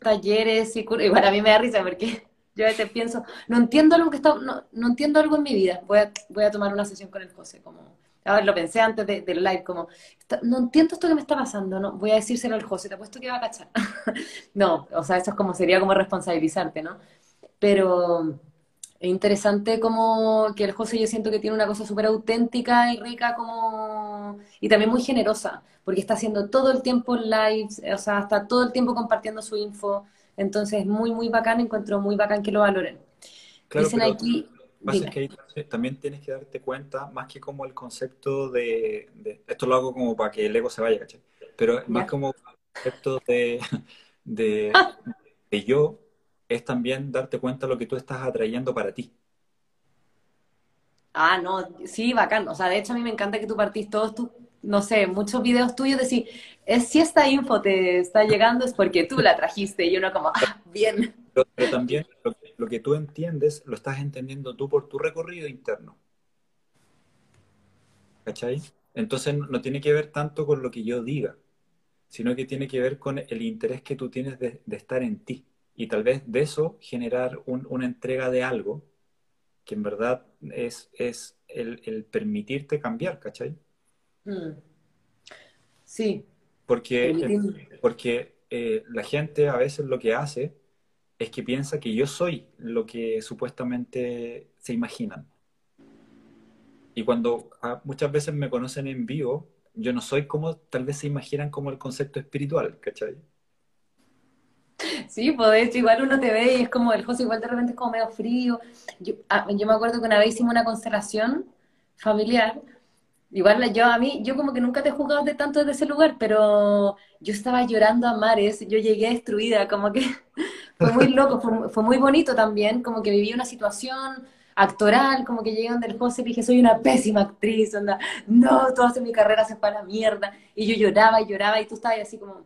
talleres y cur- Igual a mí me da risa porque yo a veces pienso, no entiendo algo que está, no, no entiendo algo en mi vida. Voy a, voy a tomar una sesión con el José, como, a ver, lo pensé antes de- del live, como, no entiendo esto que me está pasando, no, voy a decírselo al José, te apuesto que va a cachar. No, o sea, eso es como, sería como responsabilizarte, ¿no? Pero es interesante como que el José yo siento que tiene una cosa súper auténtica y rica como... y también muy generosa, porque está haciendo todo el tiempo lives, o sea, está todo el tiempo compartiendo su info, entonces es muy, muy bacán, encuentro muy bacán que lo valoren. Claro, Dicen aquí, que pasa ahí también tienes que darte cuenta, más que como el concepto de, de- esto lo hago como para que el ego se vaya, ¿cachai? Pero más Ya. como el concepto de, de, de yo, es también darte cuenta de lo que tú estás atrayendo para ti. Ah, no, sí, bacán. O sea, de hecho a mí me encanta que tú partís todos tus, no sé, muchos videos tuyos de decir, es, si esta info te está llegando es porque tú la trajiste y uno como, ah, bien. Pero, pero también lo, que- lo que tú entiendes, lo estás entendiendo tú por tu recorrido interno. ¿Cachai? Entonces no, tiene que ver tanto con lo que yo diga, sino que tiene que ver con el interés que tú tienes de, de estar en ti. Y tal vez de eso generar un- una entrega de algo que en verdad es, es el, el permitirte cambiar, ¿cachai? Mm. Sí, Porque, porque eh, la gente a veces lo que hace es que piensa que yo soy lo que supuestamente se imaginan. Y cuando ah, muchas veces me conocen en vivo, yo no soy como tal vez se imaginan como el concepto espiritual, ¿cachai? Sí, pues de hecho igual uno te ve y es como el José igual de repente es como medio frío. Yo, ah, yo me acuerdo que una vez hicimos una constelación familiar. Igual yo a mí, yo como que nunca te he jugado de tanto desde ese lugar, pero yo estaba llorando a mares, yo llegué destruida, como que fue muy loco, fue muy bonito también, como que viví una situación actoral, como que llegué donde el José y dije, soy una pésima actriz, onda, no, toda mi carrera se fue a la mierda, y yo lloraba y lloraba y tú estabas así como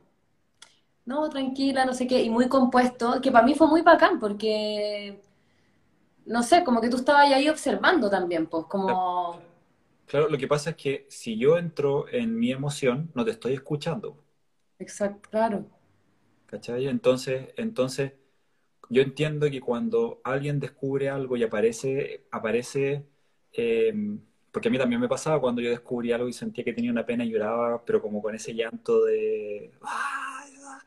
no, tranquila, no sé qué, y muy compuesto, que para mí fue muy bacán, porque, no sé, como que tú estabas ahí observando también, pues, como, Claro, lo que pasa es que si yo entro en mi emoción, no te estoy escuchando, exacto, claro, ¿cachai? Entonces, entonces yo entiendo que cuando alguien descubre algo y aparece, aparece, eh, porque a mí también me pasaba cuando yo descubrí algo y sentía que tenía una pena y lloraba, pero como con ese llanto de, "Ay, ah",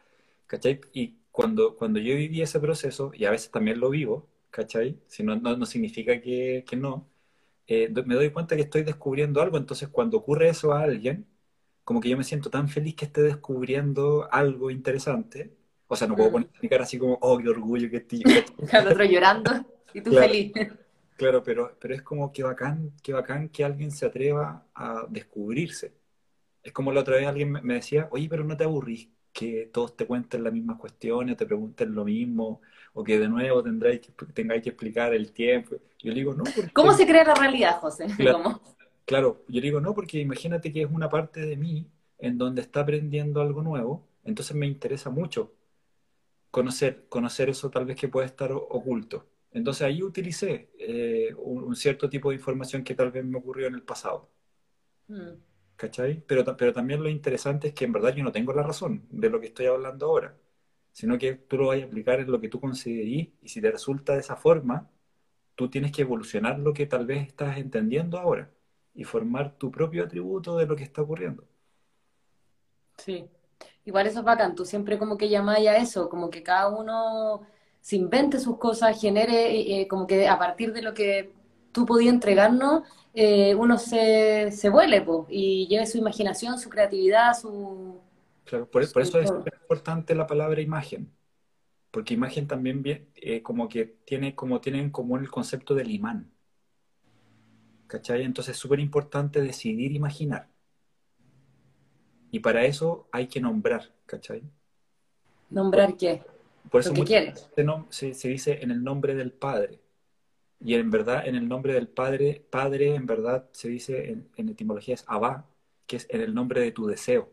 ¿cachai? Y cuando, cuando yo viví ese proceso, y a veces también lo vivo, ¿cachai? Si no, no, no significa que, que no, eh, me doy cuenta que estoy descubriendo algo, entonces cuando ocurre eso a alguien, como que yo me siento tan feliz que esté descubriendo algo interesante, O sea, no puedo mm. poner mi cara así como, oh, qué orgullo que estoy. El otro llorando y tú feliz. Claro, pero, pero es como que bacán, que bacán que alguien se atreva a descubrirse. Es como la otra vez alguien me decía, oye, pero no te aburrís que todos te cuenten las mismas cuestiones, te pregunten lo mismo, o que de nuevo tendráis que, tengáis que explicar el tiempo. Yo le digo, no. ¿Cómo se crea la realidad, José? Claro, claro, yo digo, no, porque imagínate que es una parte de mí en donde está aprendiendo algo nuevo, entonces me interesa mucho conocer, conocer eso tal vez que puede estar oculto. Entonces ahí utilicé eh, un, cierto tipo de información que tal vez me ocurrió en el pasado. Mm. ¿Cachai? Pero, pero también lo interesante es que en verdad yo no tengo la razón de lo que estoy hablando ahora, sino que tú lo vas a aplicar en lo que tú considerís y si te resulta de esa forma, tú tienes que evolucionar lo que tal vez estás entendiendo ahora y formar tu propio atributo de lo que está ocurriendo. Sí, Igual eso es bacán, tú siempre como que llamáis a eso, como que cada uno se invente sus cosas, genere, eh, eh, como que a partir de lo que tú podías entregarnos, eh, uno se, se vuele y lleve su imaginación, su creatividad, su... Claro, por, eso es importante la palabra imagen, porque imagen también bien, como que tiene, como tiene en común el concepto del imán. ¿Cachai? Entonces es súper importante decidir imaginar. Y para eso hay que nombrar, ¿cachai? ¿Nombrar qué? Por eso Se, se, dice en el nombre del Padre. Y en verdad, en el nombre del Padre, Padre en verdad se dice en, etimología es Abba, que es en el nombre de tu deseo.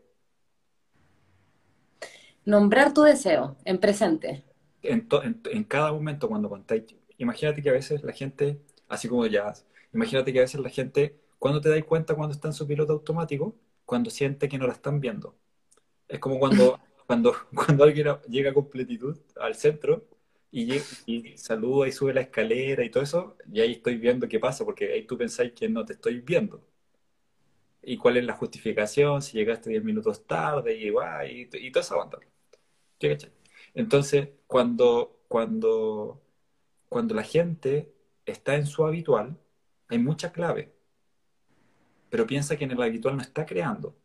Nombrar tu deseo, en presente. En, en, cada momento cuando contáis. Imagínate que a veces la gente, así como ya, imagínate que a veces la gente, cuando te das cuenta cuando está en su piloto automático, cuando siente que no la están viendo. Es como cuando, cuando, cuando alguien llega con pletitud al centro y, y saluda y sube la escalera y todo eso, y ahí estoy viendo qué pasa, porque ahí tú pensáis que no te estoy viendo. ¿Y cuál es la justificación? Si llegaste 10 minutos tarde y, y, y toda esa banda. Entonces, cuando, cuando, cuando la gente está en su habitual, hay mucha clave pero piensa que en el habitual no está creando.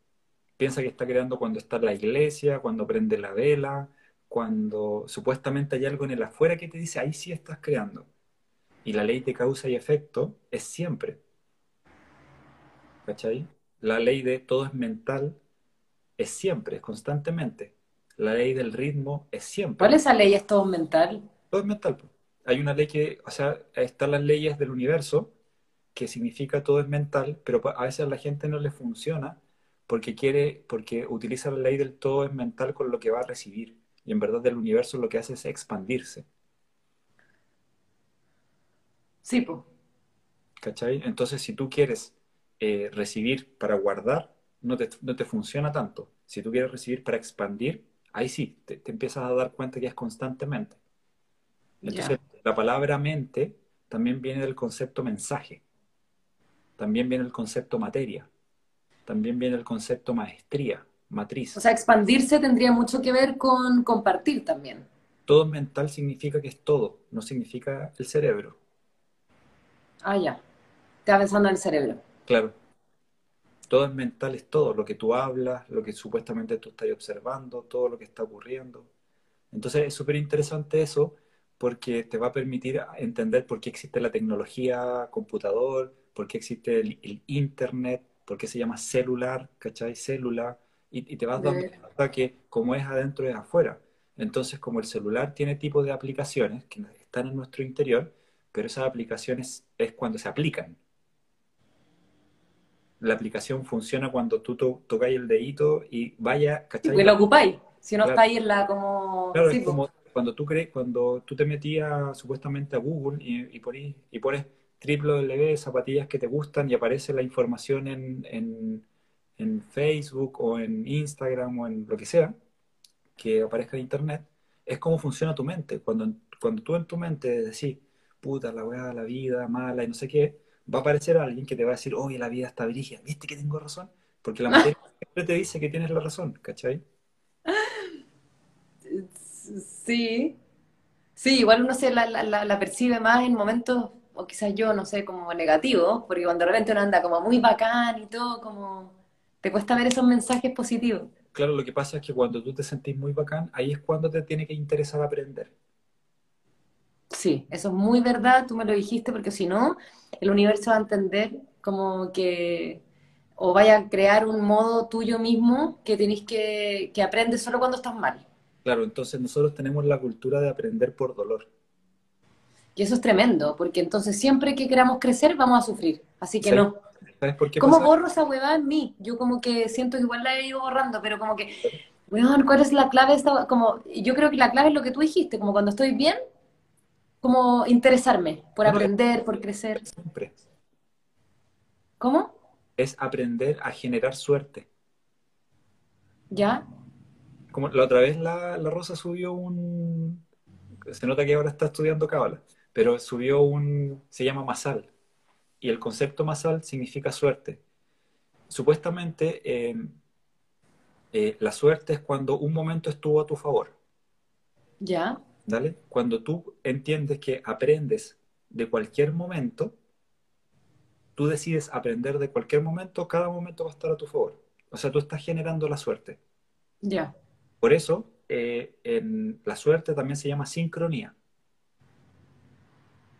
Piensa que está creando cuando está en la iglesia, cuando prende la vela, cuando supuestamente hay algo en el afuera que te dice, ahí sí estás creando. Y la ley de causa y efecto es siempre. ¿Cachai? La ley de todo es mental es siempre, es constantemente. La ley del ritmo es siempre. ¿Cuál es esa ley? ¿Es todo mental? Todo es mental. Hay una ley que, o sea, están las leyes del universo que significa todo es mental, pero a veces a la gente no le funciona porque quiere, porque utiliza la ley del todo es mental con lo que va a recibir. Y en verdad el universo lo que hace es expandirse. Sí, pues. ¿Cachai? Entonces, si tú quieres eh, recibir para guardar, no te, no te, funciona tanto. Si tú quieres recibir para expandir, ahí sí, te, empiezas a dar cuenta que es constantemente. Entonces, la palabra mente también viene del concepto mensaje. También viene el concepto materia. También viene el concepto maestría, matriz. O sea, expandirse tendría mucho que ver con compartir también. Todo mental significa que es todo, no significa el cerebro. Ah, ya. Te pensando en el cerebro. Claro. Todo es mental, es todo. Lo que tú hablas, lo que supuestamente tú estás observando, todo lo que está ocurriendo. Entonces es súper interesante eso porque te va a permitir entender por qué existe la tecnología, computador, por qué existe el, Internet, por qué se llama celular, ¿cachai? Célula, y, te vas dando cuenta que como es adentro es afuera. Entonces, como el celular tiene tipo de aplicaciones que están en nuestro interior, pero esas aplicaciones es cuando se aplican. La aplicación funciona cuando tú tocáis el dedito y vaya, ¿cachai? Y lo ocupáis, si no está ahí en la como... Claro, es como cuando tú crees, cuando tú te metías supuestamente a Google y, y, y pones www, zapatillas que te gustan y aparece la información en, en, Facebook o en Instagram o en lo que sea, que aparezca en Internet, es cómo funciona tu mente. Cuando, cuando tú en tu mente decís, puta, la weá, la vida, mala y no sé qué, va a aparecer alguien que te va a decir, oye, la vida está dirigida, ¿viste que tengo razón? Porque la materia siempre te dice que tienes la razón, ¿cachai? Sí. Sí, igual uno se la, la, la percibe más en momentos o quizás yo, no sé, como negativo, porque cuando de repente uno anda como muy bacán y todo, como te cuesta ver esos mensajes positivos. Claro, lo que pasa es que cuando tú te sentís muy bacán, ahí es cuando te tiene que interesar aprender. Sí, eso es muy verdad, tú me lo dijiste, porque si no, el universo va a entender como que, o vaya a crear un modo tuyo mismo que tenéis que, que aprendes solo cuando estás mal. Claro, entonces nosotros tenemos la cultura de aprender por dolor. Y eso es tremendo, porque entonces siempre que queramos crecer vamos a sufrir. Así que no. ¿Sabes por qué ¿Cómo pasa? borro esa huevada en mí? Yo como que siento que igual la he ido borrando, pero como que, weón, ¿cuál es la clave? de Esta, como, yo creo que la clave es lo que tú dijiste, como cuando estoy bien, como interesarme por aprender, por crecer. Siempre. ¿Cómo? Es aprender a generar suerte. ¿Ya? Como la otra vez la, la Rosa subió un... Se nota que ahora está estudiando cábala, pero subió un... Se llama masal. Y el concepto masal significa suerte. Supuestamente, eh, eh, la suerte es cuando un momento estuvo a tu favor. ¿Ya? ¿Dale? Cuando tú entiendes que aprendes de cualquier momento, tú decides aprender de cualquier momento, cada momento va a estar a tu favor. O sea, tú estás generando la suerte. Ya. Por eso, eh, en la suerte también se llama sincronía.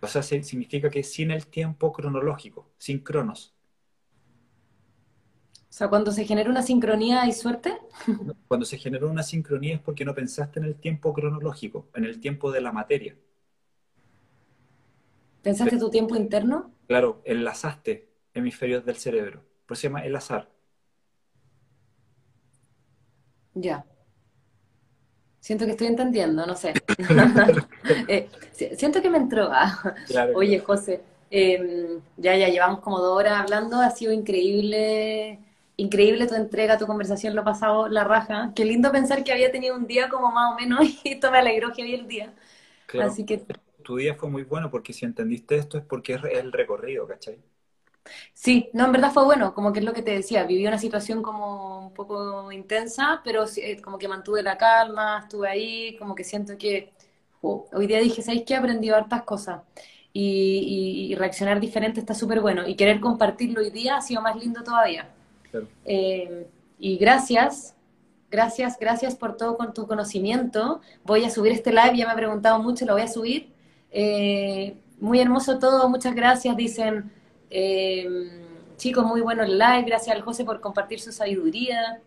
O sea, se- significa que sin el tiempo cronológico, sin cronos. O sea, cuando se genera una sincronía hay suerte. Cuando se generó una sincronía es porque no pensaste en el tiempo cronológico, en el tiempo de la materia. ¿Pensaste tu tiempo interno? Claro, enlazaste hemisferios del cerebro. Por eso se llama el azar. Ya. Siento que estoy entendiendo, no sé. Eh, si- siento que me entró. ah. Claro, Oye, José, eh, ya, ya llevamos como dos horas hablando, ha sido increíble, increíble tu entrega, tu conversación, lo pasado la raja. Qué lindo pensar que había tenido un día como más o menos y esto me alegró que había el día. claro. Así que Tu día fue muy bueno porque si entendiste esto es porque es el recorrido, ¿cachai? sí, no, en verdad fue bueno, como que es lo que te decía, viví una situación como un poco intensa, pero eh, como que mantuve la calma, estuve ahí, como que siento que oh, hoy día dije, ¿sabéis qué? He aprendido hartas cosas. Y, y- y reaccionar diferente está súper bueno. Y querer compartirlo hoy día ha sido más lindo todavía. Claro. Eh, y gracias, gracias, gracias por todo con tu conocimiento. Voy a subir este live, ya me ha preguntado mucho, lo voy a subir. Eh, muy hermoso todo, muchas gracias, dicen. Eh, chicos, muy bueno el live, gracias al José por compartir su sabiduría.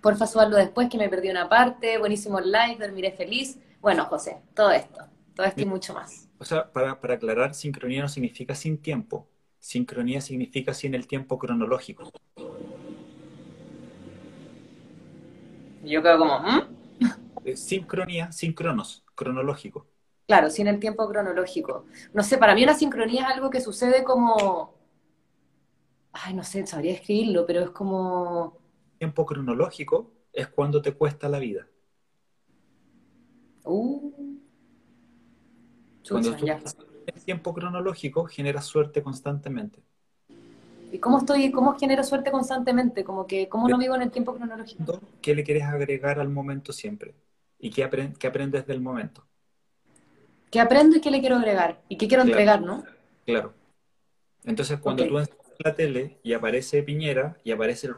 Porfa, subarlo después que me perdí una parte. Buenísimo el live, dormiré feliz. Bueno, José, todo esto, todo esto y mucho más. O sea, para, para aclarar, sincronía no significa sin tiempo. Sincronía significa sin el tiempo cronológico. Yo creo como, ¿mm? Eh, Sincronía, sin cronos, cronológico. Claro, sin el tiempo cronológico. No sé, para mí una sincronía es algo que sucede como, ay, no sé, sabría escribirlo, pero es como, Tiempo cronológico es cuando te cuesta la vida. uh, Cuando chucha, tú en el tiempo cronológico generas suerte constantemente. ¿Y cómo estoy, cómo genero suerte constantemente? Como que, ¿cómo no vivo en el tiempo cronológico? ¿Qué le quieres agregar al momento siempre? ¿Y qué, apren- qué aprendes del momento? ¿Qué aprendo y qué le quiero agregar? ¿Y qué quiero Claro. entregar, no? Claro. Entonces, cuando tú enciendes la tele y aparece Piñera y aparece el...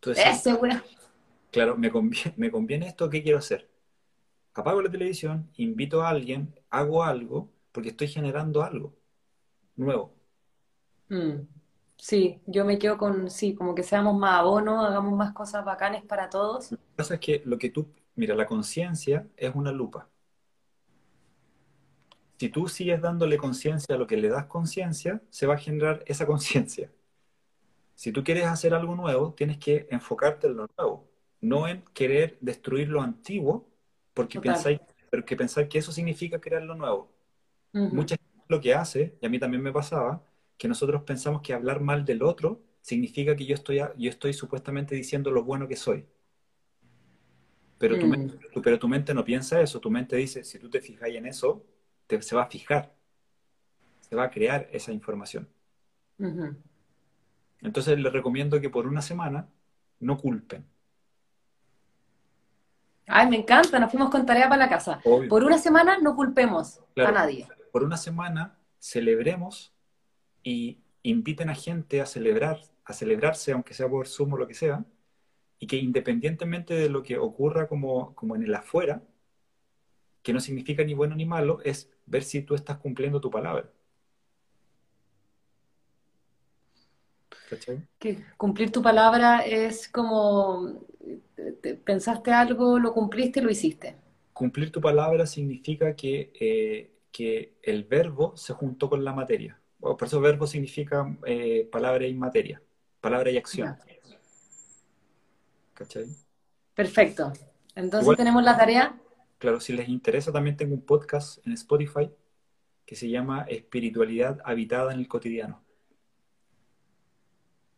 Tú decís, Ese, claro, me conviene, me conviene esto, ¿qué quiero hacer? Apago la televisión, invito a alguien, hago algo, porque estoy generando algo nuevo. Mm. Sí, yo me quedo con, sí, como que seamos más abonos, hagamos más cosas bacanes para todos. Lo que pasa es que lo que tú, mira, la conciencia es una lupa. Si tú sigues dándole conciencia a lo que le das conciencia, se va a generar esa conciencia. Si tú quieres hacer algo nuevo, tienes que enfocarte en lo nuevo, no en querer destruir lo antiguo, porque Total. pensáis, porque pensar que eso significa crear lo nuevo. Mucha gente lo que hace, y a mí también me pasaba, que nosotros pensamos que hablar mal del otro significa que yo estoy, yo estoy supuestamente diciendo lo bueno que soy. Pero tu, Mm. mente, pero tu mente no piensa eso, tu mente dice, si tú te fijas en eso, te- se va a fijar, se va a crear esa información. Entonces les recomiendo que por una semana no culpen. Ay, me encanta, nos fuimos con tarea para la casa. Obvio. Por una semana no culpemos Claro. a nadie. Por una semana celebremos y inviten a gente a celebrar, a celebrarse, aunque sea por Zoom o lo que sea, y que independientemente de lo que ocurra como, como en el afuera, que no significa ni bueno ni malo, es ver si tú estás cumpliendo tu palabra. ¿Cachai? Que cumplir tu palabra es como pensaste algo, lo cumpliste, lo hiciste. Cumplir tu palabra significa que, eh, que el verbo se juntó con la materia. Por eso verbo significa eh, palabra y materia, palabra y acción. ¿Cachai? Perfecto. Entonces tenemos la tarea. Claro, si les interesa, también tengo un podcast en Spotify que se llama Espiritualidad habitada en el cotidiano.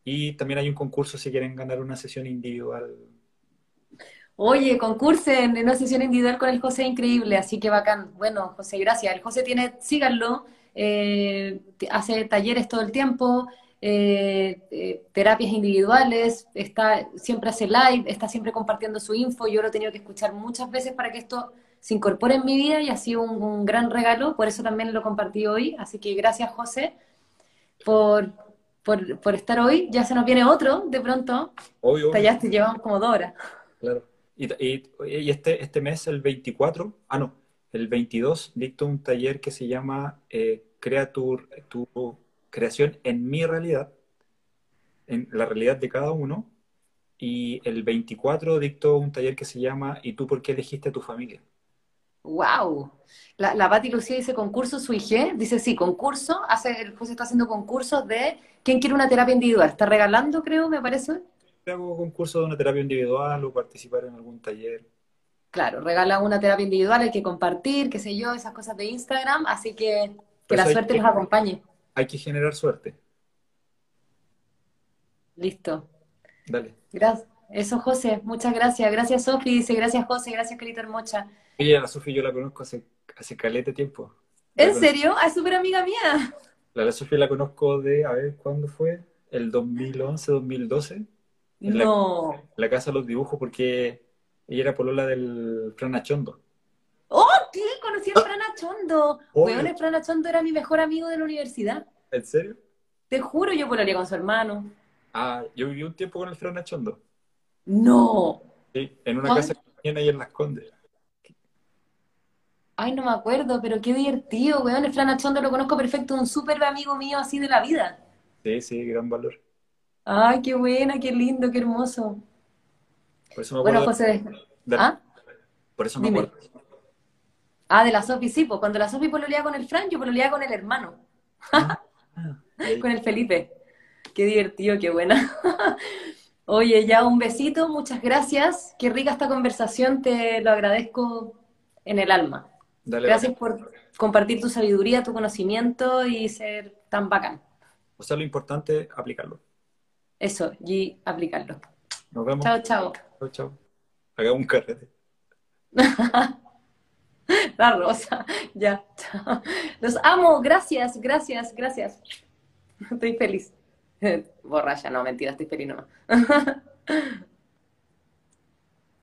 Y también hay un concurso si quieren ganar una sesión individual. Oye, concursen en una sesión individual con el José, increíble, así que bacán. Bueno, José, gracias. El José tiene, síganlo, eh, hace talleres todo el tiempo, eh, eh, terapias individuales, está, siempre hace live, está siempre compartiendo su info. Yo lo he tenido que escuchar muchas veces para que esto se incorpore en mi vida y ha sido un, gran regalo, por eso también lo compartí hoy. Así que gracias, José, por, por, estar hoy. Ya se nos viene otro de pronto. Obvio. Ya te llevamos como dos horas. Claro. Y, y, este, este mes, el 24, ah, no, el 22, dicto un taller que se llama eh, Crea tu, tu creación en mi realidad, en la realidad de cada uno. Y el 24 dicto un taller que se llama ¿Y tú por qué elegiste a tu familia? ¡Wow! La, la Pati Lucía dice concurso su IG, dice sí, concurso, hace, el José está haciendo concursos de ¿quién quiere una terapia individual? ¿Está regalando, creo, me parece? Hago concurso de una terapia individual o participar en algún taller. Claro, regala una terapia individual, hay que compartir, qué sé yo, esas cosas de Instagram, así que que la suerte los acompañe. Hay que generar suerte. Listo. Dale. Gracias. Eso, José. Muchas gracias. Gracias, Sofi. Dice, gracias, José. Gracias, Carita Hermocha. Oye, la Sofi yo la conozco hace, hace calete tiempo. ¿En serio? Ah, es súper amiga mía. La, la Sofi la conozco de, a ver, ¿cuándo fue? El 2011, 2012. No. La, la Casa de los Dibujos, porque ella era polola del Fran Achondo. ¡Oh, qué! Conocí a Fran Achondo. Weón, el Fran Achondo era mi mejor amigo de la universidad. ¿En serio? Te juro, yo pololeé con su hermano. Ah, yo viví un tiempo con el Fran Achondo. No. Sí, en una casa que tenía ahí en Las Condes. Ay, no me acuerdo, pero qué divertido, weón. El Fran Achondo lo conozco perfecto, un súper amigo mío así de la vida. Sí, sí, gran valor. Ay, qué buena, qué lindo, qué hermoso. Por eso me acuerdo. Bueno, José. ¿Ah? Por eso me acuerdo. Ah, de la Sofi, sí, pues cuando la Sofi pololeaba con el Fran, yo pololeaba con el hermano. Ah, con el Felipe. Qué divertido, qué buena. Oye, ya un besito, muchas gracias. Qué rica esta conversación, te lo agradezco en el alma. gracias por compartir tu sabiduría, tu conocimiento y ser tan bacán. O sea, lo importante es aplicarlo. Eso, y aplicarlo. Nos vemos. Chao, chao. Chao, chao. Hagamos un carrete. La rosa, ya. Los amo, gracias, gracias, gracias. Estoy feliz. Borracha, no, mentira, estoy feliz nomás.